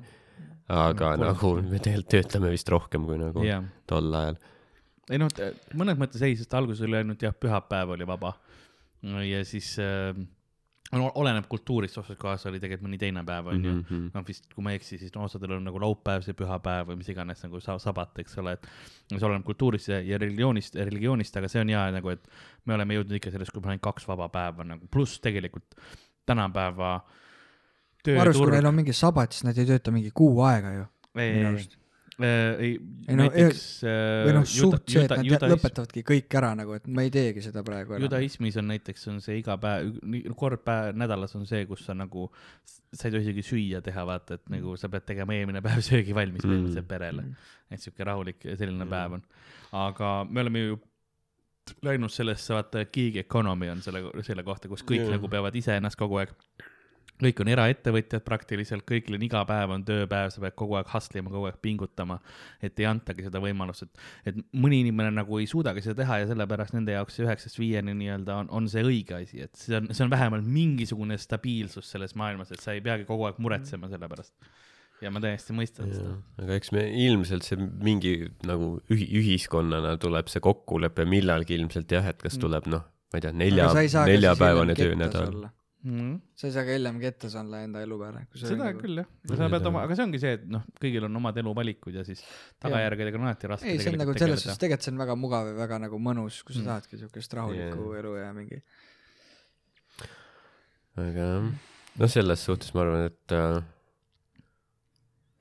Aga No, nagu me tegelikult töötame vist rohkem kui nagu jah, tol ajal. ei noh, mõnes mõttes ei, sest alguses oli ainult jah, pühapäev oli vaba. ja siis äh, no oleneb kultuurist, osas kohas oli tegelikult mõni teine päev onju mm. -hmm. noh, vist kui ma ei eksi, siis no osadel on nagu laupäev, see pühapäev või mis iganes nagu sa- sabat, eks ole, et see oleneb kultuurist ja, ja religioonist, religioonist, aga see on hea nagu, et me oleme jõudnud ikka sellest, kui meil on ainult kaks vaba päeva nagu, pluss tegelikult tänapäeva ma arvan, kui tööturg neil on mingi sabat, siis nad ei tööta mingi kuu aega ju, ei ei, Ei no, näiteks või noh, suht see, et nad judaism, lõpetavadki kõik ära nagu, et ma ei teegi seda praegu enam. judaismis on näiteks on see iga päev, kord päev nädalas on see, kus sa nagu, sa ei tohi isegi süüa teha, vaata, et nagu sa pead tegema eelmine päev söögi valmis Mm. põhimõtteliselt perele. et sihuke rahulik selline päev on. aga me oleme ju läinud sellesse, vaata gig economy on selle, selle kohta, kus kõik yeah. nagu peavad iseennast kogu aeg kõik on eraettevõtjad praktiliselt, kõigil on iga päev on tööpäev, sa pead kogu aeg hustle ima, kogu aeg pingutama, et ei antagi seda võimalust, et, et mõni inimene nagu ei suudagi seda teha ja sellepärast nende jaoks see üheksast viieni nii-öelda on, on see õige asi, et see on, see on vähemalt mingisugune stabiilsus selles maailmas, et sa ei peagi kogu aeg muretsema selle pärast. ja ma täiesti mõistan seda. aga eks me ilmselt see mingi nagu ühi-, ühiskonnana tuleb see kokkulepe millalgi ilmselt jah, et kas tuleb noh, ma ei tea, nelja, neljapäevane töönädal. Mm. sa ei saa ka hiljem kettas olla enda elu peale. seda nagu... küll jah, sa pead oma, aga see ongi see, et noh, kõigil on omad eluvalikud ja siis tagajärgedega on alati raske ei, see on nagu tegelikult selles suhtes, tegelikult see on väga mugav ja väga nagu mõnus, kui sa Mm. tahadki siukest rahulikku Jaa. elu ja mingi. aga jah, noh, selles suhtes ma arvan, et äh,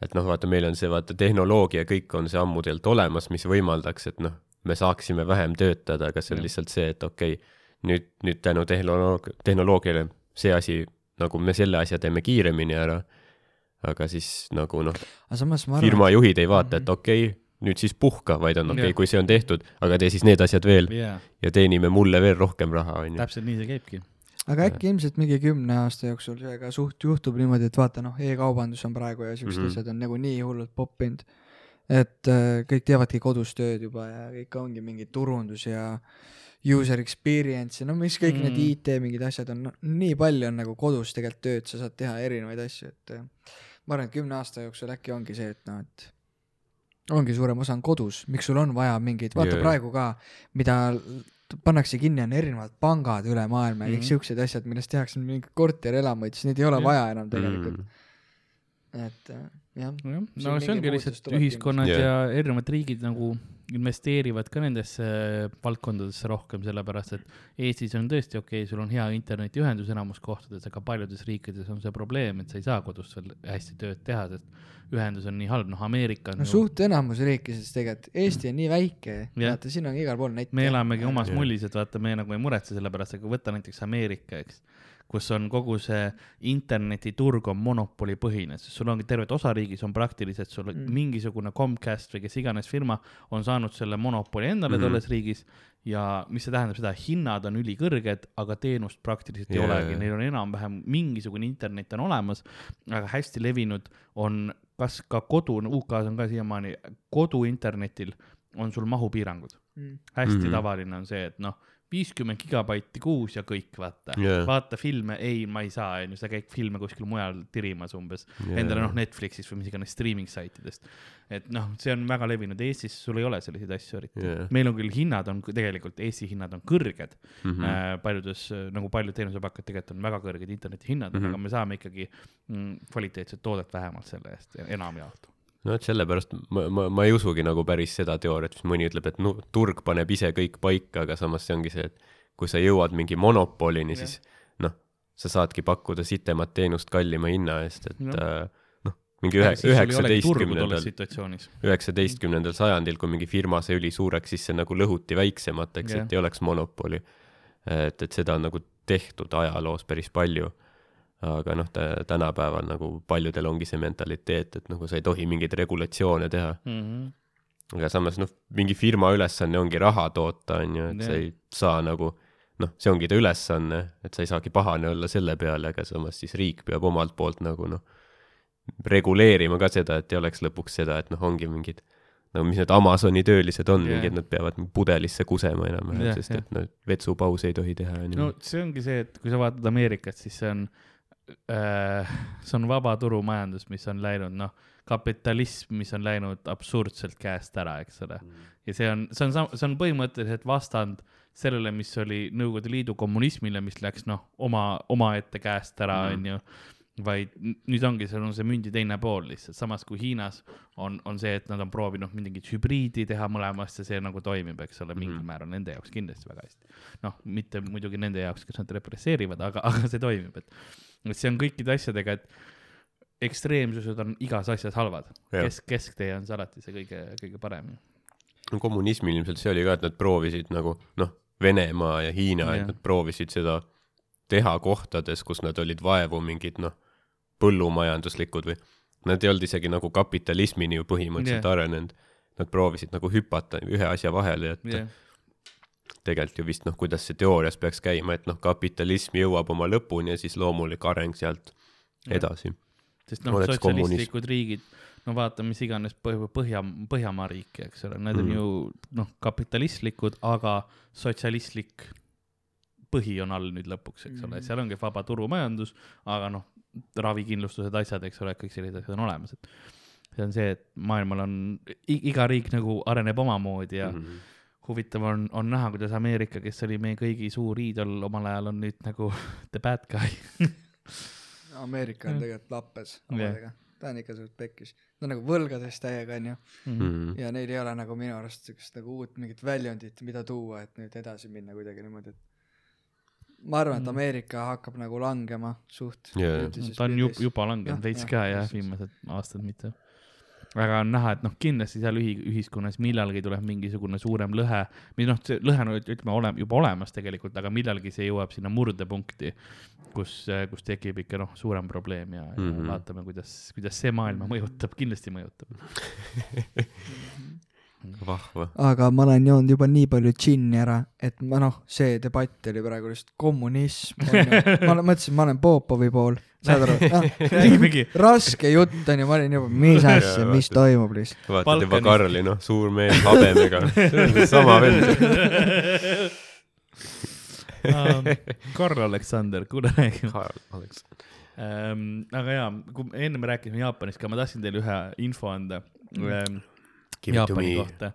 et noh, vaata, meil on see vaata tehnoloogia, kõik on see ammu tegelikult olemas, mis võimaldaks, et noh, me saaksime vähem töötada, aga see on Jah. lihtsalt see, et okei okay,, nüüd, nüüd tänu tehnoloog-, tehnoloogiale see asi, nagu me selle asja teeme kiiremini ära, aga siis nagu noh, aga samas ma arvan, firmajuhid ei vaata, Mhm. et okei okay,, nüüd siis puhka, vaid on okei okay,, kui see on tehtud, aga tee siis need asjad veel jaa, ja teenime mulle veel rohkem raha, onju. täpselt nii see käibki. aga äkki ilmselt mingi kümne aasta jooksul see ka suht juhtub niimoodi, et vaata noh, e-kaubandus on praegu ja siuksed mm Mhm. -hmm. asjad on nagu nii hullult poppinud. et äh, kõik teevadki kodus tööd juba ja kõik ongi mingi turundus ja user experience ja no mis kõik mm. Mm. need IT mingid asjad on, noh nii palju on nagu kodus tegelikult tööd, sa saad teha erinevaid asju, et äh, ma arvan, et kümne aasta jooksul äkki ongi see, et noh, et ongi suurem osa on kodus, miks sul on vaja mingeid, vaata yeah. praegu ka, mida pannakse kinni, on erinevad pangad üle maailma ja kõik Mhm. siuksed asjad, millest tehakse mingeid korterelamuid, siis neid ei ole Jah. vaja enam tegelikult Mm., et äh, jah. no see ongi lihtsalt ühiskonnad kindlasti. ja erinevad riigid nagu investeerivad ka nendesse valdkondadesse rohkem, sellepärast et Eestis on tõesti okei okay,, sul on hea internetiühendus enamus kohtades, aga paljudes riikides on see probleem, et sa ei saa kodust veel hästi tööd teha, sest ühendus on nii halb, noh, Ameerika on no suht enamus riikides tegelikult, Eesti on nii väike, vaata siin on igal pool net. me elamegi omas mullis, et vaata, me nagu ei muretse selle pärast, aga võta näiteks Ameerika, eks, kus on kogu see internetiturg on monopolipõhine, sest sul ongi tervet osariigis on praktiliselt sul Mm. mm. mingisugune Comcast või kes iganes firma on saanud selle monopoli endale Mhm. tolles riigis ja mis see tähendab seda, hinnad on ülikõrged, aga teenust praktiliselt ei Jaa, olegi, neil on enam-vähem mingisugune internet on olemas, aga hästi levinud on kas ka kodu, UK-s on ka siiamaani, koduinternetil on sul mahupiirangud. hästi mm. -hmm. tavaline on see, et noh, viiskümmend gigabaiti kuus ja kõik, vaata Jaa. vaata filme, ei, ma ei saa, onju, sa käid filme kuskil mujal tirimas umbes Jaa. endale noh, Netflixist või mis iganes streaming saitidest. et noh, see on väga levinud, Eestis sul ei ole selliseid asju eriti Jaa. meil on küll hinnad on tegelikult, Eesti hinnad on kõrged mm. -hmm. paljudes nagu paljud teenusepakkujad tegelikult on väga kõrged internetihinnad mm. -hmm. aga me saame ikkagi mm, kvaliteetset toodet vähemalt selle eest, enamjaolt. No vot sellepärast ma, ma, ma ei usugi nagu päris seda teooriat, mis mõni ütleb, et no turg paneb ise kõik paika, aga samas see ongi see, et kui sa jõuad mingi monopolini, siis noh, sa saadki pakkuda sitemat teenust kallima hinna eest, et äh, noh, mingi ühe, üheksateistkümnendal, üheksateistkümnendal sajandil, kui mingi firma sai ülisuureks, siis see nagu lõhuti väiksemateks et ei oleks monopoli. et, et seda on nagu tehtud ajaloos päris palju. Aga noh, tänapäeval nagu paljudel ongi see mentaliteet, et nagu sa ei tohi mingeid regulatsioone teha. Mm -hmm. aga samas noh, mingi firma ülesanne ongi raha toota, on ju, et sa Jah. ei saa nagu noh, see ongi ta ülesanne, et sa ei saagi pahane olla selle peale, aga samas siis riik peab omalt poolt nagu noh, reguleerima ka seda, et ei oleks lõpuks seda, et noh, ongi mingid nagu mis need Amazoni töölised on yeah., mingid, nad peavad pudelisse kusema enam-vähem yeah,, sest jah. et noh, vetsupause ei tohi teha no see ongi see, et kui sa vaatad Ameerikat, siis see on äh,, see on vabaturumajandus, mis on läinud, noh, kapitalism, mis on läinud absurdselt käest ära, eks ole. ja see on, see on, see on põhimõtteliselt vastand sellele, mis oli Nõukogude Liidu kommunismile, mis läks noh, oma, omaette käest ära, onju. Vaid nüüd ongi, seal on see mündi teine pool lihtsalt, samas kui Hiinas on, on see, et nad on proovinud mingit hübriidi teha mõlemast ja see nagu toimib, eks ole, mingil Mhm. määral nende jaoks kindlasti väga hästi noh, mitte muidugi nende jaoks, kes nad represseerivad, aga, aga see toimib, et, et see on kõikide asjadega, et ekstreemsused on igas asjas halvad. Kesk, kesktee on see alati see kõige, kõige parem. no kommunismil ilmselt see oli ka, et nad proovisid nagu noh, Venemaa ja Hiina, et nad proovisid seda teha kohtades, kus nad olid vaevu mingid noh, põllumajanduslikud või nad ei olnud isegi nagu kapitalismini ju põhimõtteliselt Jah. arenenud. Nad proovisid nagu hüpata ühe asja vahele, et jah, tegelikult ju vist noh, kuidas see teoorias peaks käima, et noh, kapitalism jõuab oma lõpuni ja siis loomulik areng sealt Jah. edasi. sest noh, sotsialistlikud riigid, no vaata, mis iganes põh-, Põhja, Põhjamaa riiki, eks ole, need on Mhm. ju noh, kapitalistlikud, aga sotsialistlik põhi on all nüüd lõpuks, eks ole, Mhm. seal ongi vaba turumajandus, aga noh, ravikindlustused, asjad, eks ole, kõik sellised asjad on olemas, et see on see, et maailmal on, iga riik nagu areneb omamoodi ja mm. -hmm. huvitav on, on näha, kuidas Ameerika, kes oli meie kõigi suur iidol omal ajal, on nüüd nagu the bad guy. Ameerika on tegelikult lappes omadega, ta on ikka suht pekkis, ta on nagu võlgades täiega onju Mhm. ja neil ei ole nagu minu arust siukest nagu uut mingit väljundit, mida tuua, et nüüd edasi minna kuidagi niimoodi, et ma arvan, et Mm. Ameerika hakkab nagu langema suht üldises ta on ju pildis. juba langenud veits ka jah, viimased aastad mitte. aga on näha, et noh, kindlasti seal ühi-, ühiskonnas millalgi tuleb mingisugune suurem lõhe, või noh, see lõhe on ütleme olem-, juba olemas tegelikult, aga millalgi see jõuab sinna murdepunkti, kus, kus tekib ikka noh, suurem probleem ja, mm, -hmm. Mhm. ja vaatame, kuidas, kuidas see maailma mõjutab, kindlasti mõjutab. vahva. aga ma olen joonud juba nii palju džinni ära, et ma noh, see debatt oli praegu lihtsalt kommunism. ma olen- mõtlesin, ma olen Popovi pool, saad aru räägimegi, raske jutt on ju, ma olin juba, mis asja, mis toimub lihtsalt. vaatad juba. Karli, noh, suur mees habemega, sama vend. Karl Aleksander, kuule räägi Karl Aleks-. ähm,. aga jaa, kui enne me rääkisime Jaapanist ka, ma tahtsin teile ühe info anda it to Jaapani kohta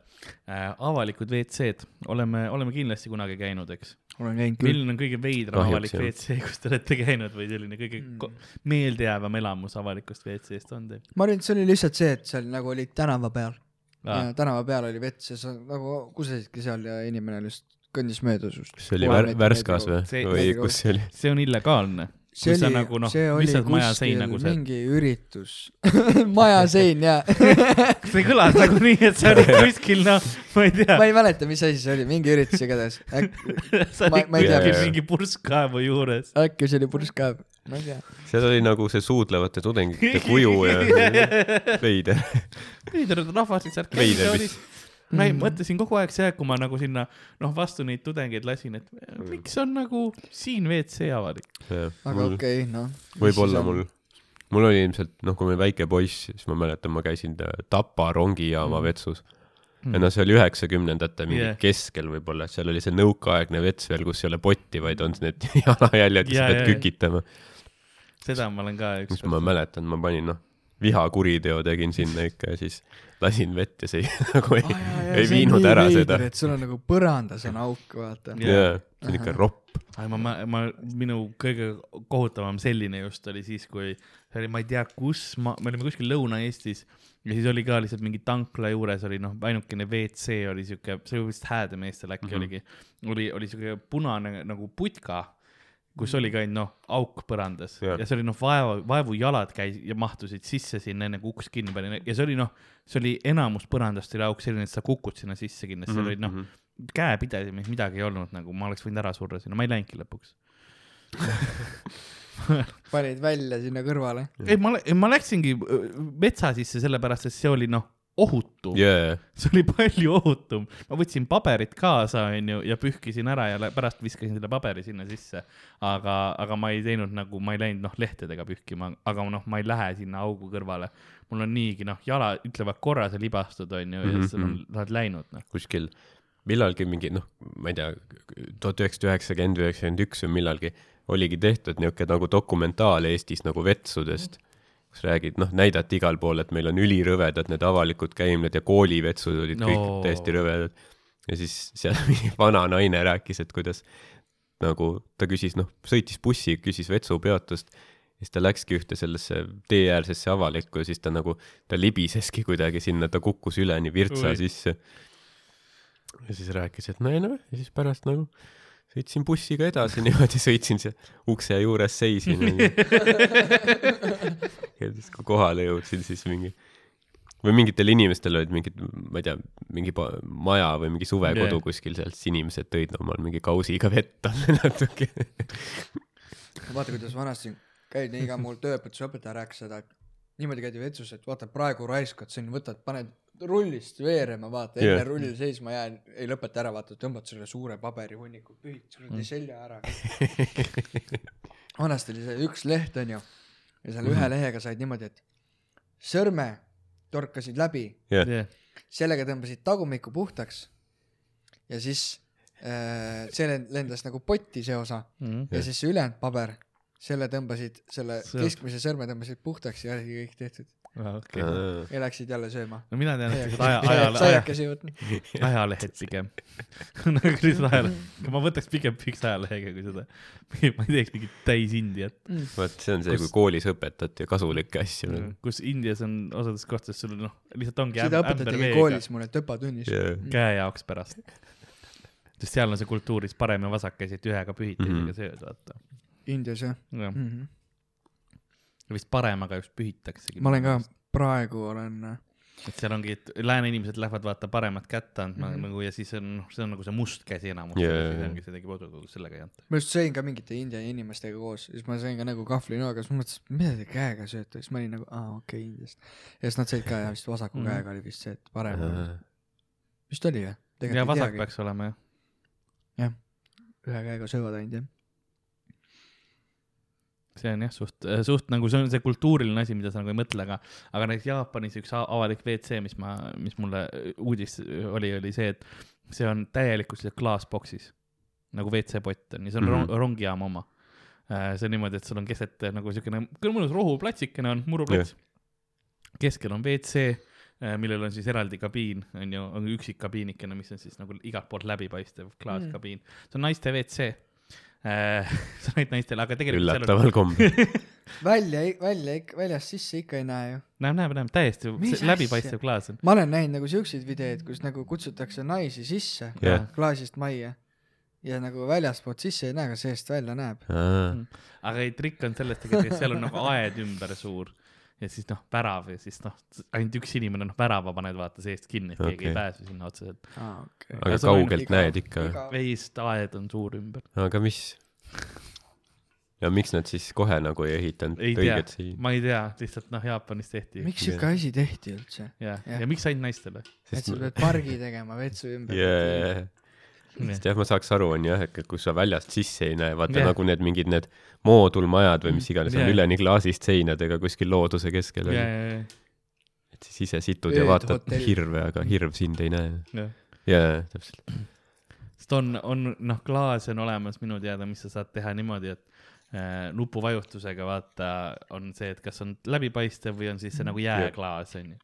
äh,. avalikud WC-d, oleme, oleme kindlasti kunagi käinud, eks. olen käinud küll. milline on kõige veidram Kahjuks, avalik. WC, kus te olete käinud või selline kõige Mm. meeldejäävam elamus avalikust WC-st on teil ma arvan, et see oli lihtsalt see, et seal nagu olid tänava peal ja? tänava peal oli vets ja sa nagu kusesidki seal ja inimene lihtsalt kõndis mööda sinust. kas see oli Vär-, Värskas või või kus see oli? see on illegaalne. See Kui sa oli nagu, noh, see oli kuskil kui sa- mingi üritus maja sein jaa see kõlas nagu nii, et sa olid kuskil, noh, ma ei tea ma, ei mäleta, mis asi see oli, mingi üritus igatahes. äkki, sa ma- olid ma ei tea, kuskil mingi purskkaevu juures. äkki see oli purskkaev, ma ei tea. seal oli nagu see suudlevate tudengite kuju ja veider. veider rahvas lihtsalt käis Veider vist. Ma Mm. mõtlesin kogu aeg see aeg, kui ma nagu sinna noh, vastu neid tudengeid lasin, et miks on nagu siin WC avalik. aga mul okei, noh. võib-olla mul, mul oli ilmselt noh, kui ma olin väike poiss, siis ma mäletan, ma käisin Tapa rongijaama Mm. vetsus ja noh, see oli üheksakümnendate mingi Yeah. keskel võib-olla, seal oli see nõukaaegne vets veel, kus ei ole potti, vaid on need jalajäljed, mis Ja, sa pead ja, ja. kükitama. seda ma olen ka mis üks ma. mäletan, ma panin noh, vihakuriteo tegin sinna ikka ja siis lasin vett ja see nagu ei, ei viinud ära seda. et sul on nagu põrandas on auk, vaata. Jaa, see on ikka ropp. ma, ma, ma, minu kõige kohutavam selline just oli siis, kui see oli, ma ei tea, kus ma, me olime kuskil Lõuna-Eestis ja siis oli ka lihtsalt mingi tankla juures oli noh, ainukene WC oli siuke, see oli vist Häädemeestel äkki mm. -hmm. oligi, oli, oli siuke punane nagu putka, kus oli ka ainult noh, auk põrandas ja, ja see oli noh, vaeva, vaevujalad käis ja mahtusid sisse sinna enne kui uks kinni pani ja see oli noh, see oli enamus põrandast oli auk selline, et sa kukud sinna sisse kindlasti mm, -hmm. olid noh, käepidesid, midagi ei olnud nagu, ma oleks võinud ära surra sinna, ma ei läinudki lõpuks. panid välja sinna kõrvale. ei, ma, ma läksingi öö, metsa sisse sellepärast, et see oli noh, ohutum yeah. see oli palju ohutum. ma võtsin paberit kaasa, onju, ja pühkisin ära ja pärast viskasin selle paberi sinna sisse. aga, aga ma ei teinud nagu, ma ei läinud noh, lehtedega pühkima, aga noh, ma ei lähe sinna augu kõrvale. mul on niigi noh, jala ütlevad korra sa libastud, onju, ja siis sul on, sa oled läinud noh. kuskil millalgi mingi noh, ma ei tea, tuhat üheksasada üheksakümmend, üheksakümmend üks või millalgi oligi tehtud niisugune nagu dokumentaal Eestis nagu vetsudest, kus räägid, noh, näidati igal pool, et meil on ülirõvedad need avalikud käimlad ja koolivetsud olid no. kõik No. täiesti rõvedad. ja siis seal mingi vana naine rääkis, et kuidas nagu ta küsis, noh, sõitis bussi, küsis vetsupeatust, siis ta läkski ühte sellesse teeäärsesse avalikku ja siis ta nagu, ta libiseski kuidagi sinna, ta kukkus üleni virtsa. Ui. sisse. ja siis rääkis, et no ei noh, ja siis pärast nagu sõitsin bussiga edasi niimoodi, sõitsin seal ukse juures seisin ja siis kui kohale jõudsin, siis mingi või mingitel inimestel olid mingid, ma ei tea, mingi maja või mingi suvekodu yeah. kuskil seal, siis inimesed tõid omal mingi kausiga vett alla natuke. vaata, kuidas vanasti käid nii ka mul tööõpetusõpetaja rääkis seda, et niimoodi käidi vetsus, et vaata praegu raiskad siin, võtad, paned rullist veerema, vaata enne yeah. rull seisma jään, ei lõpeta ära, vaata tõmbad selle suure paberihunniku, pühid kuradi Mm. selja ära. vanasti oli see üks leht onju ja selle ühe lehega said niimoodi, et sõrme torkasid läbi, jah, sellega tõmbasid tagumikku puhtaks ja siis äh, see lend- lendas nagu potti see osa Mhm. ja siis see ülejäänud paber, selle tõmbasid, selle keskmise sõrme tõmbasid puhtaks ja oligi kõik tehtud. okei. ja läksid jälle sööma. no mina tean, et aja, aja, aja, saiakesi võtnud. ajalehed pigem. nagu lihtsalt ajalehed, ma võtaks pigem üks ajalehega kui seda. ma ei teeks mingit täis Indiat, vot see on see, Kus- kui koolis õpetati kasulikke asju nagu.. kus Indias on osades kohtades sul noh, lihtsalt ongi seda õpetatigi koolis mulle töpatunnis. Yeah. käe jaoks pärast. sest seal on see kultuuris parem ja vasak käsi, et ühega pühid, teisega Mhm. sööd, vaata. Indias jah jah, mm. -hmm. Vist paremaga just pühitaksegi. ma olen ka, praegu olen, et seal ongi, et lääne inimesed lähevad vaata paremat kätt andma mm. -hmm. nagu ja siis on, see on nagu see must käsi enamus yeah,, siis ongi see tegi kodu, sellega ei anta. ma just sõin ka mingite India inimestega koos, siis ma sõin ka nagu kahvlinoaga, siis ma mõtlesin, et mida te käega sööte, siis ma olin nagu, aa okei okay, Indiast. ja siis nad sõid ka ja vist vasaku Mhm. käega oli vist see, et parem oli. Uh, vist oli jah? ja vasak. peaks olema jah. ühe käega söövad ainult jah. See on jah, suht, suht nagu see on see kultuuriline asi, mida sa nagu ei mõtle, aga, aga näiteks Jaapanis üks avalik WC, mis ma, mis mulle uudis oli, oli see, et see on täielikult selles klaasboksis nagu WC-pott on ja see on mm Mhm. -hmm. rongijaama oma. see on niimoodi, et sul on keset nagu siukene, küll mõnus rohuplatsikene on, muruplats yeah.. keskel on WC, millel on siis eraldi kabiin, on ju, on üksik kabiinikene, mis on siis nagu igalt poolt läbipaistev klaaskabiin mm.. see on naiste WC. on ainult naistele, aga tegelikult üllataval kombel. välja, välja ikka, väljast sisse ikka ei näe ju. näeb, näeb, näeb täiesti läbipaistev klaas on. ma olen näinud nagu siukseid videoid, kus nagu kutsutakse naisi sisse Jah. klaasist majja ja nagu väljaspoolt sisse ei näe, aga seest välja näeb. aga ei, trikk on selles tegelikult, et seal on nagu aed ümber suur ja siis noh, värav ja siis noh, ainult üks inimene, noh, värava paned vaata seest kinni, et keegi Okei. ei pääse sinna otseselt. aa, okei. aga Ja kaugelt iga- näed ikka. veist aed on suur ümber. aga mis? ja miks nad siis kohe nagu ei ehitanud õiget, siin? ma ei tea, lihtsalt noh, Jaapanis tehti. miks siuke asi tehti üldse? ja, Jah. ja miks ainult naistele? et sa pead pargi tegema vetsu ümber yeah.. Sest jah, ma saaks aru, on jah, et kus sa väljast sisse ei näe, vaata yeah. nagu need mingid need moodulmajad või mis iganes Jah. on üleni klaasist seinadega kuskil looduse keskel ja, on. ja, et siis ise situd ja vaatad Öödhotell. hirve, aga hirv sind ei näe. ja, jaa, täpselt. sest on, on noh, klaas on olemas minu teada, mis sa saad teha niimoodi, et äh, nupuvajutusega vaata on see, et kas on läbipaistev või on siis see nagu jääklaas onju.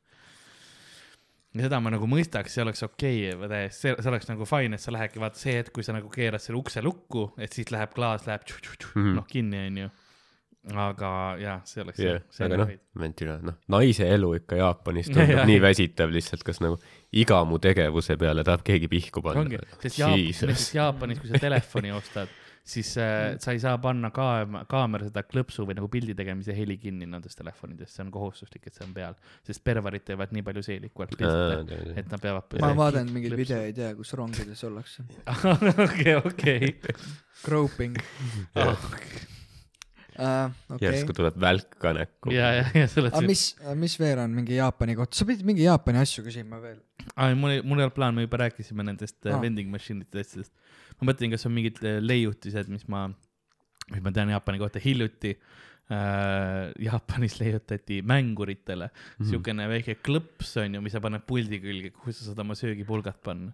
Ja seda ma nagu mõistaks, see oleks okei okay,, see, see oleks nagu fine, et sa lähedki vaata see hetk, kui sa nagu keerad selle ukse lukku, et siis läheb klaas läheb Mhm. noh kinni onju. aga jah, see oleks see aga nagu noh, mentira, noh, naise elu ikka Jaapanis Jah, jah. tundub nii väsitav lihtsalt, kas nagu iga mu tegevuse peale tahab keegi pihku panna ongi, sest Jaap-, näiteks Jaapanis, kui sa telefoni ostad, siis äh, sa ei saa panna kaam-, kaamera seda klõpsu või nagu pildi tegemise heli kinni nendes telefonides, see on kohustuslik, et see on peal, sest perverid teevad nii palju seeliku alt pilte, et nad peavad. ma olen vaadanud mingeid. videoid ja kus rongides ollakse. okei, okei. Groping. okei järsku. tuleb välk ka näkku. ja, ja, ja sa oled aga see, mis, mis veel on mingi Jaapani kohta, sa pidid mingi Jaapani asju küsima veel. mul ei, mul ei olnud plaan, me juba rääkisime nendest Aa. ah. vending machine'ite asjadest. Ma mõtlen, kas on mingid äh, leiutised, mis ma, mis ma tean Jaapani kohta hiljuti äh,. Jaapanis leiutati mänguritele mm -hmm. siukene väike klõps on ju, mis sa paned puldi külge, kuhu sa saad oma söögipulgad panna.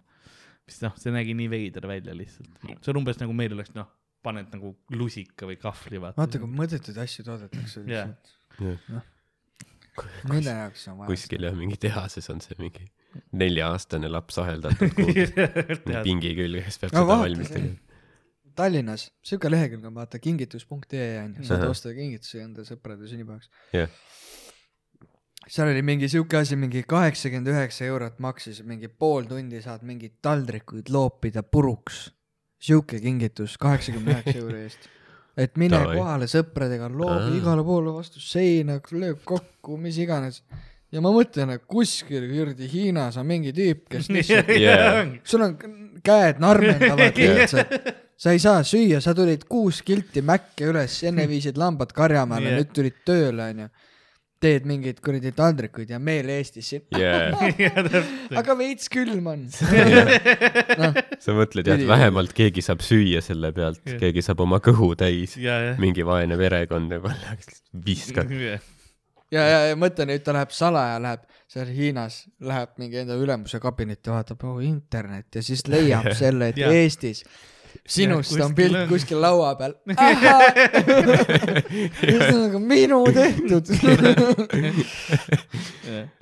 mis noh, see nägi nii veider välja lihtsalt. see on umbes nagu meil oleks noh, paned nagu lusika või kahvli vaata. vaata, kui mõttetuid asju toodetakse Jah. lihtsalt. mille jaoks on vaja? kuskil jah, mingi tehases on see mingi nelja-aastane laps aheldatud kuhugi pingi külge, kes peab No seda valmis tegema. Tallinnas siuke lehekülg on vaata kingitus.ee on ju, saad osta kingitusi enda sõprade sünnipäevaks. jah, seal oli mingi siuke asi, mingi kaheksakümmend üheksa eurot maksis, mingi pool tundi saad mingeid taldrikuid loopida puruks. siuke kingitus kaheksakümne üheksa euro eest. et mine Davai. kohale sõpradega, loobi igale poole vastu seina, lööb kokku, mis iganes. Ja ma mõtlen, et kuskil kuradi Hiinas on mingi tüüp, kes lihtsalt, Yeah. sul on käed narmendavad lihtsalt. sa ei saa süüa, sa tulid kuus kilti mäkke üles, enne viisid lambad karjamaale yeah., nüüd tulid tööle, onju. teed mingeid kuradi taldrikuid ja meil Eestis siin, yeah.. aga veits külm on. sa mõtled jah, et vähemalt keegi saab süüa selle pealt Jah., keegi saab oma kõhu täis, ja, ja. mingi vaene perekond nagu viskad. ja, ja, ja mõtle nüüd ta läheb salaja, läheb seal Hiinas, läheb mingi enda ülemuse kabinetti, vaatab oh, internet ja siis leiab selle, et. Eestis sinust on pilt on. kuskil laua peal. ühesõnaga minu tehtud.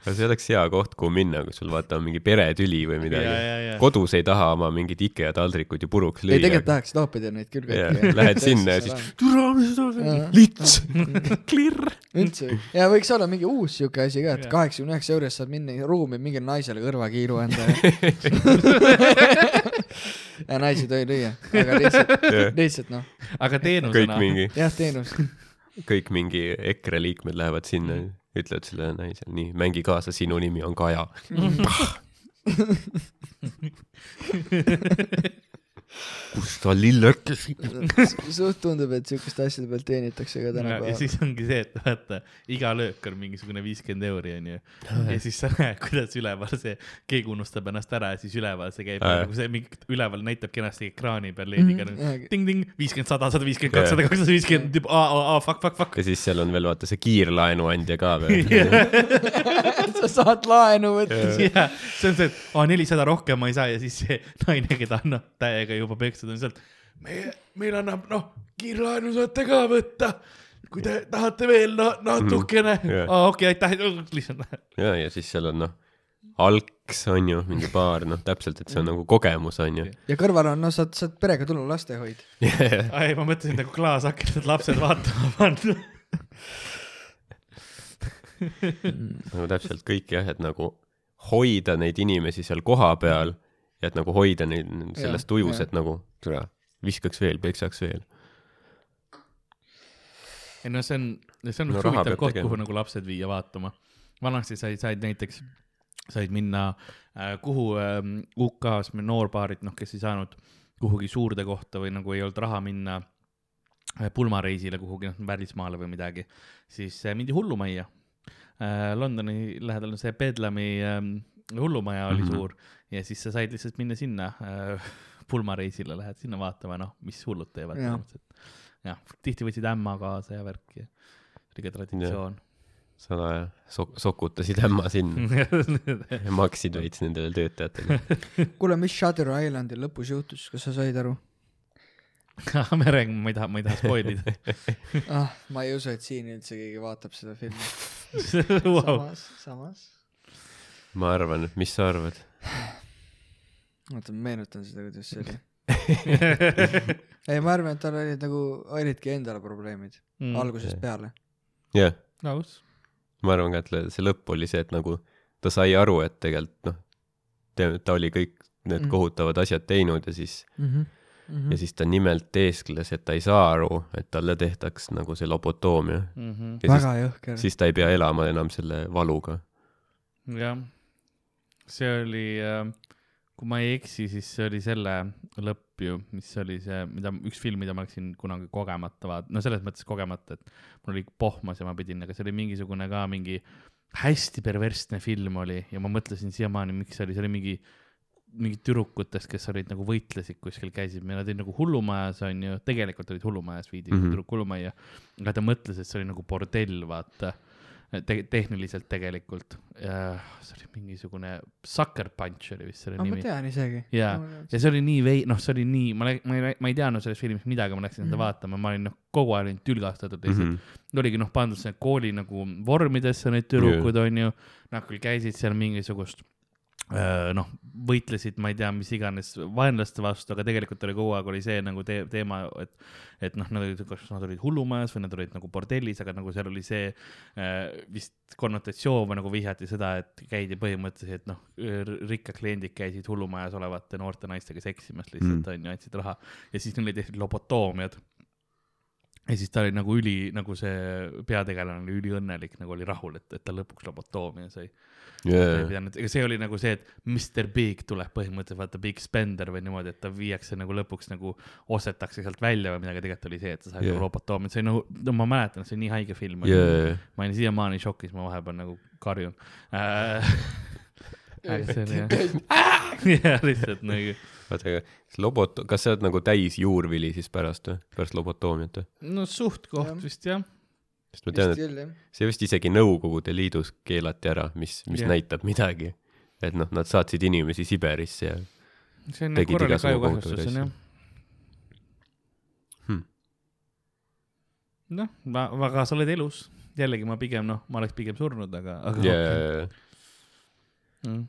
aga see oleks hea koht, kuhu minna, kui sul vaata on mingi peretüli või midagi. ja, ja. kodus ei taha oma mingit IKEA taldrikuid ju puruks ei, tegelikult lüüa. tahaks loopida neid küll kõiki. lähed sinna ja siis türa, mis seda Jaa. lits, klirr. üldse ja võiks olla mingi uus siuke asi ka, et kaheksakümne üheksa euro eest saad minna ruumi mingile naisele kõrvakiilu anda ja naisi ei tohi lüüa, aga lihtsalt, lihtsalt noh, aga kõik teenusena. mingi, jah, teenus. kõik mingi EKRE liikmed lähevad sinna, ütlevad sellele naisele, nii, mängi kaasa, sinu nimi on Kaja. kus ta lillekesi? suht tundub, et siukeste asjade pealt teenitakse ka ja tänapäeval. siis ongi see, et vaata, iga löök on mingisugune viiskümmend euri onju. ja siis sa näed, kuidas üleval see, keegi unustab ennast ära ja siis üleval see käib nagu see mingi, üleval näitab kenasti ekraani peal leediga nagu jaa. ting-ting, viiskümmend, sada, sada viiskümmend, kakssada, kakssada viiskümmend, aa, aa, aa, fuck, fuck, fuck. ja siis seal on veel vaata see kiirlaenuandja ka veel. sa saad laenu võtta. jah, see on see, et aa, nelisada rohkem ma ei saa ja siis see naine, keda noh, täiega juba pekstud, on sealt. meie, meil annab noh, kiirlaenu saate ka võtta. kui te tahate veel no, natukene Mhm. Jah. aa, okei, aitäh, lihtsalt ja, ja siis seal on noh, alks on ju, mingi baar, noh, täpselt, et see on nagu kogemus on ju. ja kõrval on, no saad, saad perega tulla lastehoid. ei, ma mõtlesin nagu klaasakent, et lapsed vaatama panna. nagu täpselt kõik jah, et nagu hoida neid inimesi seal kohapeal ja et nagu hoida neid selles Jah, tujus, et nagu türa, viskaks veel, peksaks veel. ei no see on, see on No raha huvitav koht, kuhu nagu lapsed viia vaatama. vanasti said, said näiteks, said minna äh, kuhu äh, UK-s me noorbaarid, noh, kes ei saanud kuhugi suurde kohta või nagu ei olnud raha minna äh, pulmareisile kuhugi noh välismaale või midagi, siis äh, mindi hullumajja. Londoni lähedal on see Bedlami ähm, hullumaja oli mm. -hmm. suur ja siis sa said lihtsalt minna sinna äh, pulmareisile, lähed sinna vaatama, noh, mis hullud teevad Jah. põhimõtteliselt. jah, tihti võtsid ämma kaasa ja värki ja siuke traditsioon. salaja sok-, sokutasid ämma sinna ja maksid veits nendele töötajatele. kuule, mis Shutter Islandil lõpus juhtus, kas sa said aru? me räägime, ma ei taha, ma ei taha spoil ida ah, ma ei usu, et siin üldse keegi vaatab seda filmi. wow.. samas, samas. Ma arvan, mis sa arvad? oota, ma meenutan seda, kuidas see oli. ei, ma arvan, et tal olid nagu, olidki endal probleemid mm. algusest Jah. peale. jah, aus. ma arvan ka, et see lõpp oli see, et nagu ta sai aru, et tegelikult noh, ta oli kõik need Mhm. kohutavad asjad teinud ja siis Mm -hmm. Mm ja -hmm. siis ta nimelt teeskles, et ta ei saa aru, et talle tehtaks nagu see lobotoomia. Mhm. ja siis, väga jõhker. siis ta ei pea elama enam selle valuga. jah, see oli, kui ma ei eksi, siis see oli selle lõpp ju, mis oli see, mida, üks film, mida ma läksin kunagi kogemata vaat-, no selles mõttes kogemata, et mul oli pohmas ja ma pidin, aga see oli mingisugune ka mingi hästi perversne film oli ja ma mõtlesin siiamaani, miks see oli, see oli mingi mingid tüdrukutest, kes olid nagu võitlesid kuskil, käisid, nad olid nagu hullumajas onju, tegelikult olid hullumajas, viidi mm. -hmm. tüdruk hullumajja. aga ta mõtles, et see oli nagu bordell, vaata Te, tehniliselt tegelikult. see oli mingisugune Sucker Punch oli vist selle aga ma nimi. tean isegi. Jaa. ja see oli nii vei-, noh, see oli nii, ma, ma ei, ma ei teadnud sellest filmist midagi, ma läksin seda Mhm. vaatama, ma olin noh, kogu aeg olin tülgastatud lihtsalt mm. -hmm. oligi noh, pandud sinna kooli nagu vormidesse need tüdrukud yeah. onju, nad küll käisid seal mingisugust noh, võitlesid, ma ei tea, mis iganes vaenlaste vastu, aga tegelikult oli kogu aeg oli see nagu te teema, et, et noh, nad olid, kas nad olid hullumajas või nad olid nagu bordellis, aga nagu seal oli see äh, vist konnotatsioon või nagu vihjati seda, et käidi põhimõtteliselt noh, rikkad kliendid käisid hullumajas olevate noorte naistega seksimas lihtsalt onju mm., andsid raha ja siis neile tehti lobotoomiad ja siis ta oli nagu üli, nagu see peategelane oli üliõnnelik, nagu oli rahul, et, et ta lõpuks lobotoomia sai ta pidanud, ega see oli nagu see, et Mr Big tuleb põhimõtteliselt vaata Big Spender või niimoodi, et ta viiakse nagu lõpuks nagu ostetakse sealt välja või midagi, tegelikult oli see, et sa said Jaa. yeah. lobotoomi, see oli nagu, no ma mäletan, see oli nii haige film jaa, ma olin siiamaani šokis, ma vahepeal nagu karjun äh. see jah lihtsalt nagu, oota, aga kas lobot-, kas sa oled nagu täis juurvili siis pärast või, pärast lobotoomiat või? no suht-koht Jah. vist jah. sest ma tean, et see vist isegi Nõukogude Liidus keelati ära, mis, mis yeah. näitab midagi. et noh, nad saatsid inimesi Siberisse ja see on korralik ajukahjustus on jah Hmm. noh, ma, aga sa oled elus, jällegi ma pigem noh, ma oleks pigem surnud, aga, aga yeah. Mm.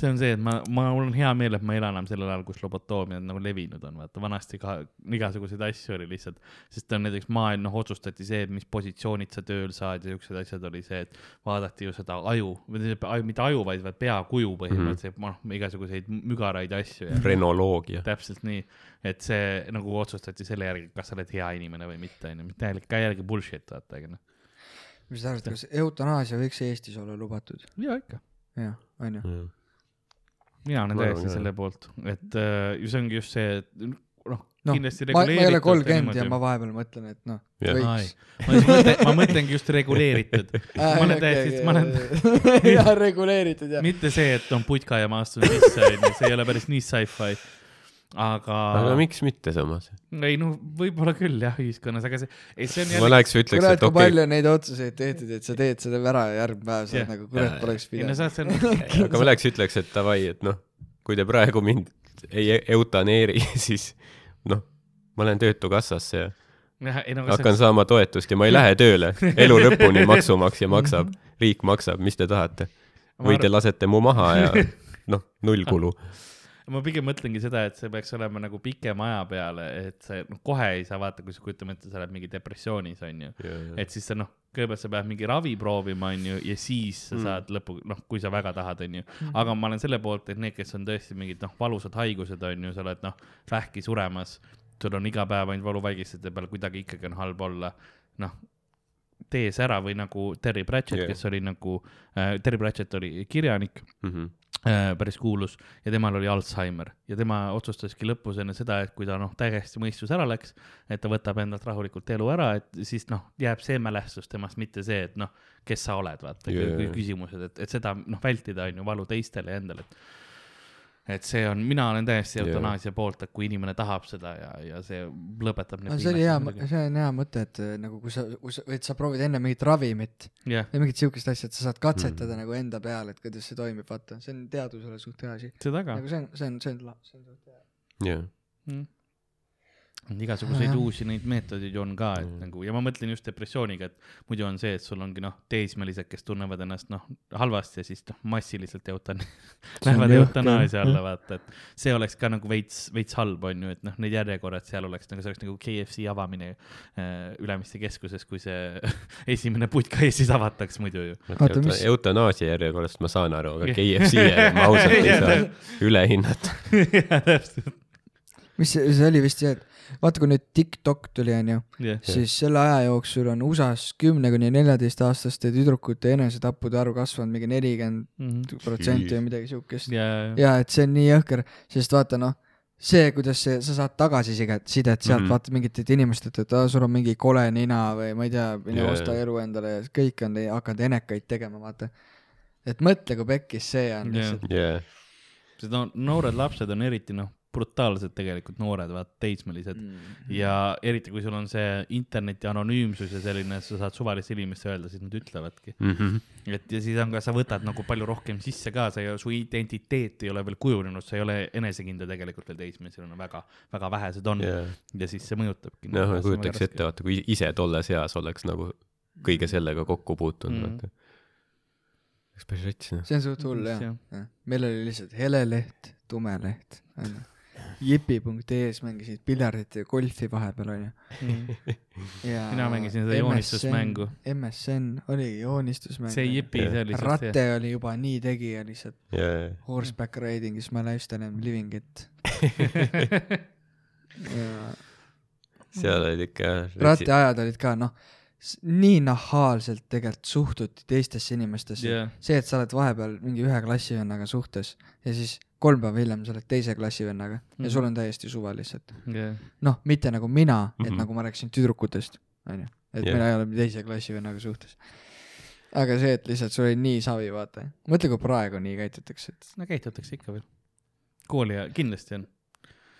See on see, et ma, ma, mul on hea meel, et ma ei ela enam sellel ajal, kus lobotoomia nagu levinud on, vaata vanasti ka igasuguseid asju oli lihtsalt, sest on näiteks maailm, noh, otsustati see, mis positsioonid sa tööl saad ja siuksed asjad oli see, et vaadati ju seda aju, või tähendab, mitte aju, vaid peakuju põhimõtteliselt mm, -hmm. noh, igasuguseid mügaraid asju ja frenoloogia. täpselt nii, et see nagu otsustati selle järgi, kas sa oled hea inimene või mitte, onju, mitte jällegi, ka jällegi bullshit, vaata, aga noh. mis sa arvad, kas eutanaasia võiks Eestis olla lubatud? ja ikka jah, onju. Mina olen täiesti selle poolt, et äh, see ongi just see, et noh, noh, kindlasti ma, ma ei ole reguleeritud kolmkümmend ja ma vahepeal mõtlen, et noh, võiks. ma mõtlen, ma mõtlengi just reguleeritud. ma olen täiesti, ma olen, jaa, reguleeritud jah. mitte see, et on putka ja ma astun sisse, onju, see ei ole päris nii sci-fi. Aga, aga miks mitte samas? ei no võib-olla küll jah, ühiskonnas, aga see, ei see on ma jälle, läheks ja ütleks, et okei palju on neid otsuseid tehtud, et sa teed selle ära ja järgmine päev sa oled nagu kurat Jaa. poleks no pidanud. see on, okay,, aga ma läheks ja ütleks, et davai, et noh, kui te praegu mind ei e- eutaneeri, siis noh, ma lähen Töötukassasse ja ei no hakkan see, saama toetust ja ma ei lähe tööle. elu lõpuni maksumaksja maksab, riik maksab, mis te tahate. või te lasete mu maha ja noh, null kulu. Ma pigem mõtlengi seda, et see peaks olema nagu pikema aja peale, et see noh, kohe ei saa vaata, kui sa kujutame ette, sa oled mingi depressioonis onju, et siis sa noh, kõigepealt sa pead mingi ravi proovima onju ja siis sa Mm. saad lõpu, noh, kui sa väga tahad onju. aga ma olen selle poolt, et need, kes on tõesti mingid noh, valusad haigused onju, sa oled noh, vähki suremas, sul on iga päev ainult valuvaigistajate peal, kuidagi ikkagi on halb olla, noh tee see ära või nagu Terry Pratchett yeah., kes oli nagu äh,, Terry Pratchett oli kirjanik Mhm. äh, päris kuulus. Ja temal oli Alžeimer ja tema otsustaski lõpus enne seda, et kui ta noh, täiesti mõistus ära läks, et ta võtab endalt rahulikult elu ära, et siis noh, jääb see mälestus temast, mitte see, et noh, kes sa oled, vaata yeah. küsimused, et, et seda noh, vältida on ju valu teistele ja endale, et et see on, mina olen täiesti eutanaasia poolt, et kui inimene tahab seda ja, ja see lõpetab no see oli hea see on hea mõte, et äh, nagu kui sa, kui sa, et sa proovid enne mingit ravimit jah, või mingit siukest asja, et sa saad katsetada mm. nagu enda peal, et kuidas see toimib, vaata, see on teadusele suht hea asi. nagu see on, see on, see on, see on suht hea. jah, mm.. Igasuguseid uusi neid meetodeid on ka, et Mm. nagu ja ma mõtlen just depressiooniga, et muidu on see, et sul ongi noh, teismelised, kes tunnevad ennast noh halvasti ja siis noh, massiliselt eutan-, lähevad eutanaasia alla, vaata, et see oleks ka nagu veits, veits halb on ju, et noh, need järjekorrad seal oleks nagu, see oleks nagu KFC avamine äh, Ülemiste keskuses, kui see esimene putka Eestis avataks muidu ju. Oota, mis- eutanaasia järjekorrast ma saan aru, aga. KFC järje ma ausalt ei saa üle hinnata. täpselt, mis see, see oli vist see, et vaata, kui nüüd TikTok tuli, onju, jah, siis selle aja jooksul on USA-s kümne kuni neljateistaastaste tüdrukute enesetappude arv kasvanud mingi nelikümmend protsenti või midagi siukest. ja, ja et see on nii jõhker, sest vaata noh, see, kuidas see, sa saad tagasisidet, sidet sealt mm Mhm. -hmm. vaata mingitelt inimestelt, et aa, sul on mingi kole nina või ma ei tea, mine yeah. osta jaa. elu endale ja kõik on hakanud enekaid tegema, vaata. et mõtle, kui pekkis see on Jaa. lihtsalt. sest no noored lapsed on eriti noh, brutaalsed tegelikult noored, vaata teismelised Mm. ja eriti, kui sul on see interneti anonüümsus ja selline, sa saad suvalisse inimesse öelda, siis nad ütlevadki. Mhm. et ja siis on ka, sa võtad nagu palju rohkem sisse ka, sa ei, su identiteet ei ole veel kujunenud, sa ei ole enesekindel tegelikult veel teismelisel, no väga, väga vähesed on jah. ja siis see mõjutabki. noh, ma kujutaks ette, vaata, kui ise tolles eas oleks nagu kõige sellega kokku puutunud Mm. mm., vaata. oleks päris rets, noh. see on suht hull jah jah. ja.. meil oli lihtsalt hele leht, tume leht, onju. jipi.ee-s mängisid piljardit ja golfi vahepeal onju. ja Mina mängisin seda joonistusmängu.. MSN oligi joonistusmäng. see jipi, see oli Ratte oli juba nii tegija lihtsalt. jaa, Horseback riding is my lifestyle and living it. ja seal olid ikka jah. ratteajad olid ka noh, nii nahaalselt tegelikult suhtuti teistesse inimestesse jah, see, et sa oled vahepeal mingi ühe klassivennaga suhtes ja siis kolm päeva hiljem sa oled teise klassivennaga mm -hmm. ja Mhm. sul on täiesti suva lihtsalt. jah, noh, mitte nagu mina, et mm. -hmm. nagu ma rääkisin tüdrukutest, onju, et yeah. mina ei ole teise klassivennaga suhtes. aga see, et lihtsalt sul oli nii savi, vaata, mõtle, kui praegu nii käitutakse, et no käitutakse ikka veel. kooli ja kindlasti on,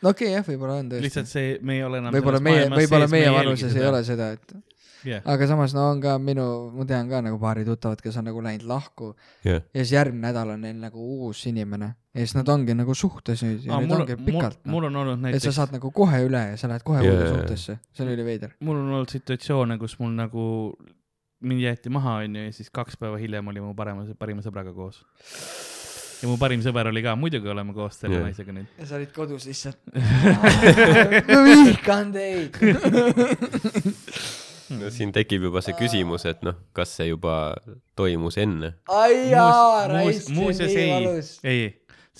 no okei okay, jah, võib-olla on lihtsalt tõesti. see, me ei ole enam võib-olla meie, võib-olla meie vanuses ei ole seda, et jah, aga samas no on ka minu, ma tean ka nagu paari tuttavat, kes on nagu läinud lahku jah, ja siis järgmine nädal on neil nagu uus inimene ja siis nad ongi nagu suhtes nüüd ja Aa, nüüd mul, ongi pikalt mul on olnud et sa näiteks, saad nagu kohe üle ja sa lähed kohe Jaa, uude suhtesse, see on üliveider. mul on olnud situatsioone, kus mul nagu, mind jäeti maha, onju, ja siis kaks päeva hiljem oli mu parema, parima sõbraga koos. ja mu parim sõber oli ka, muidugi oleme koos selle Jah. naisega nüüd. ja sa olid kodus lihtsalt. ma vihkan teid. no siin tekib juba see küsimus, et noh, kas see juba toimus enne. ai jaa, raisk, see on muuseas nii ei valus., ei,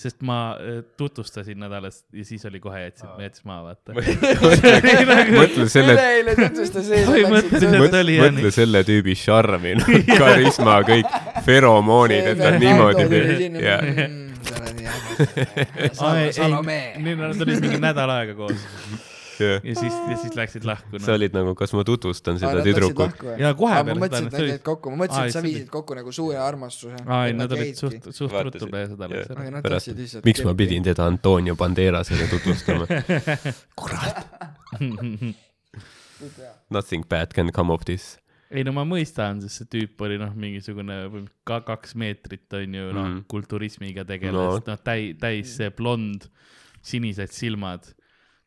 sest ma äh, tutvustasin nädalast ja siis oli kohe jätsid, jättis maha, vaata. mõtle selle, üleeile tutvustas nii. mõtle selle tüübi šarmi, noh, karisma, kõik feromoonid, et nad niimoodi teevad. jah, Salome. nii nad olid mingi nädal aega koos. Ja siis, ja siis läksid lahku sa. olid nagu, kas ma tutvustan seda tüdrukut. ja kohe ma peale mõtlesin, et nad jäid kokku, ma mõtlesin, et sa viisid kokku nagu suure armastuse. aa ei, nad olid suht, suht ruttu peale seda pärast miks ma pidin teda Antonio Banderasele tutvustama? Nothing bad can come of this. ei no ma mõistan, sest see tüüp oli noh, mingisugune või ka kaks meetrit on ju noh Mhm. kulturismiga tegeles No. no., noh täi-, täis see blond, sinised silmad,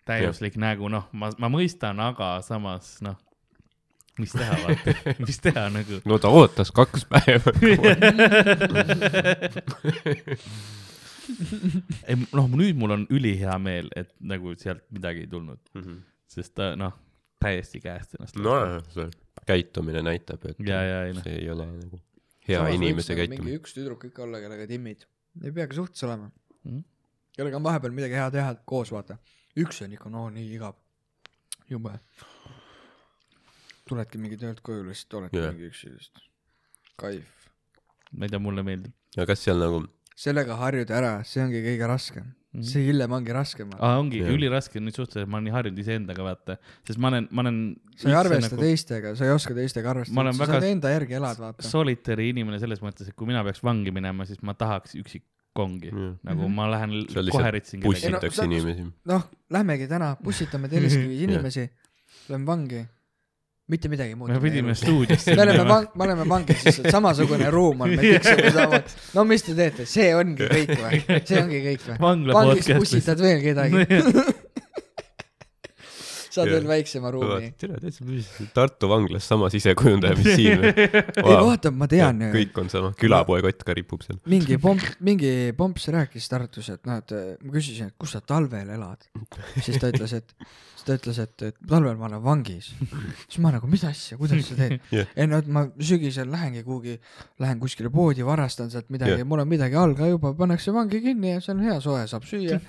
täiuslik nägu, noh, ma, ma mõistan, aga samas noh, mis teha, vaata, mis teha nagu. no ta ootas kaks päeva. ei noh, nüüd mul on ülihea meel, et nagu sealt midagi ei tulnud, sest ta noh, täiesti käest ennast. nojah, see käitumine näitab, et ja, ja ei noh, see ei ole nagu hea inimese käitumine. mingi üks tüdruk ikka olla, kellega timmid. ei peagi suhtes olema Mhm. kellega on vahepeal midagi head teha koos, vaata. Üks on ikka no nii igav. jube. tuledki mingi töölt koju, lihtsalt oledki Jah. mingi üksi, lihtsalt kaif. ma ei tea, mulle meeldib. aga kas seal nagu sellega harjuda ära, see ongi kõige raskem. see hiljem ongi raskem. aa, ongi Jah. üliraske nüüd suhteliselt, ma olen nii harjunud iseendaga, vaata, sest ma olen, ma olen. sa ei arvesta nagu... teistega, sa ei oska teistega Ma arvestada olen, sa saad enda järgi elada, vaata. solitary inimene selles mõttes, et kui mina peaks vangi minema, siis ma tahaks üksikkongi Jah. nagu Mhm. ma lähen kohe ritsin kedagi. pussitakse sa- inimesi. noh, lähmegi täna, pussitame Telliskivis inimesi, lähme vangi. mitte midagi muud. me pidime stuudiosse me oleme vang, me oleme vangis, lihtsalt samasugune ruum on, me tiksime sama. no mis te teete, see ongi kõik või? see ongi kõik või? vangis pussitad veel kedagi, saad veel väiksema ruumi. tere, täitsa Tartu vanglas sama sisekujundaja, mis siin. ei vaata, ma tean ju, kõik on sama, külapoe kott ka ripub seal. mingi pomp, mingi pomps rääkis Tartus, et noh, et äh, ma küsisin, et kus sa talvel elad. siis ta ütles, et, siis ta ütles, et, et talvel ma olen vangis. siis ma nagu, mis asja, kuidas sa teed Jah. ei no, et ma sügisel lähengi kuhugi, lähen kuskile poodi, varastan sealt midagi ja mul on midagi all ka juba, pannakse vangi kinni ja see on hea soe, saab süüa.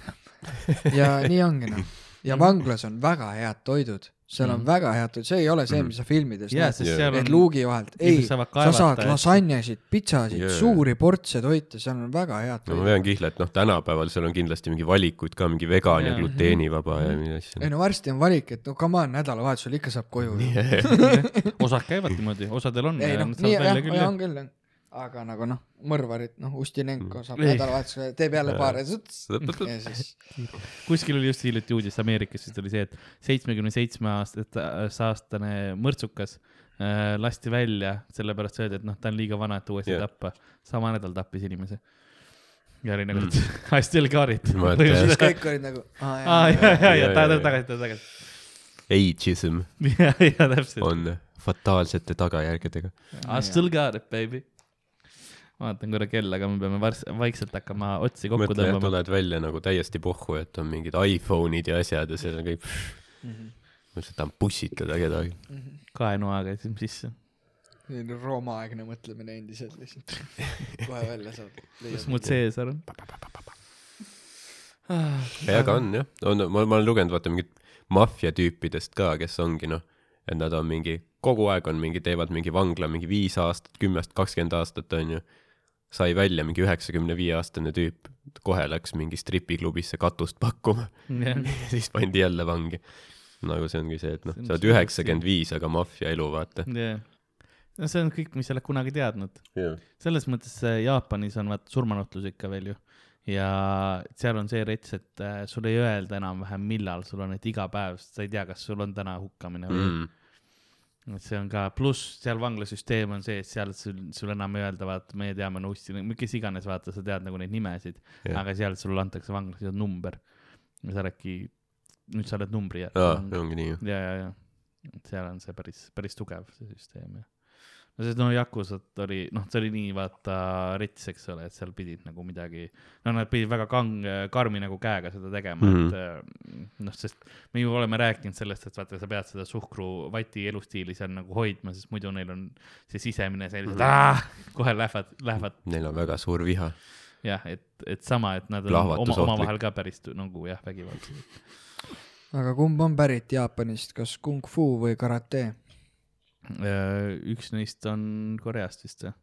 ja nii ongi noh. Ja vanglas on väga head toidud, seal on Mhm. väga head toidud, see ei ole see, Mhm. mis sa filmides jaa, näed. Need on. luugi vahelt, ei, sa saad lasanjasid, pitsasid yeah., suuri portse toite, seal on väga head no ma toidud. vean kihla, et noh, tänapäeval seal on kindlasti mingi valikuid ka, mingi vegan ja Jaa. gluteenivaba ja mingi ei asju. no varsti on valik, et no come on, nädalavahetusel ikka saab koju. osad käivad niimoodi, osadel on. ei noh, nii jah, on küll jah. Aga nagu noh, mõrvarid, noh, Ustinenko saab nädalavahetusel, teeb jälle Jaa. paar ja siis kuskil oli just hiljuti uudis Ameerikas, siis oli see, et seitsmekümne seitsme aastat, aastane mõrtsukas äh, lasti välja, sellepärast öeldi, et noh, ta on liiga vana, et uuesti yeah. tappa. sama nädal tappis inimese. ja oli nagu mm., I still got it. Siis kõik olid nagu, aa ja, ja, ja, Jaa, ja ta jaa, tuleb jaa. tagasi, ta tuleb tagasi. Ageism on fataalsete tagajärgedega. I still got it, baby. Vaatan korra kella, aga me peame varsti, vaikselt hakkama otsi kokku mõtle, et tõmbama. tuled välja nagu täiesti pohhu, et on mingid iPhone'id ja asjad ja seal on kõik, Mhm. ma lihtsalt tahan pussitada kedagi. kaenuaega käisime sisse. selline roomaaegne mõtlemine endiselt lihtsalt. kohe välja saab. kus mu Caesar on? ei, aga on jah, on, ma, ma olen lugenud vaata mingit maffiatüüpidest ka, kes ongi noh, et nad on mingi, kogu aeg on mingi, teevad mingi vangla mingi viis aastat, kümnest, kakskümmend aastat onju. Sai välja mingi üheksakümne viie aastane tüüp, kohe läks mingi stripiklubisse katust pakkuma, siis pandi jälle vangi. nagu see ongi see, et noh, sa oled üheksakümmend viis, aga maffia elu vaata. jah, no see on kõik, mis sa oled kunagi teadnud. selles mõttes äh, Jaapanis on vaata surmanuhtlus ikka veel ju ja seal on see rets, et äh, sul ei öelda enam-vähem, millal sul on, et iga päev, sa ei tea, kas sul on täna hukkamine või Mm. Et see on ka, pluss seal vanglasüsteem on see, et seal sul, sul enam ei öelda, vaata, meie teame Nuussi, kes iganes, vaata, sa tead nagu neid nimesid Jah. aga seal sulle antakse vanglas number. ja sa oledki, nüüd sa oled numbri järgi aa, ongi nii ju. ja, ja, ja, et seal on see päris, päris tugev, see süsteem ja. No see no Yakusat oli, noh, see oli nii vaata rets, eks ole, et seal pidid nagu midagi, no nad pidid väga kang-, karmi nagu käega seda tegema mm, Mhm. -hmm. et noh, sest me ju oleme rääkinud sellest, et vaata, sa pead seda suhkruvati elustiili seal nagu hoidma, sest muidu neil on see sisemine sellised Mhm. mm., kohe lähevad, lähevad Neil on väga suur viha. jah, et, et sama, et nad on oma, omavahel ka päris nagu jah, vägivaldsed. aga kumb on pärit Jaapanist, kas kung fu või karate? Äh, üks neist on Koreast vist või?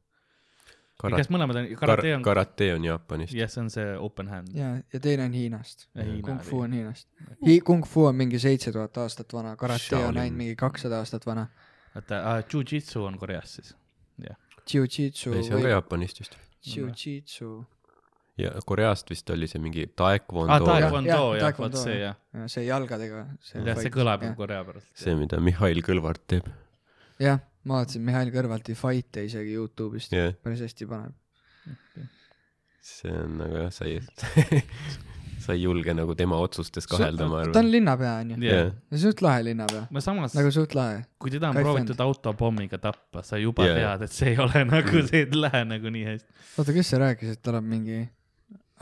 Kara- kas mõlemad on, kar- karate on, karate on Jaapanist. jah, see on see open hand. ja, ja teine on Hiinast. Ja Hiina kung fu on Hiinast Hi. Kung fu on mingi seitse tuhat aastat vana, karate Shaolin. on ainult mingi kakssada aastat vana. oota uh,, jujitsu on Koreast siis. Jiu-jitsu ei, see on ka või Jaapanist vist. Jiu-jitsu, ja Koreast vist oli see mingi taekwondo Ah, taekwondo Jah, jah, vot taekwondo, see jah. see jalgadega. jah, see kõlab ju Korea pärast. see, mida Mihhail Kõlvart teeb. jah, ma vaatasin Mihhail Kõlvarti fight'e isegi Youtube'ist, jah, päris hästi paneb. see on nagu jah, sa ei, sa ei julge nagu tema otsustes kahelda, ma ta on arvan. linnapea onju, jah, suht lahe linnapea, no samas nagu suht lahe. kui teda on kaif proovitud autopommiga tappa, sa juba Jaa. tead, et see ei ole nagu, see ei lähe nagu nii hästi. oota, kes see rääkis, et tal on mingi,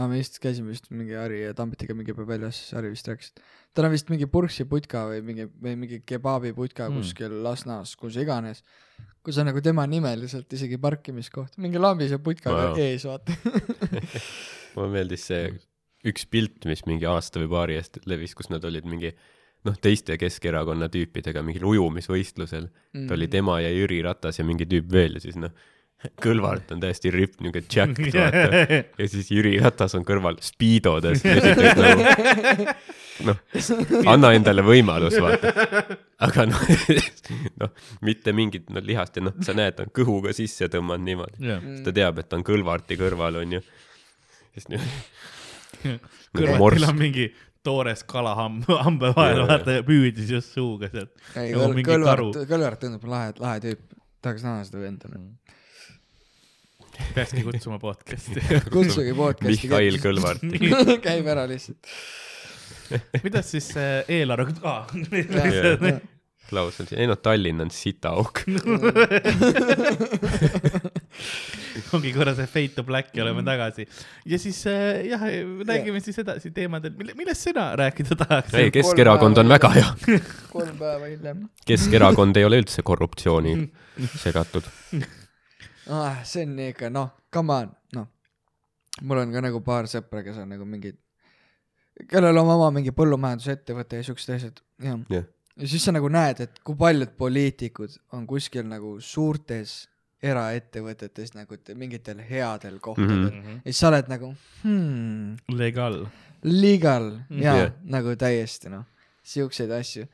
aa me just käisime just mingi Harri ja Tambitiga mingi päev väljas, Harri vist rääkis, et tal on vist mingi purksi putka või mingi, või mingi kebaabi putka Mm. mm. kuskil Lasnas, kus iganes. kus on nagu tema nimeliselt isegi parkimiskoht, mingi lambise putkaga Wow. ees, vaata. mulle meeldis see üks pilt, mis mingi aasta või paari eest levis, kus nad olid mingi noh, teiste Keskerakonna tüüpidega mingil ujumisvõistlusel mm.. Mm. ta oli tema ja Jüri Ratas ja mingi tüüp veel ja siis noh, Kõlvart on täiesti ripp niuke jacked vaata ja siis Jüri Ratas on kõrval esiteks nagu noh, anna endale võimalus vaata. aga noh, noh mitte mingit no, lihast ja noh, sa näed, ta on kõhuga sisse tõmmanud niimoodi, jah, siis ta teab, et ta on Kõlvarti kõrval onju. siis nii nagu kõrvatil on mingi toores kala hamb-, hambe vahel, vaata ja püüdis just suuga sealt. ei, Nagu. Kõlvart, Kõlvart tundub lahe, lahe tüüp. tahaks näha seda venda. Peakski kutsuma podcast'i. kutsuge podcast'i. Mihhail Kõlvart. käib ära lihtsalt. kuidas siis eelarve ah,, Klaus on siin, ei noh, Tallinn on sitaauk. ongi korra see fade to black ja oleme tagasi. ja siis äh, jah, räägime siis edasi teemadel, mille, millest sina rääkida tahaksid? ei, Keskerakond on väga hea. kolm päeva hiljem. Keskerakond ei ole üldse korruptsiooni segatud. ah,. see on ikka noh, come on, noh. mul on ka nagu paar sõpra, kes on nagu mingid, kellel on oma mingi põllumajandusettevõte ja siuksed asjad, jah Jah. ja siis sa nagu näed, et kui paljud poliitikud on kuskil nagu suurtes eraettevõtetes nagu te- mingitel headel kohtadel mm. Mhm. -hmm. ja siis sa oled nagu hmm, legal. legal ja Jah. yeah. nagu täiesti noh, siukseid asju.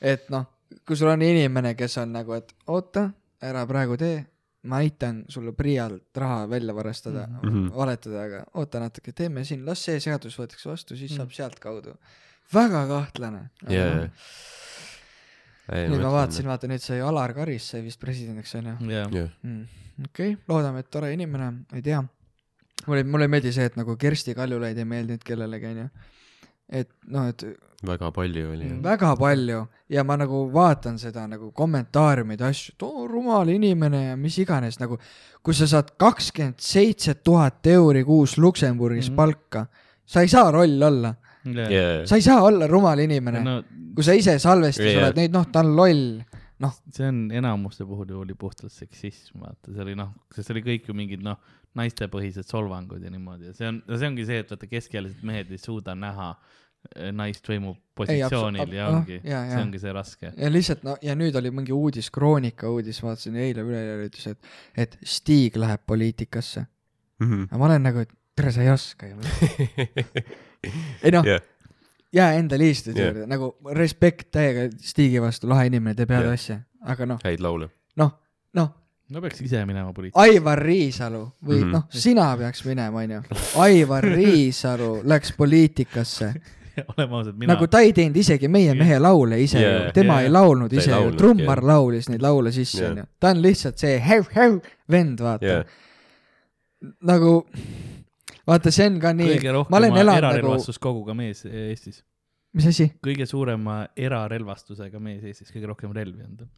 et noh, kui sul on inimene, kes on nagu, et oota, ära praegu tee, ma aitan sulle PRIA-lt raha välja varastada mm, Mhm. -hmm. valetada, aga oota natuke, teeme siin, las see seadus võetakse vastu, siis Mhm. saab sealtkaudu. väga kahtlane. jaa. nüüd ma vaatasin, vaata nüüd sai Alar Karis sai vist presidendiks onju jah, jah, mm.. okei okay,, loodame, et tore inimene, ei tea. mulle, mulle ei meeldi see, et nagu Kersti Kaljulaid ei meeldinud kellelegi onju. Et noh, et väga palju oli jah. väga palju ja ma nagu vaatan seda nagu kommentaariumeid, asju, et oo rumal inimene ja mis iganes nagu, kui sa saad kakskümmend seitse tuhat euri kuus Luksemburgis mm. -hmm. palka, sa ei saa roll olla, jah. sa ei saa olla rumal inimene no,, no kui sa ise salvestis yeah. oled neid, noh, ta on loll, noh, see on enamuste puhul ju oli puhtalt seksism, vaata, see oli noh, see oli kõik ju mingid noh, naistepõhised solvangud ja niimoodi ja see on, see ongi see, et vaata keskealised mehed ei suuda näha eh, naist võimu positsioonil abs- ja ongi jaa, see ongi see raske. ja lihtsalt no ja nüüd oli mingi uudis, Kroonika uudis, vaatasin eile üleeile ütles, et, et Stig läheb poliitikasse Mhm. aga ma olen nagu, et tere, sa ei oska ju. ei noh, jah, jää enda liistude Jah. juurde, nagu respekt täiega Stigi vastu, lahe inimene, teeb head Jah. asja, aga noh, häid laule. noh, noh, no peaks ise minema poliitikasse. Aivar Riisalu või mm. -hmm. noh, sina peaks minema, onju. Aivar Riisalu läks poliitikasse, oleme ausad, mina nagu ta ei teinud isegi Meie mehe laule ise Jaa, ju, tema jaa. ei laulnud Ta ei ise ju, trummar jah. laulis neid laule sisse, Jaa. onju. ta on lihtsalt see hev-hev vend, vaata jah, nagu vaata, see on ka nii kõige, elanud nagu, erarelvastuskoguga mees Eestis. mis asi, kõige suurema erarelvastusega mees Eestis, kõige rohkem relvi on ta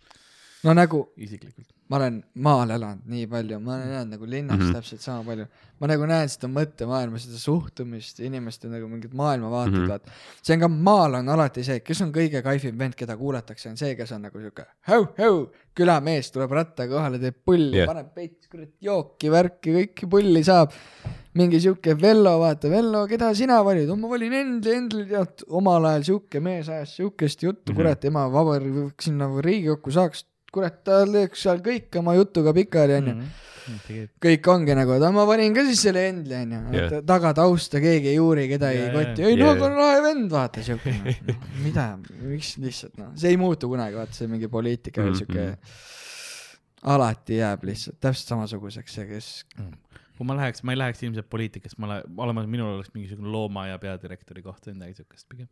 no nagu isiklikult. ma olen maal elanud nii palju, ma olen elanud nagu linnas mm. -hmm. täpselt sama palju. ma nagu näen seda mõttemaailma, seda suhtumist, inimeste nagu mingit maailmavaated mm. -hmm. vaata. see on ka, maal on alati see, kes on kõige kaifim vend, keda kuulatakse, on see, kes on nagu sihuke häu-häu, külamees tuleb rattaga kohale, teeb pulli yeah., paneb peits, kurat, jooki, värki, kõiki pulli saab. mingi sihuke Vello, vaata, Vello, keda sina valid? ma valin Endli, Endli tead, omal ajal sihuke mees ajas sihukest juttu mm. -hmm. kurat, ema vabariik sinna Riigikokku saaks, kurat, ta teeks seal kõik oma jutuga pikali, onju. Mhm. kõik ongi nagu, et ma panin ka siis selle Endli, onju Jah. yeah., taga tausta keegi ei uuri, keda ei koti, ei no Jaa. aga on lahe vend, vaata siuke no,. mida, miks lihtsalt noh, see ei muutu kunagi, vaata see mingi poliitika või Mhm. siuke, alati jääb lihtsalt täpselt samasuguseks see, kes kui ma läheks, ma ei läheks ilmselt poliitikasse, ma lähe-, olema, minul oleks mingisugune loomaaia peadirektori koht või midagi siukest pigem.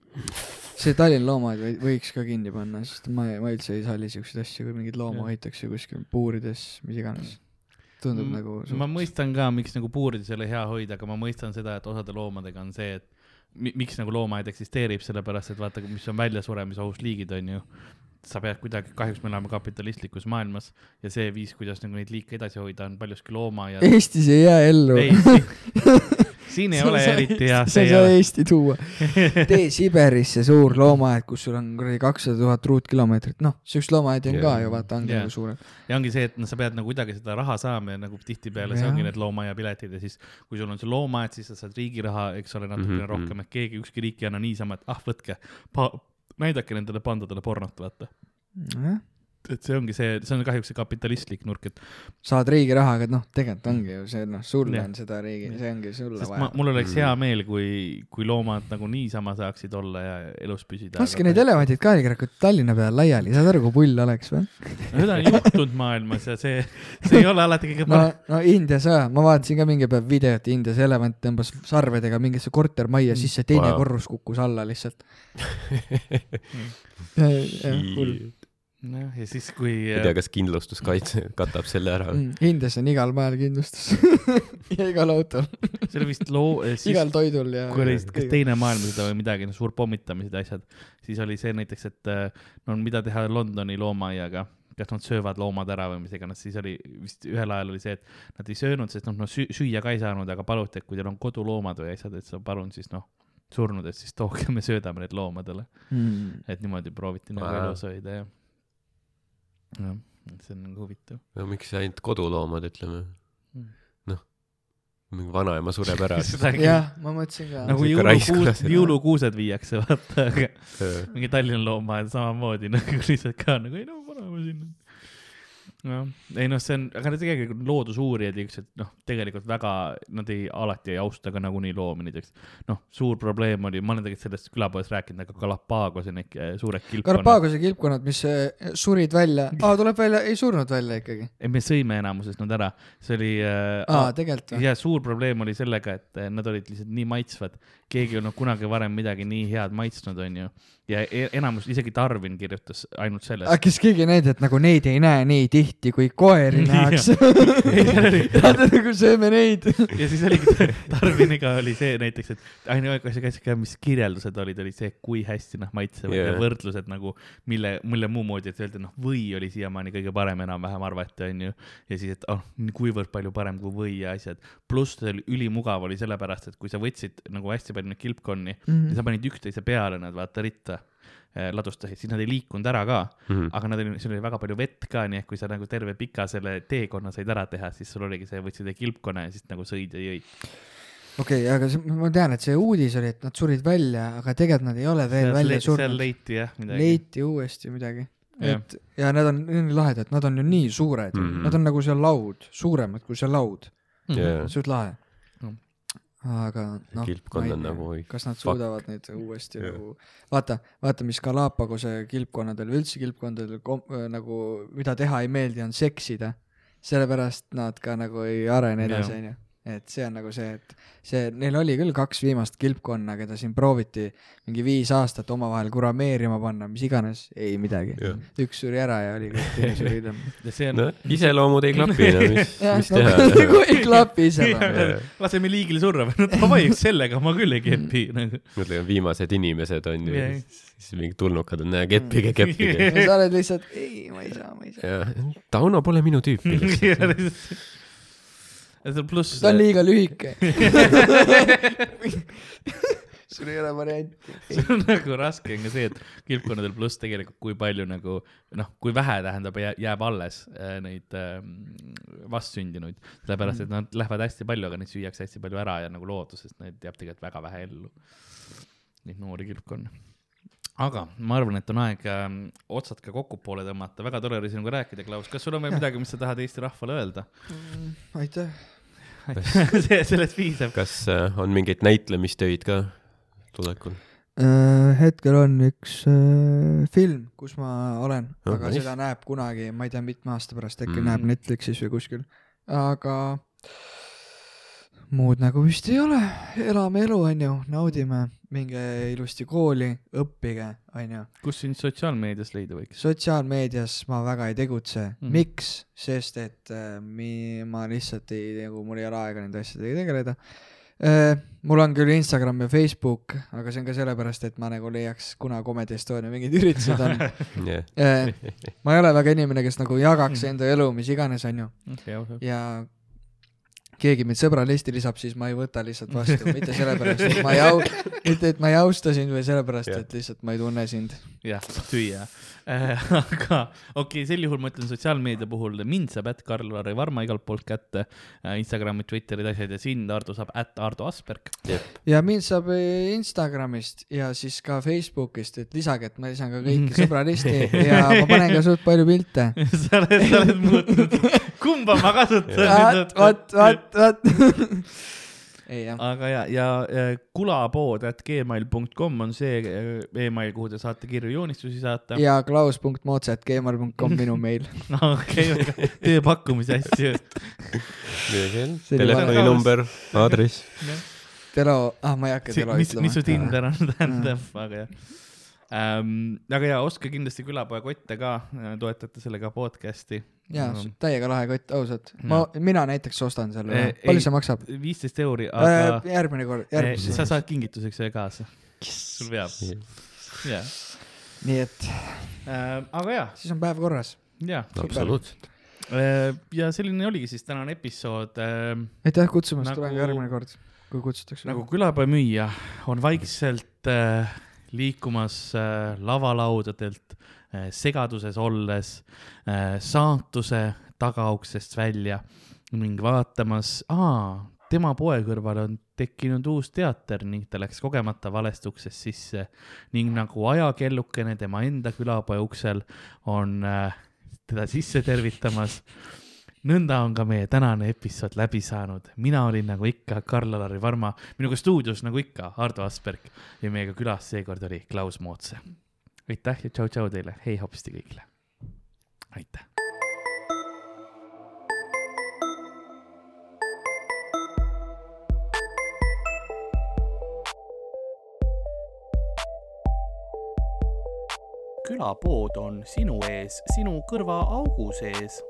see Tallinna loomaaed või- võiks ka kinni panna, sest ma, ma üldse ei salli siukseid asju, kui mingeid loomi hoitakse kuskil puurides, mis iganes. tundub M- nagu ma mõistan ka, miks nagu puurides ei ole hea hoida, aga ma mõistan seda, et osade loomadega on see, et mi- miks nagu loomaaed eksisteerib, sellepärast et vaata, mis on väljasuremise liigid, on ju. Sa pead kuidagi, kahjuks me elame kapitalistlikus maailmas ja see viis, kuidas nagu neid liike edasi hoida, on paljuski looma ja. Eestis ei jää ellu. siin, ei ole eriti hea, sa see ei saa. Eesti tuua. tee Siberisse suur loomaaed, kus sul on kuradi kakssada tuhat ruutkilomeetrit, noh, siukest loomaaedi on ka Jaa. ju, vaata, ongi Jaa. nagu suured. ja ongi see, et noh, sa pead nagu kuidagi seda raha saama ja nagu tihtipeale see Jah. ongi need loomaaia-piletid ja siis, kui sul on see loomaaed, siis sa saad riigi raha, eks ole, natukene mm -hmm. rohkem, et keegi, ükski riik ei anna niisama, et ah, võtke, näidake nendele pandadele pornot, vaata. nojah, et see ongi see, see on kahjuks see kapitalistlik nurk, et saad riigi raha, aga noh, tegelikult ongi ju see noh, sulle Jah. on seda riigi, see ongi sulle sest ma, vaja. mul oleks Mhm. hea meel, kui, kui loomad nagu niisama saaksid olla ja elus püsida. laske neid elevandid ka kurat Tallinna peale laiali, saad aru, kui pull oleks või? seda on juhtunud maailmas ja see, see ei ole alati kõige no parem., no Indias ka, ma vaatasin ka mingi päev videot Indias, elevant tõmbas sarvedega mingisse kortermajja sisse, teine Wow. korrus kukkus alla lihtsalt. hull. jah, ja siis, kui ei tea, kas kindlustuskaitse katab selle ära. Mm, Indias on igal majal kindlustus ja igal autol, see oli vist loo, siis igal toidul ja. kui oli vist kas teine maailmasõda või midagi, suur pommitamised ja asjad, siis oli see näiteks, et äh, no mida teha Londoni loomaaiaga, kas nad söövad loomad ära või mis iganes, siis oli vist ühel ajal oli see, et nad ei söönud, sest noh, no süü- süüa ka ei saanud, aga paluti, et kui teil on koduloomad või asjad, et sa palun siis noh, surnud, et siis tooge, me söödame need loomadele, mm.. et niimoodi prooviti nagu elus hoida ja, jah, see on nagu huvitav. no miks ainult koduloomad, ütleme Mm.. noh, mingi vanaema sureb ära. jah, ma mõtlesin ka nagu raiskus. jõulukuused, jõulukuused viiakse, vaata, aga mingi Tallinna loomaaed samamoodi nagu lihtsalt ka nagu ei no paneme sinna. noh, ei noh, see on, aga need tegelikult loodusuurijad ja ükskord noh, tegelikult väga, nad ei, alati ei austa ka nagunii loomi, näiteks noh, suur probleem oli, ma olen tegelikult sellest külapoes rääkinud, aga Galapagosi need eh, suured kilpkonnad, Karpaagose kilpkonnad, mis eh, surid välja, aa tuleb välja, ei surnud välja ikkagi. ei me sõime enamuses nad ära, see oli äh, aa, tegelikult või? ja suur probleem oli sellega, et nad olid lihtsalt nii maitsvad, keegi ei olnud kunagi varem midagi nii head maitsnud, onju. ja e- enamus, isegi Darwin kirjutas ainult sellest. siis keegi näinud, et nagu neid ei näe nii tihti, kui koeri nähakse. Ei, Nad nagu sööme neid. ja siis oligi Darwiniga oli see näiteks, et ainuke asi, mis kirjeldused olid, oli see, kui hästi nad maitsevad yeah. Ja võrdlused nagu, mille, mille muu moodi, et öelda, noh, või oli siiamaani kõige parem enam-vähem arvati, onju. ja siis, et oh, kuivõrd palju parem kui või ja asjad. pluss see oli ülimugav oli sellepärast, et kui sa võtsid nagu hästi palju neid kilpkonni ja sa panid üksteise peale nad vaata ritta eh, ladustasid, siis nad ei liikunud ära ka, mhm. aga nad oli, seal oli väga palju vett ka, nii et kui sa nagu terve pika selle teekonna said ära teha, siis sul oligi see, võtsid kilpkonna ja siis nagu sõid ja jõid. okei, aga see, ma tean, et see uudis oli, et nad surid välja, aga tegelikult nad ei ole veel välja seal surnud. leiti jah midagi. leiti uuesti midagi. Et ja nad on nii lahedad, nad on ju nii suured mm. -hmm. nad on nagu see laud, suuremad kui see laud, Jaa. suht lahe Mm. Aga noh, kilpkond on nagu oi, kas nad fuck. suudavad neid uuesti nagu, vaata, vaata, mis Galapagose kilpkonnadel või üldse kilpkondadel kom-, nagu, mida teha ei meeldi, on seksida. sellepärast nad ka nagu ei arene edasi, onju. Et see on nagu see, et see, neil oli küll kaks viimast kilpkonna, keda siin prooviti mingi viis aastat omavahel kurameerima panna, mis iganes, ei midagi üks suri ära ja oli kõik teine suri see on no iseloomud ei klapi, no mis, mis teha. nagu ei klapi ise. Jah. laseme liigil surra või, no davai, sellega ma küll ei kepi nagu. mõtle, viimased inimesed on ju siis mingid tulnukad on, näe, keppige, keppige. ja sa oled lihtsalt, ei, ma ei saa, ma ei saa. ja Tauno pole minu tüüpi lihtsalt. pluss. ta on liiga lühike. sul ei ole varianti. see on nagu raske on ka see, et kilpkonnadel pluss tegelikult kui palju nagu noh, kui vähe tähendab, jääb alles äh, neid äh, vastsündinuid, sellepärast et nad lähevad hästi palju, aga neid süüakse hästi palju ära ja nagu loodusest neid jääb tegelikult väga vähe ellu. Neid noori kilpkonni. Aga ma arvan, et on aeg äh, otsad ka kokkupoole tõmmata, väga tore oli sinuga rääkida, Klaus, kas sul on veel midagi, mis sa tahad Eesti rahvale öelda? aitäh. see, sellest piisab. kas äh, on mingeid näitlemistöid ka tulekul? Äh, hetkel on üks äh, film, kus ma olen, Oh, aga nice. seda näeb kunagi, ma ei tea, mitme aasta pärast äkki Mm. mm. näeb Netflixis või kuskil, aga muud nagu vist ei ole, elame elu, onju, naudime, minge ilusti kooli, õppige, onju. kus sind sotsiaalmeedias leida võiks? sotsiaalmeedias ma väga ei tegutse mm., miks, sest et äh, mi-, ma lihtsalt ei, nagu mul ei ole aega nende asjadega tegeleda äh,. mul on küll Instagram ja Facebook, aga see on ka sellepärast, et ma nagu leiaks, kuna Comedy Estonia mingid üritused on jah, äh,. ma ei ole väga inimene, kes nagu jagaks enda elu, mis iganes, onju. okei, ausalt. ja keegi mind sõbralisti lisab, siis ma ei võta lihtsalt vastu, mitte sellepärast, et ma ei au-, mitte et ma ei austa sind, vaid sellepärast, et lihtsalt ma ei tunne sind. jah, tüüa. aga okei okay,, sel juhul ma ütlen sotsiaalmeedia puhul, mind saab ätt Karl-Lari Varma igalt poolt kätte, Instagrami, Twitterid, asjad ja sind, Ardo saab ätt Ardo Asperg. ja mind saab eh, Instagramist ja siis ka Facebookist, et lisage, et ma lisan ka kõiki sõbralisti ja ma panen ka suht palju pilte. sa oled, sa oled muutnud, kumba ma kasutan vot, vot, vot, vot. jah, aga ja, ja kulapood at gmail.com on see äh, email, kuhu te saate kirju joonistusi saata. ja klaus.mootsat.gmail.com minu meil. okei, tööpakkumisi asju. Telefoninumber, aadress. Telo, ah ma ei hakka Telo mis, mis su ütlema. Tinder on, tähendab, aga jah ähm,. aga ja ostke kindlasti külapoe kotte ka, toetate sellega podcast'i. jaa, täiega lahe kott, ausalt. ma, mina näiteks ostan selle palju see maksab? viisteist euri, aga järgmine kord, järgmine sa. saad kingituseks ühe kaasa. sul peab, jah. nii et aga ja, siis on päev korras. ja, absoluutselt. ja selline oligi siis tänane episood. aitäh kutsumast, Nagu- tulen ka järgmine kord, kui kutsutakse. nagu külapoe müüja on vaikselt äh, liikumas äh, lavalaudadelt äh, segaduses olles äh, saatuse tagauksest välja ning vaatamas, aa, tema poe kõrval on tekkinud uus teater ning ta läks kogemata valest uksest sisse ning nagu ajakellukene tema enda külapoe uksel on äh, teda sisse tervitamas nõnda on ka meie tänane episood läbi saanud. mina olin nagu ikka Karl-Alari Varma, minuga stuudios nagu ikka Ardo Asperg ja meiega külas seekord oli Klaus Mootse. Aitäh ja tšau-tšau teile, hei hopsti kõigile. aitäh. külapood on sinu ees, sinu kõrvaaugu sees